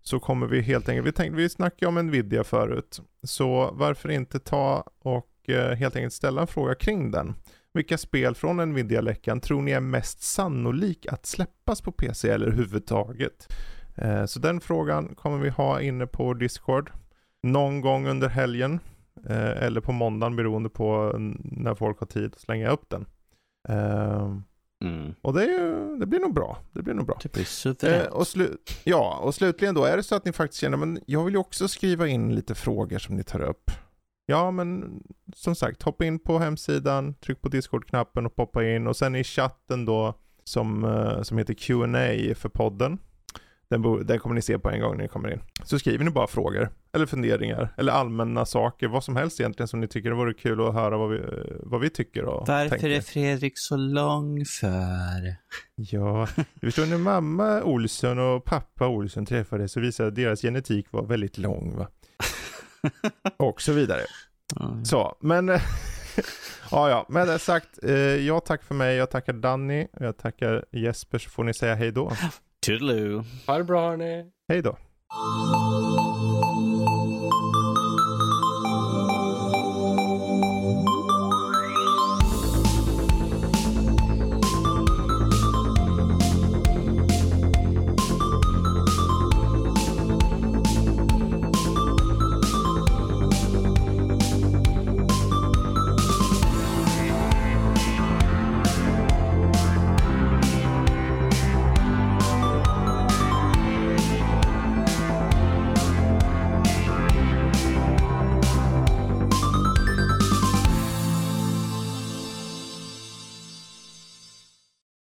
så kommer vi helt enkelt, vi, tänkte, vi snackade om Nvidia förut, så varför inte ta och eh, helt enkelt ställa en fråga kring den. Vilka spel från Nvidia-läckan tror ni är mest sannolik att släppas på PC eller överhuvudtaget? Eh, så den frågan kommer vi ha inne på Discord någon gång under helgen eller på måndagen beroende på när folk har tid att slänga upp den. Eh, Mm. och det, är ju, det blir nog bra. Det blir nog bra. Det blir Eh, suveränt. och, slu- ja, och slutligen då, är det så att ni faktiskt känner, men jag vill ju också skriva in lite frågor som ni tar upp. Ja, men som sagt, hoppa in på hemsidan, tryck på Discord-knappen och poppa in och sen i chatten då som, eh, som heter Q&A för podden. Den, bo- den kommer ni se på en gång när ni kommer in. Så skriver ni bara frågor, eller funderingar, eller allmänna saker, vad som helst egentligen som ni tycker det vore kul att höra vad vi, eh, vad vi tycker och Varför tänker. är Fredrik så lång för? Ja, du förstår när mamma Olsson och pappa Olsson träffades så visade att deras genetik var väldigt lång va. Och så vidare. Så, men ja, ja, med det sagt, eh, jag tackar för mig, jag tackar Danny, jag tackar Jesper så får ni säga hej då. Toodaloo. Ha det bra hörni. Hej då.